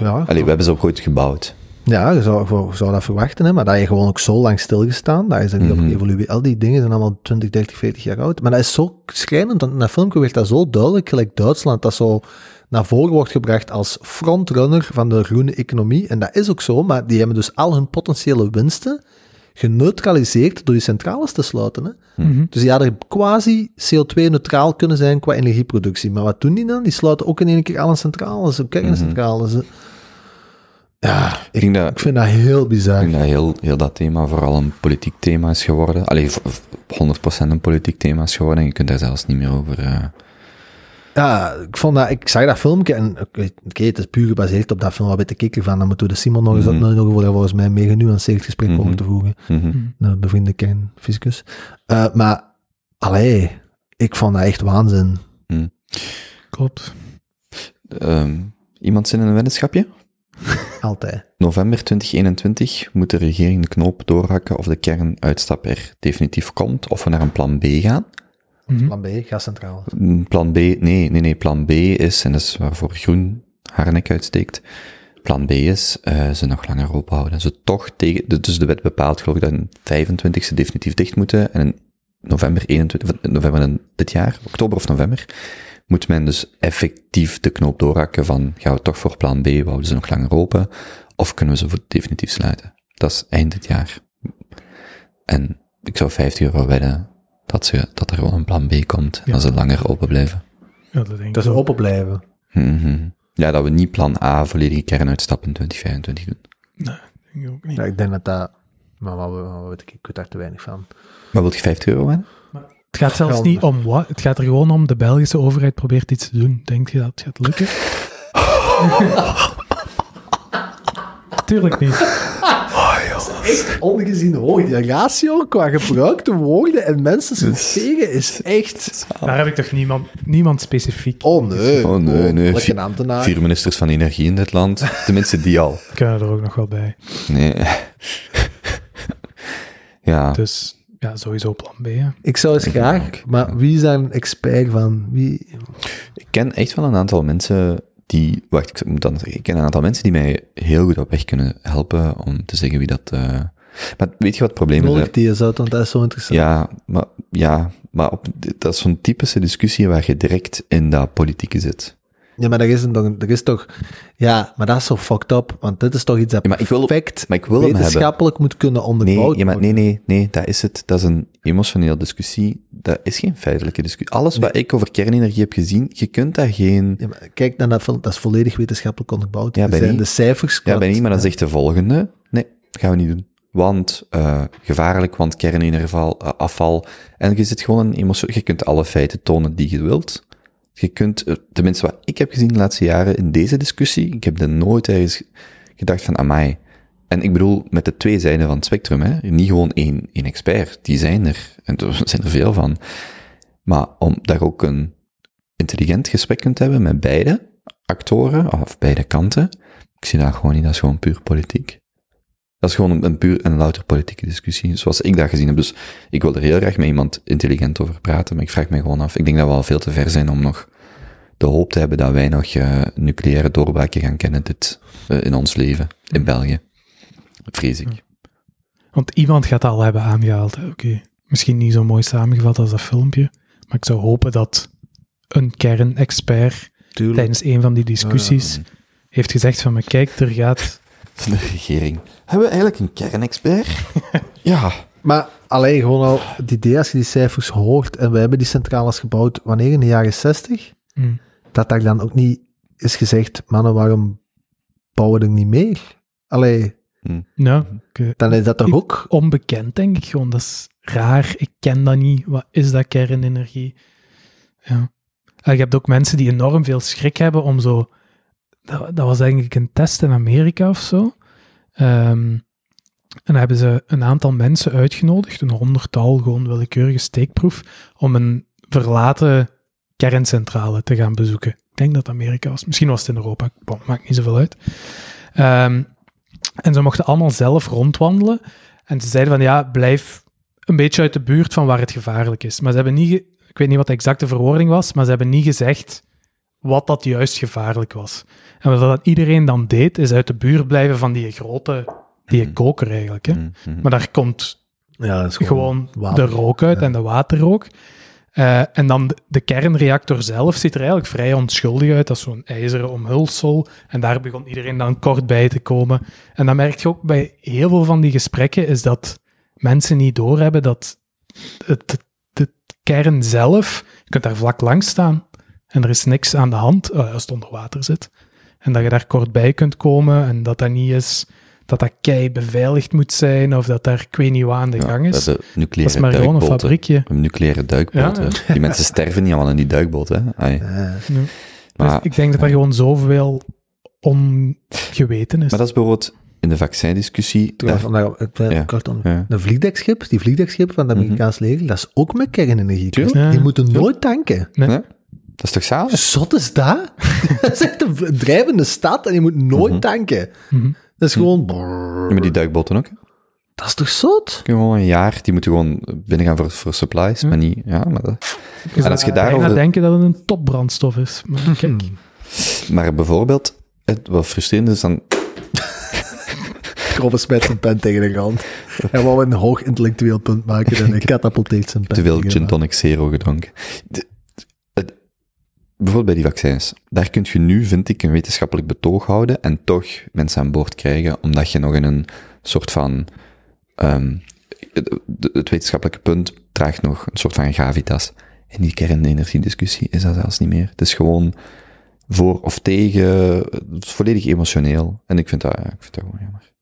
Ja, Allee, we hebben ze ook ooit gebouwd. ja je, zou, je zou dat verwachten, hè, maar dat je gewoon ook zo lang stilgestaan, dat is er niet Mhm. op geëvolueerd. Al die dingen zijn allemaal 20, 30, 40 jaar oud. Maar dat is zo schrijnend, want in dat filmpje werd dat zo duidelijk, gelijk Duitsland, dat zo naar voren wordt gebracht als frontrunner van de groene economie. En dat is ook zo, maar die hebben dus al hun potentiële winsten geneutraliseerd door die centrales te sluiten. Hè. Mhm. Dus die hadden quasi CO2-neutraal kunnen zijn qua energieproductie. Maar wat doen die dan? Die sluiten ook in één keer alle centrales, ook kerncentrales. Ja, Ik ik, denk dat, ik vind dat heel ik bizar. denk dat heel, heel dat thema vooral een politiek thema is geworden. Allee, v- v- 100% een politiek thema is geworden en je kunt daar zelfs niet meer over... eh, Ja, ik, vond dat, ik zag dat filmpje en oké, het is puur gebaseerd op dat film. Wat weet ik er van? Dan moeten we de Simon nog eens Mhm. voor daar volgens mij een mega genuanceerd gesprek Mhm. over te voegen. mhm. Een bevriende kernfysicus. Eh, maar, allee, ik vond dat echt waanzin. Klopt. Ehm, iemand zin in een weddenschapje? Altijd. November 2021 moet de regering de knoop doorhakken of de kernuitstap er definitief komt, of we naar een plan B gaan. Mhm. Plan B, gascentrale. Mm, Plan B, nee, nee, nee, plan B is, en dat is waarvoor Groen haar nek uitsteekt, plan B is eh, ze nog langer openhouden. Ze toch tegen, dus de wet bepaalt geloof ik dat in 25 ze definitief dicht moeten, en in november 21, of november dit jaar, oktober of november, moet men dus effectief de knoop doorhakken van, gaan we toch voor plan B, houden ze nog langer open, of kunnen we ze definitief sluiten? Dat is eind dit jaar. En ik zou 50 euro wedden dat, ze, dat er gewoon een plan B komt en Ja. dat ze langer open blijven. Ja, dat denk ik Dat ze open blijven. Mhm. Ja, dat we niet plan A volledige kernuitstap in 2025 doen. Nee, denk ik ook niet. Ja, ik denk dat dat... Maar wat, wat weet ik, ik weet daar te weinig van. Maar wil je 50 euro wedden? Het gaat zelfs niet om wat. Het gaat er gewoon om de Belgische overheid probeert iets te doen. Denk je dat het gaat lukken? Tuurlijk niet. Ongezien hoog. Die ratio qua gebruikte woorden en mensen zijn tegen is echt... Daar heb ik toch niemand, niemand specifiek. Oh nee. Oh, nee, nee. Lekker Vier-. Vier ministers van energie in dit land. Tenminste, die al. Kunnen er ook nog wel bij. Nee. ja, Dus ja, sowieso plan B. hè. Ik zou eens graag, maar wie is daar een expert van? Wie... Ik ken echt wel een aantal mensen die, wacht, ik moet dan zeggen, ik ken een aantal mensen die mij heel goed op weg kunnen helpen om te zeggen wie dat, eh, maar weet je wat het probleem is? Nodig die eens uit, want dat is zo interessant. Ja, maar, ja, maar op, dat is zo'n typische discussie waar je direct in dat politieke zit. Ja, maar er is, een, er is toch... Ja, maar dat is zo fucked up, want dit is toch iets dat Ja, maar ik wil- perfect maar ik wil hem wetenschappelijk moet kunnen onderbouwd Nee, ja, maar nee, nee, nee, dat is het. Dat is een emotionele discussie. Dat is geen feitelijke discussie. Alles wat ik over kernenergie heb gezien, je kunt daar geen... Ja, maar kijk naar dat film, dat is volledig wetenschappelijk onderbouwd. Ja, bij zijn de cijfers... Ja, ben niet, maar dan zegt de volgende. Nee, dat gaan we niet doen. Want eh, gevaarlijk, want kernenergieafval. eh, afval. En je zit gewoon een emotie. Je kunt alle feiten tonen die je wilt. Je kunt, tenminste wat ik heb gezien de laatste jaren in deze discussie, ik heb er nooit ergens gedacht van, amai. En ik bedoel, met de twee zijden van het spectrum, hè. Niet gewoon één, één expert. Die zijn er. En er zijn er veel van. Maar om daar ook een intelligent gesprek kunt hebben met beide actoren, of beide kanten, ik zie dat gewoon niet, dat is gewoon puur politiek. Dat is gewoon een, een puur en louter politieke discussie, zoals ik dat gezien heb. Dus ik wil er heel graag met iemand intelligent over praten, maar ik vraag me gewoon af, ik denk dat we al veel te ver zijn om nog de hoop te hebben dat wij nog eh, nucleaire doorbraken gaan kennen dit, eh, in ons leven, in België. Vrees ik. Want iemand gaat al hebben aangehaald. Oké, misschien niet zo mooi samengevat als dat filmpje, maar ik zou hopen dat een kernexpert tijdens een van die discussies heeft gezegd van, maar kijk, er gaat... Van de regering. Hebben we eigenlijk een kernexpert? ja. Maar alleen gewoon al het idee als je die cijfers hoort en we hebben die centrales gebouwd wanneer in de jaren 60, Hm. dat daar dan ook niet is gezegd, mannen, waarom bouwen we er niet meer? Allee, Nou, dan is dat toch Ik- ook... onbekend, denk ik gewoon. Dat is raar. Ik ken dat niet. Wat is dat kernenergie? Ja. En je hebt ook mensen die enorm veel schrik hebben om zo... Dat, dat was eigenlijk een test in Amerika of zo. Ehm, en hebben ze een aantal mensen uitgenodigd, een honderdtal, gewoon willekeurige steekproef, om een verlaten kerncentrale te gaan bezoeken. Ik denk dat Amerika was. Misschien was het in Europa. Maakt niet zoveel uit. Ehm, en ze mochten allemaal zelf rondwandelen. En ze zeiden van ja, blijf een beetje uit de buurt van waar het gevaarlijk is. Maar ze hebben niet, ik weet niet wat de exacte verwoording was, maar ze hebben niet gezegd wat dat juist gevaarlijk was. En wat dat iedereen dan deed, is uit de buurt blijven van die grote, die Mhm. koker eigenlijk. Hè. Mhm. Maar daar komt Ja, dat is gewoon de rook uit Ja. en de waterrook. Eh, en dan de, de kernreactor zelf ziet er eigenlijk vrij onschuldig uit. Dat is zo'n ijzeren omhulsel. En daar begon iedereen dan kort bij te komen. En dan merk je ook bij heel veel van die gesprekken is dat mensen niet doorhebben dat het, het- de kern zelf, je kunt daar vlak langs staan en er is niks aan de hand eh, als het onder water zit. En dat je daar kort bij kunt komen en dat dat niet is dat dat kei beveiligd moet zijn of dat daar ik weet niet wat aan de Ja, gang is. Dat nucleaire is maar gewoon een fabriekje. Hebben nucleaire duikboten. Ja, Die mensen sterven niet allemaal in die duikboot, hè. Eh. Maar, dus ik denk dat er gewoon zoveel ongeweten is. maar dat is bijvoorbeeld in de vaccindiscussie. trouwens, daar- om daar- kort om-. Een vliegdekschip, die vliegdekschip van het Mhm. Amerikaans leger, dat is ook met kernenergie. Die moeten nooit tanken. Nee. Nee? Dat is toch zalig? Zot is dat? dat is echt een drijvende stad en je moet nooit Mhm. tanken. Mhm. Dat is gewoon... Ja, maar die duikboten ook. Dat is toch zot? Kun je gewoon een jaar, die moeten gewoon binnengaan voor, voor supplies, maar niet, ja, maar dat... Ik En als je zou daarover- denken dat het een topbrandstof is. Maar kijk, Maar bijvoorbeeld, het, wat frustrerend is dan, Grove smijt zijn pen tegen de rand. Hij wou een hoog intellectueel punt maken en hij katapulteert zijn pen te veel tegen de gin tonic zero gedronken. De- bijvoorbeeld bij die vaccins, daar kun je nu, vind ik, een wetenschappelijk betoog houden en toch mensen aan boord krijgen, omdat je nog in een soort van, ehm, het, wetenschappelijke punt draagt nog een soort van gravitas. In die kernenergiediscussie is dat zelfs niet meer. Het is gewoon voor of tegen, het is volledig emotioneel. En ik vind dat, ja, ik vind dat gewoon jammer.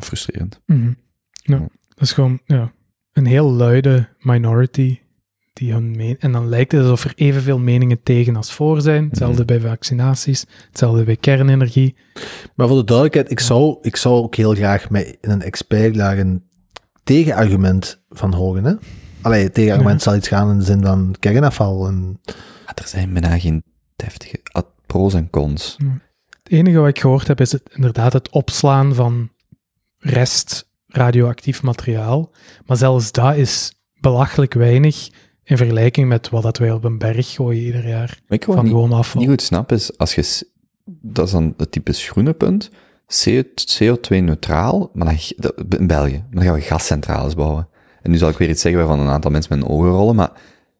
Frustrerend. mhm. ja, dat is gewoon ja, een heel luide minority. Die hun meen- en dan lijkt het alsof er evenveel meningen tegen als voor zijn. Hetzelfde bij vaccinaties, hetzelfde bij kernenergie. Maar voor de duidelijkheid, ik zou, ik zou ook heel graag met een expert daar een tegenargument van horen. Hè? Allee, het tegenargument zal iets gaan in de zin van kernafval. En, Maar er zijn bijna geen deftige ad- pro's en cons. Het enige wat ik gehoord heb is het, inderdaad het opslaan van rest radioactief materiaal. Maar zelfs dat is belachelijk weinig in vergelijking met wat dat wij op een berg gooien ieder jaar. Ik Van niet, gewoon afval. niet goed snap is, als je, dat is dan het type groene punt, CO2-neutraal, maar dan, in België, maar dan gaan we gascentrales bouwen. En nu zal ik weer iets zeggen waarvan een aantal mensen met hun ogen rollen, maar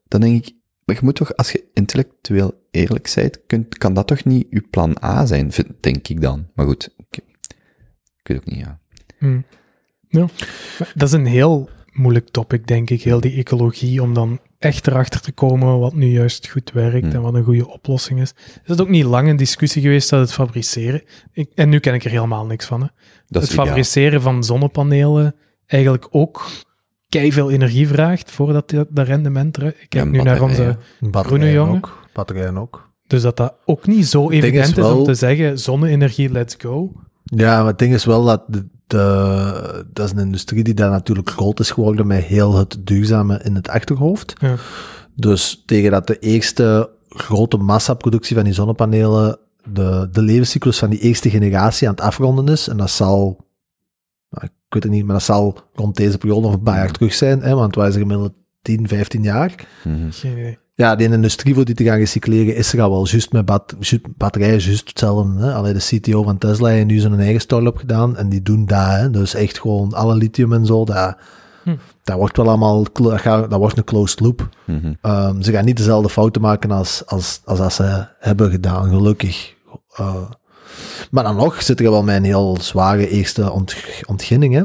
dan denk ik, maar je moet toch, als je intellectueel eerlijk bent, kunt, kan dat toch niet je plan A zijn, vind- denk ik dan. Maar goed, ik, ik weet ook niet, ja. Hm. Ja. Maar Dat is een heel moeilijk topic, denk ik, heel die ecologie, om dan echt erachter te komen wat nu juist goed werkt en wat een goede oplossing is. Is het ook niet lang een discussie geweest dat het fabriceren, ik, en nu ken ik er helemaal niks van, hè. Dat het ideaal. fabriceren van zonnepanelen eigenlijk ook veel energie vraagt voordat de, de rendement er... Ik kijk Ja, nu naar onze... Batterijen jongen. ook. Batterijen ook. Dus dat dat ook niet zo is evident is, om te zeggen, zonne-energie, let's go. Ja, maar het ding is wel dat de, de- dat is een industrie die daar natuurlijk groot is geworden met heel het duurzame in het achterhoofd. Ja. Dus tegen dat de eerste grote massaproductie van die zonnepanelen, de, de levenscyclus van die eerste generatie aan het afronden is, en dat zal, nou, ik weet het niet, maar dat zal rond deze periode of een paar jaar terug zijn, hè, want wij zijn gemiddeld 10, 15 jaar. Mhm. Geen idee. Ja, die industrie voor die te gaan recycleren is er al wel. Juist met bat, batterijen, juist hetzelfde. Hè? Allee, de CTO van Tesla heeft nu zijn eigen start-up gedaan en die doen dat. Hè? Dus echt gewoon alle lithium en zo. Dat, Hm. dat wordt wel allemaal, dat, gaat- dat wordt een closed loop. Mhm. Ehm, ze gaan niet dezelfde fouten maken als, als, als dat ze hebben gedaan, gelukkig. Eh, maar dan nog zit er wel een heel zware eerste ont, ontginning. Hè?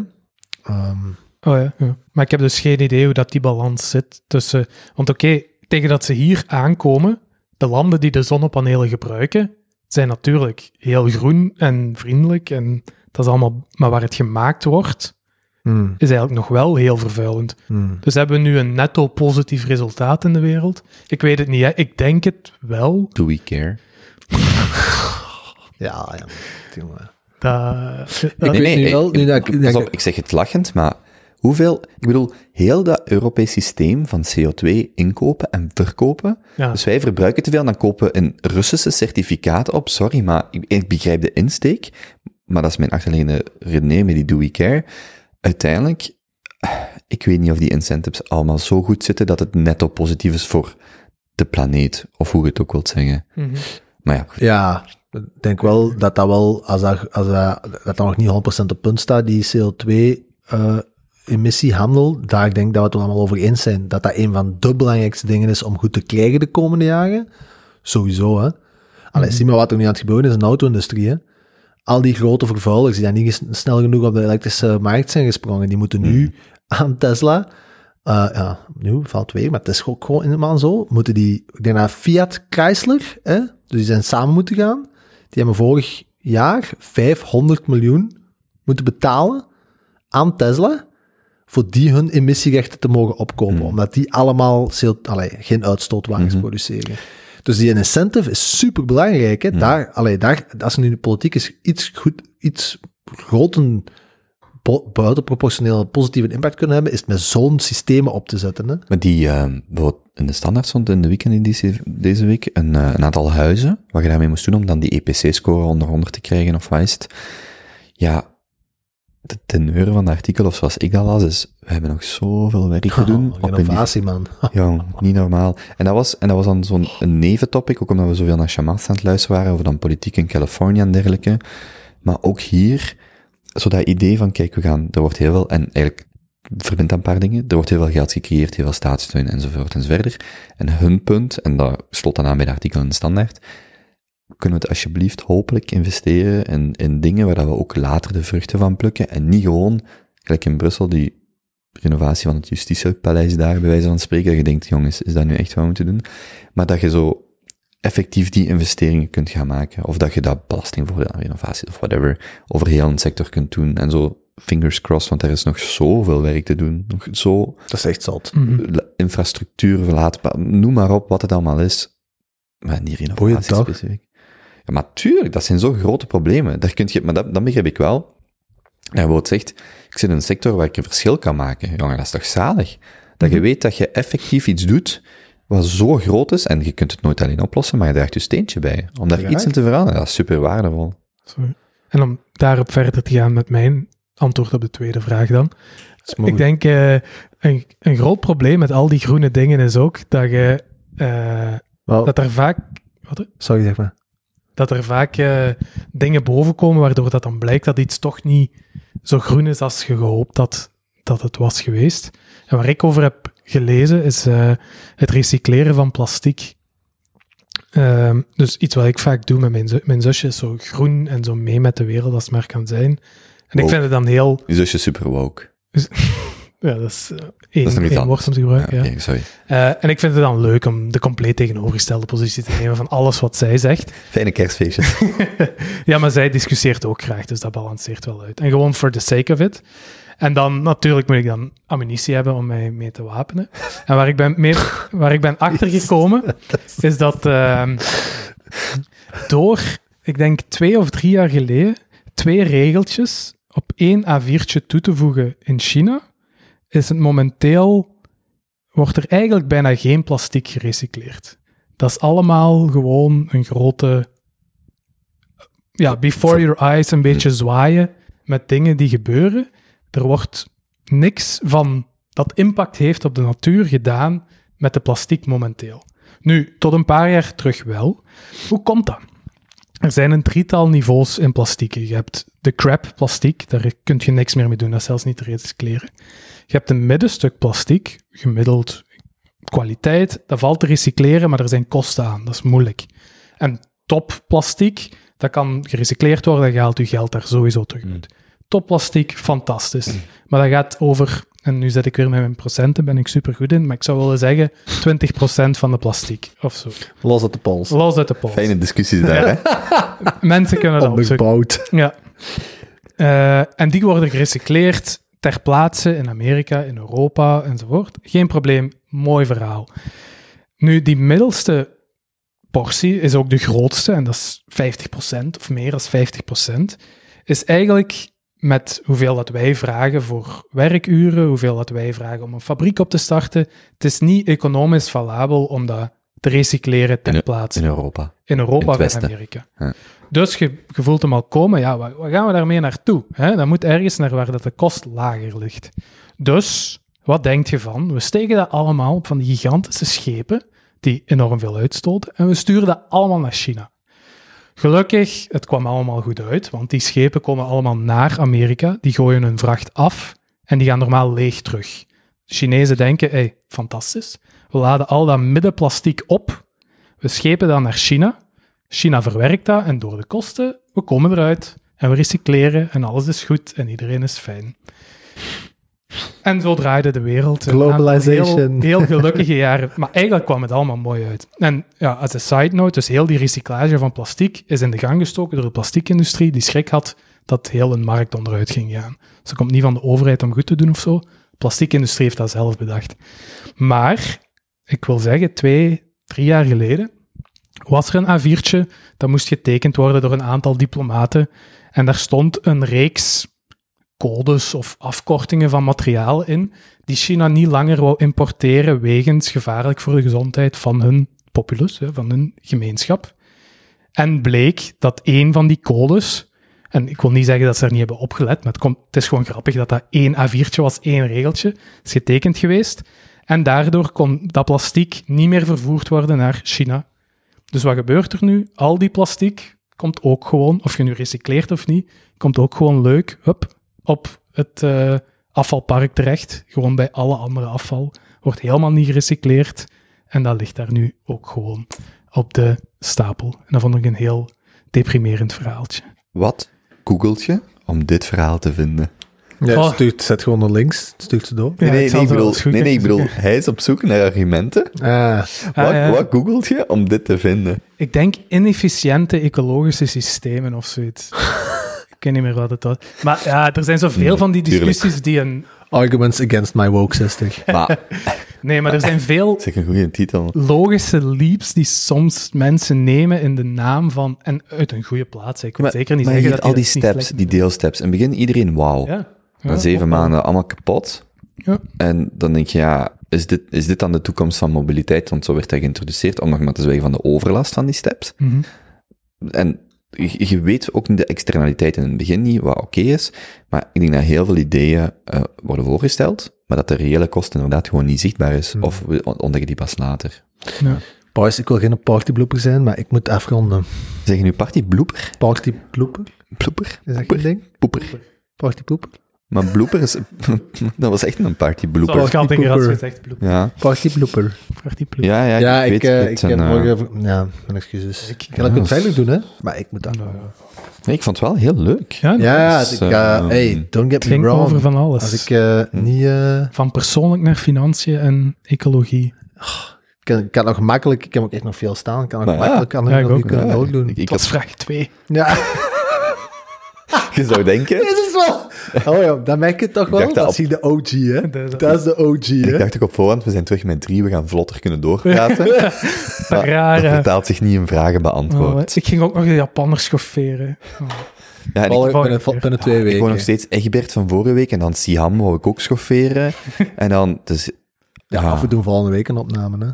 Ehm, Oh ja, ja. Maar ik heb dus geen idee hoe dat die balans zit tussen... Want oké, tegen dat ze hier aankomen, de landen die de zonnepanelen gebruiken, zijn natuurlijk heel groen en vriendelijk en dat is allemaal... Maar waar het gemaakt wordt, hmm, is eigenlijk nog wel heel vervuilend. hmm. Dus hebben we nu een netto positief resultaat in de wereld? Ik weet het niet, hè. ik denk het wel. Do we care? Ja, ja. Dat, Ik nee, nu nee, wel, nu dat ik- pas dat op, ik- ik zeg het lachend, maar hoeveel... Ik bedoel, heel dat Europees systeem van CO2 inkopen en verkopen. ja. Dus wij verbruiken te veel, dan kopen we een Russische certificaten op. Sorry, maar ik, ik begrijp de insteek. Maar dat is mijn achterliggende redenering met die Do We Care. Uiteindelijk, ik weet niet of die incentives allemaal zo goed zitten dat het netto positief is voor de planeet. Of hoe je het ook wilt zeggen. Mhm. Maar ja, goed. Ja, ik denk wel dat dat wel, als dat, als dat, dat dat nog niet 100% op punt staat, die CO2-emissiehandel, daar ik denk dat we het allemaal over eens zijn, dat dat een van de belangrijkste dingen is om goed te krijgen de komende jaren. Sowieso, hè. Allee, zie maar wat er nu aan het gebeuren is in de auto-industrie, hè. Al die grote vervuilers die dan niet snel genoeg op de elektrische markt zijn gesprongen, die moeten nu aan Tesla, eh, ja, nu valt weer, maar het is ook gewoon helemaal zo, moeten die, ik denk dat Fiat Chrysler, hè, dus die zijn samen moeten gaan, die hebben vorig jaar 500 miljoen moeten betalen aan Tesla voor die hun emissierechten te mogen opkopen, Hmm. omdat die allemaal allee, geen uitstootwagens Mhm. produceren. Dus die incentive is super belangrijk. Hè? Daar, allee, daar, als er nu de politiek is iets, goed, iets grote, po- buitenproportionele positieve impact kunnen hebben, is het met zo'n systemen op te zetten. Hè? Maar die, eh, bijvoorbeeld in de standaard stond in de weekendeditie deze week een, eh, een aantal huizen, wat je daarmee moest doen om dan die EPC-score onder 100 te krijgen, of wat is het? Ja, de teneur van het artikel, of zoals ik dat las, is, we hebben nog zoveel werk te doen. Oh, op een innovatie, man. ja, niet normaal. En dat was, en dat was dan zo'n neventopic, ook omdat we zoveel naar Shamas aan het luisteren waren, over dan politiek in Californië en dergelijke. Maar ook hier, zo dat idee van, kijk, we gaan, er wordt heel veel, en eigenlijk verbindt dat een paar dingen, er wordt heel veel geld gecreëerd, heel veel staatssteun enzovoort enzoverder. En hun punt, en dat slot dan aan bij de artikel in de standaard, kunnen we het alsjeblieft hopelijk investeren in, in dingen waar dat we ook later de vruchten van plukken, en niet gewoon, gelijk in Brussel, die renovatie van het justitiepaleis daar, bij wijze van spreken, dat je denkt, jongens, is dat nu echt wat we moeten doen? Maar dat je zo effectief die investeringen kunt gaan maken, of dat je dat belastingvoordeel aan renovatie of whatever over heel een sector kunt doen, en zo fingers crossed, want er is nog zoveel werk te doen, nog zo Dat is echt zot. Mhm. infrastructuur, verlaatbaar, noem maar op wat het allemaal is. Maar Boeiend, renovatie specifiek. Ja, maar tuurlijk, dat zijn zo grote problemen. Daar kun je, maar dat, dat begrijp ik wel. En wat zegt, ik zit in een sector waar ik een verschil kan maken. Jongen, dat is toch zalig? Dat Mhm. je weet dat je effectief iets doet wat zo groot is, en je kunt het nooit alleen oplossen, maar je draagt je steentje bij. Om daar Ja. iets in te veranderen, dat is super waardevol. Sorry. En om daarop verder te gaan met mijn antwoord op de tweede vraag dan. Ik denk, eh, een, een groot probleem met al die groene dingen is ook dat je, eh, dat er vaak, wat, sorry, zeg maar. Dat er vaak eh, dingen bovenkomen waardoor dat dan blijkt dat iets toch niet zo groen is als je gehoopt had dat het was geweest. En waar ik over heb gelezen is eh, het recycleren van plastic. Ehm, dus iets wat ik vaak doe met mijn, zu- mijn zusje is zo groen en zo mee met de wereld als het maar kan zijn. En ik vind het dan heel... Je zusje super woke. Ja, dat is eh, Dat één, is woord om te gebruiken. Ja, ja. oké, sorry. Eh, en ik vind het dan leuk om de compleet tegenovergestelde positie te nemen van alles wat zij zegt. Fijne kerstfeestjes. ja, maar zij discussieert ook graag, dus dat balanceert wel uit. En gewoon for the sake of it. En dan natuurlijk moet ik dan ammunitie hebben om mij mee te wapenen. En waar ik ben, mee, waar ik ben achtergekomen, is dat ehm, door, ik denk twee of drie jaar geleden, twee regeltjes op één A4'tje toe te voegen in China, is het momenteel, wordt er eigenlijk bijna geen plastic gerecycleerd. Dat is allemaal gewoon een grote, ja, before your eyes een beetje zwaaien met dingen die gebeuren. Er wordt niks van dat impact heeft op de natuur gedaan met de plastic momenteel. Nu, tot een paar jaar terug wel. Hoe komt dat? Er zijn een drietal niveaus in plastieken. Je hebt de crap plastiek, daar kun je niks meer mee doen, dat is zelfs niet te recycleren. Je hebt een middenstuk plastiek, gemiddeld kwaliteit, dat valt te recycleren, maar er zijn kosten aan, dat is moeilijk. En topplastiek, dat kan gerecycleerd worden, dan haalt je geld daar sowieso terug uit. Topplastiek, fantastisch. Maar dat gaat over, en nu zet ik weer met mijn procenten, ben ik super goed in, maar ik zou willen zeggen 20% van de plastiek, of zo. Los uit de pols. Los uit de pols. Fijne discussies daar, hè? Mensen kunnen dat opzoeken. Ja. Eh, en die worden gerecycleerd ter plaatse in Amerika, in Europa enzovoort. Geen probleem, mooi verhaal. Nu, die middelste portie is ook de grootste, en dat is 50% of meer dan 50%. Is eigenlijk met hoeveel dat wij vragen voor werkuren, hoeveel dat wij vragen om een fabriek op te starten. Het is niet economisch valabel om dat te recycleren ter In- plaatse In Europa. in Europa In of. Amerika. Ja. Dus je, je voelt hem al komen, ja, waar, waar gaan we daarmee naartoe? Hè? Dat moet ergens naar waar dat de kost lager ligt. Dus, wat denk je van? We steken dat allemaal op van die gigantische schepen, die enorm veel uitstoten, en we sturen dat allemaal naar China. Gelukkig, het kwam allemaal goed uit, want die schepen komen allemaal naar Amerika, die gooien hun vracht af en die gaan normaal leeg terug. De Chinezen denken, hey, fantastisch, we laden al dat middenplastiek op, we schepen dat naar China, China verwerkt dat en door de kosten, we komen eruit en we recycleren en alles is goed en iedereen is fijn. En zo draaide de wereld. aantal Globalization. Heel, heel gelukkige jaren. Maar eigenlijk kwam het allemaal mooi uit. En ja, als een side note, dus heel die recyclage van plastic is in de gang gestoken door de plastiekindustrie, die schrik had dat heel een markt onderuit ging gaan. Dus dat komt niet van de overheid om goed te doen of zo. De plastiekindustrie heeft dat zelf bedacht. Maar, ik wil zeggen, twee, drie jaar geleden was er een A4'tje, dat moest getekend worden door een aantal diplomaten. En daar stond een reeks codes of afkortingen van materiaal in, die China niet langer wou importeren wegens gevaarlijk voor de gezondheid van hun populus, van hun gemeenschap. En bleek dat één van die codes, en ik wil niet zeggen dat ze er niet hebben opgelet, maar het, komt, het is gewoon grappig dat dat één A4'tje was, één regeltje, is getekend geweest. En daardoor kon dat plastic niet meer vervoerd worden naar China. Dus wat gebeurt er nu? Al die plastic komt ook gewoon, of je nu recycleert of niet, komt ook gewoon leuk hup, op het eh, afvalpark terecht. Gewoon bij alle andere afval. Wordt helemaal niet gerecycleerd. En dat ligt daar nu ook gewoon op de stapel. En dat vond ik een heel deprimerend verhaaltje. Wat googelt je om dit verhaal te vinden? Ja, Oh. stuurt, zet gewoon naar links, stuurt ze door. Nee, nee, ik nee, bedoel, nee, nee, ik bedoel, hij is op zoek naar argumenten. Ah, Wat, Ah, ja. wat googelt je om dit te vinden? Ik denk inefficiënte ecologische systemen of zoiets. ik weet niet meer wat het was. Maar ja, er zijn zoveel van die tuurlijk. discussies die een... arguments against my woke sister. Maar, Nee, maar er zijn veel zeg een goede titel. logische leaps die soms mensen nemen in de naam van... En uit een goede plaats. Ik wil Maar, zeker niet maar zeggen je dat ziet al die steps, die deelsteps. In het begin iedereen wauw. Ja. Na Ja, zeven maanden allemaal kapot. Ja. En dan denk je, ja, is dit, is dit dan de toekomst van mobiliteit? Want zo werd dat geïntroduceerd, om nog maar te zwijgen van de overlast van die steps. Mhm. En je, je weet ook niet de externaliteiten in het begin niet, wat oké is, maar ik denk dat heel veel ideeën eh, worden voorgesteld, maar dat de reële kost inderdaad gewoon niet zichtbaar is, Hmm. of we ontdekken die pas later. Ja. Boys, ik wil geen partyblooper zijn, maar ik moet afronden. Zeg je nu party blooper? Partyblooper? Blooper? Is dat geen ding? Poeper. Partyblooper? Maar blooper is, dat was echt een party blooper. Zoals Gantinger had gezegd, bloep. Ja, Partyblooper. Party bloep. ja, ja, Ja, ik, weet, eh, weet ik heb eh, morgen... Ja, mijn excuses. Ik Ik- kan het Ja, veilig doen, hè. Maar ik moet dat... Nou, nee, ik vond het wel heel leuk. Ja, Ja, Dus, ik, eh, eh, hey, don't get me wrong. over van alles. Als ik eh, niet... eh, Van persoonlijk naar financiën en ecologie. ik kan, ik kan nog makkelijk... Ik heb ook echt nog veel staan. Ik kan nog ja. makkelijk aan Ja, ik nog ook. kunnen Ja, doordoen. ik, ik Dat is had, vraag 2. Ja, je zou denken, is het wel... Oh ja, dan merk je het toch wel. dat is hier de OG, hè. Dat is de OG, ik hè. dacht ook op voorhand, we zijn terug met drie, we gaan vlotter kunnen doorpraten. Maar Raar, dat vertaalt zich niet in vragen beantwoord. Oh, ik ging ook nog de Japanners schofferen. Oh. ja, en ik, binnen, binnen twee ik weken. woon nog steeds Egbert van vorige week en dan Siam wou ik ook schofferen. en dan, dus, Ja, ja. of we doen volgende week een opname, hè.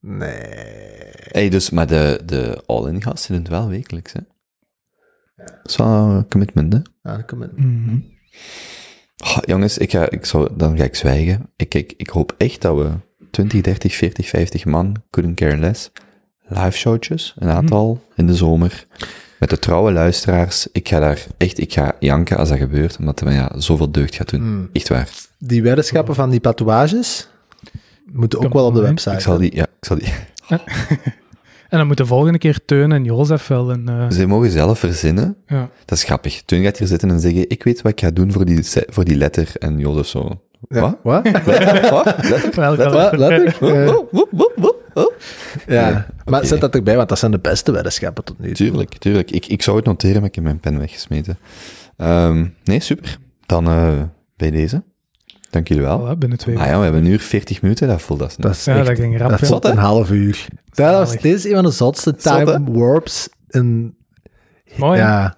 Nee. Hey, dus, maar de, de all-in gasten doen het wel wekelijks, hè? Dat is wel een commitment, hè? Ja, kan met... Mhm. Oh, jongens, ik ga, ik zou, dan ga ik zwijgen. Ik, ik, ik hoop echt dat we 20, 30, 40, 50 man, couldn't care less, live showtjes, een aantal in de zomer, met de trouwe luisteraars. Ik ga daar echt, ik ga janken als dat gebeurt, omdat het ja, zoveel deugd gaat doen. Hmm. Echt waar. Die weddenschappen van die tatoeages moeten ook Kom wel op de website. Ik zal die, ja, ik zal die, En dan moeten volgende keer Teun en Jozef wel een... eh, ze mogen zelf verzinnen. ja. Dat is grappig. Toen gaat hier zitten en zeggen, ik weet wat ik ga doen voor die, voor die letter. En Jozef zo, Ja. wat? Wat? Letter? Wat? Letter? Welke Wat? Letterlijk? Woep, woep, woep, woep, woep. ja, maar zet dat erbij, want dat zijn de beste weddenschappen tot nu toe. Tuurlijk, tuurlijk. Ik, ik zou het noteren, maar ik heb mijn pen weggesmeten. Ehm, nee, super. Dan eh, bij deze. Dank jullie wel. Voilà, binnen twee Ah ja, we hebben een uur 40 minuten, dat voelt dat. Dat is Ja, echt, dat ging rap, dat zat een half uur. Dat was, dit is een van de zotste time warps in... Mooi, ja.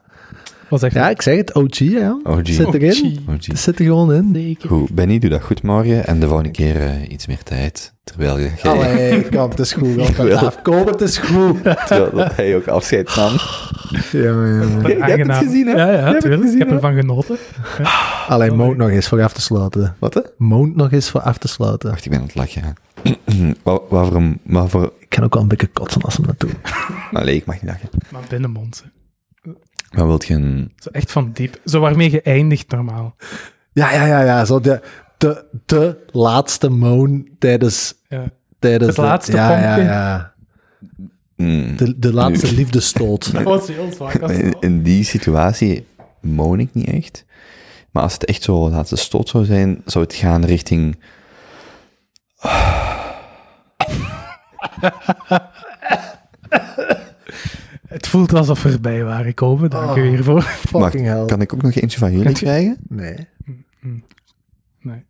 Was echt ja, ik zeg het, OG, ja. OG. Zit erin. OG. Zit er gewoon in. Zeker. Goed, Benny, doe dat goed morgen. En de volgende keer eh, iets meer tijd. Terwijl jij, Allee, kom, het is goed. Kom, het is goed. terwijl dat hij ook afscheid nam. Ja, maar, ja, maar. Je hebt het gezien, hè? Ja, Je ja, hebt het tuurlijk. gezien, ik heb ervan genoten. Alleen Moont nog eens voor af te sluiten. Wat hè? Moont nog eens voor af te sluiten. Wacht, ik ben aan het lachen. Wat voor... Ik kan ook wel een beetje kotsen als hem dat doen. Allee, ik mag niet lachen. Maar binnenmond. Maar wilt je een... Zo echt van diep. Zo waarmee je eindigt normaal. Ja, ja, ja, ja. Zo de, de, de laatste moon tijdens... Ja. tijdens Het de- laatste ja, ja, pompje. ja. Mm, De, de laatste Nu. liefdestoot. Dat was heel zwak. in, in die situatie moon ik niet echt. Maar als het echt zo laatste stoot zou zijn, zou het gaan richting... Het voelt alsof we erbij waren gekomen. Dank Oh. u hiervoor. Fucking hell. Kan ik ook nog eentje van jullie krijgen? Nee. Nee,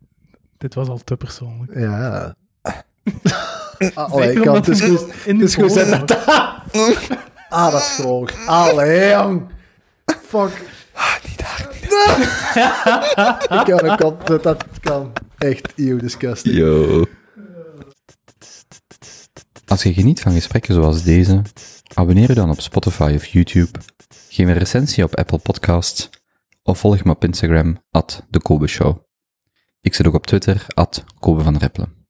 dit was al te persoonlijk. Ja. Allee, het is we goed. in Het is de goed, boom- het aan. Ah, dat is groot. Allee, jong. Fuck. Niet daar. Ik kan, ik kan, dat, dat kan. Echt eeuw disgusting. Yo. Als je geniet van gesprekken zoals deze, abonneer je dan op Spotify of YouTube, geef een recensie op Apple Podcasts of volg me op Instagram, at de Kobe Show. Ik zit ook op Twitter, at van Rippelen.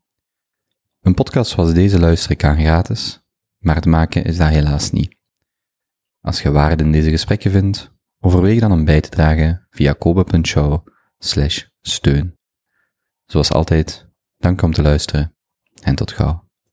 Een podcast zoals deze luister ik aan gratis, maar het maken is dat helaas niet. Als je waarde in deze gesprekken vindt, overweeg dan om bij te dragen via kobe.show steun. Zoals altijd, dank om te luisteren en tot gauw.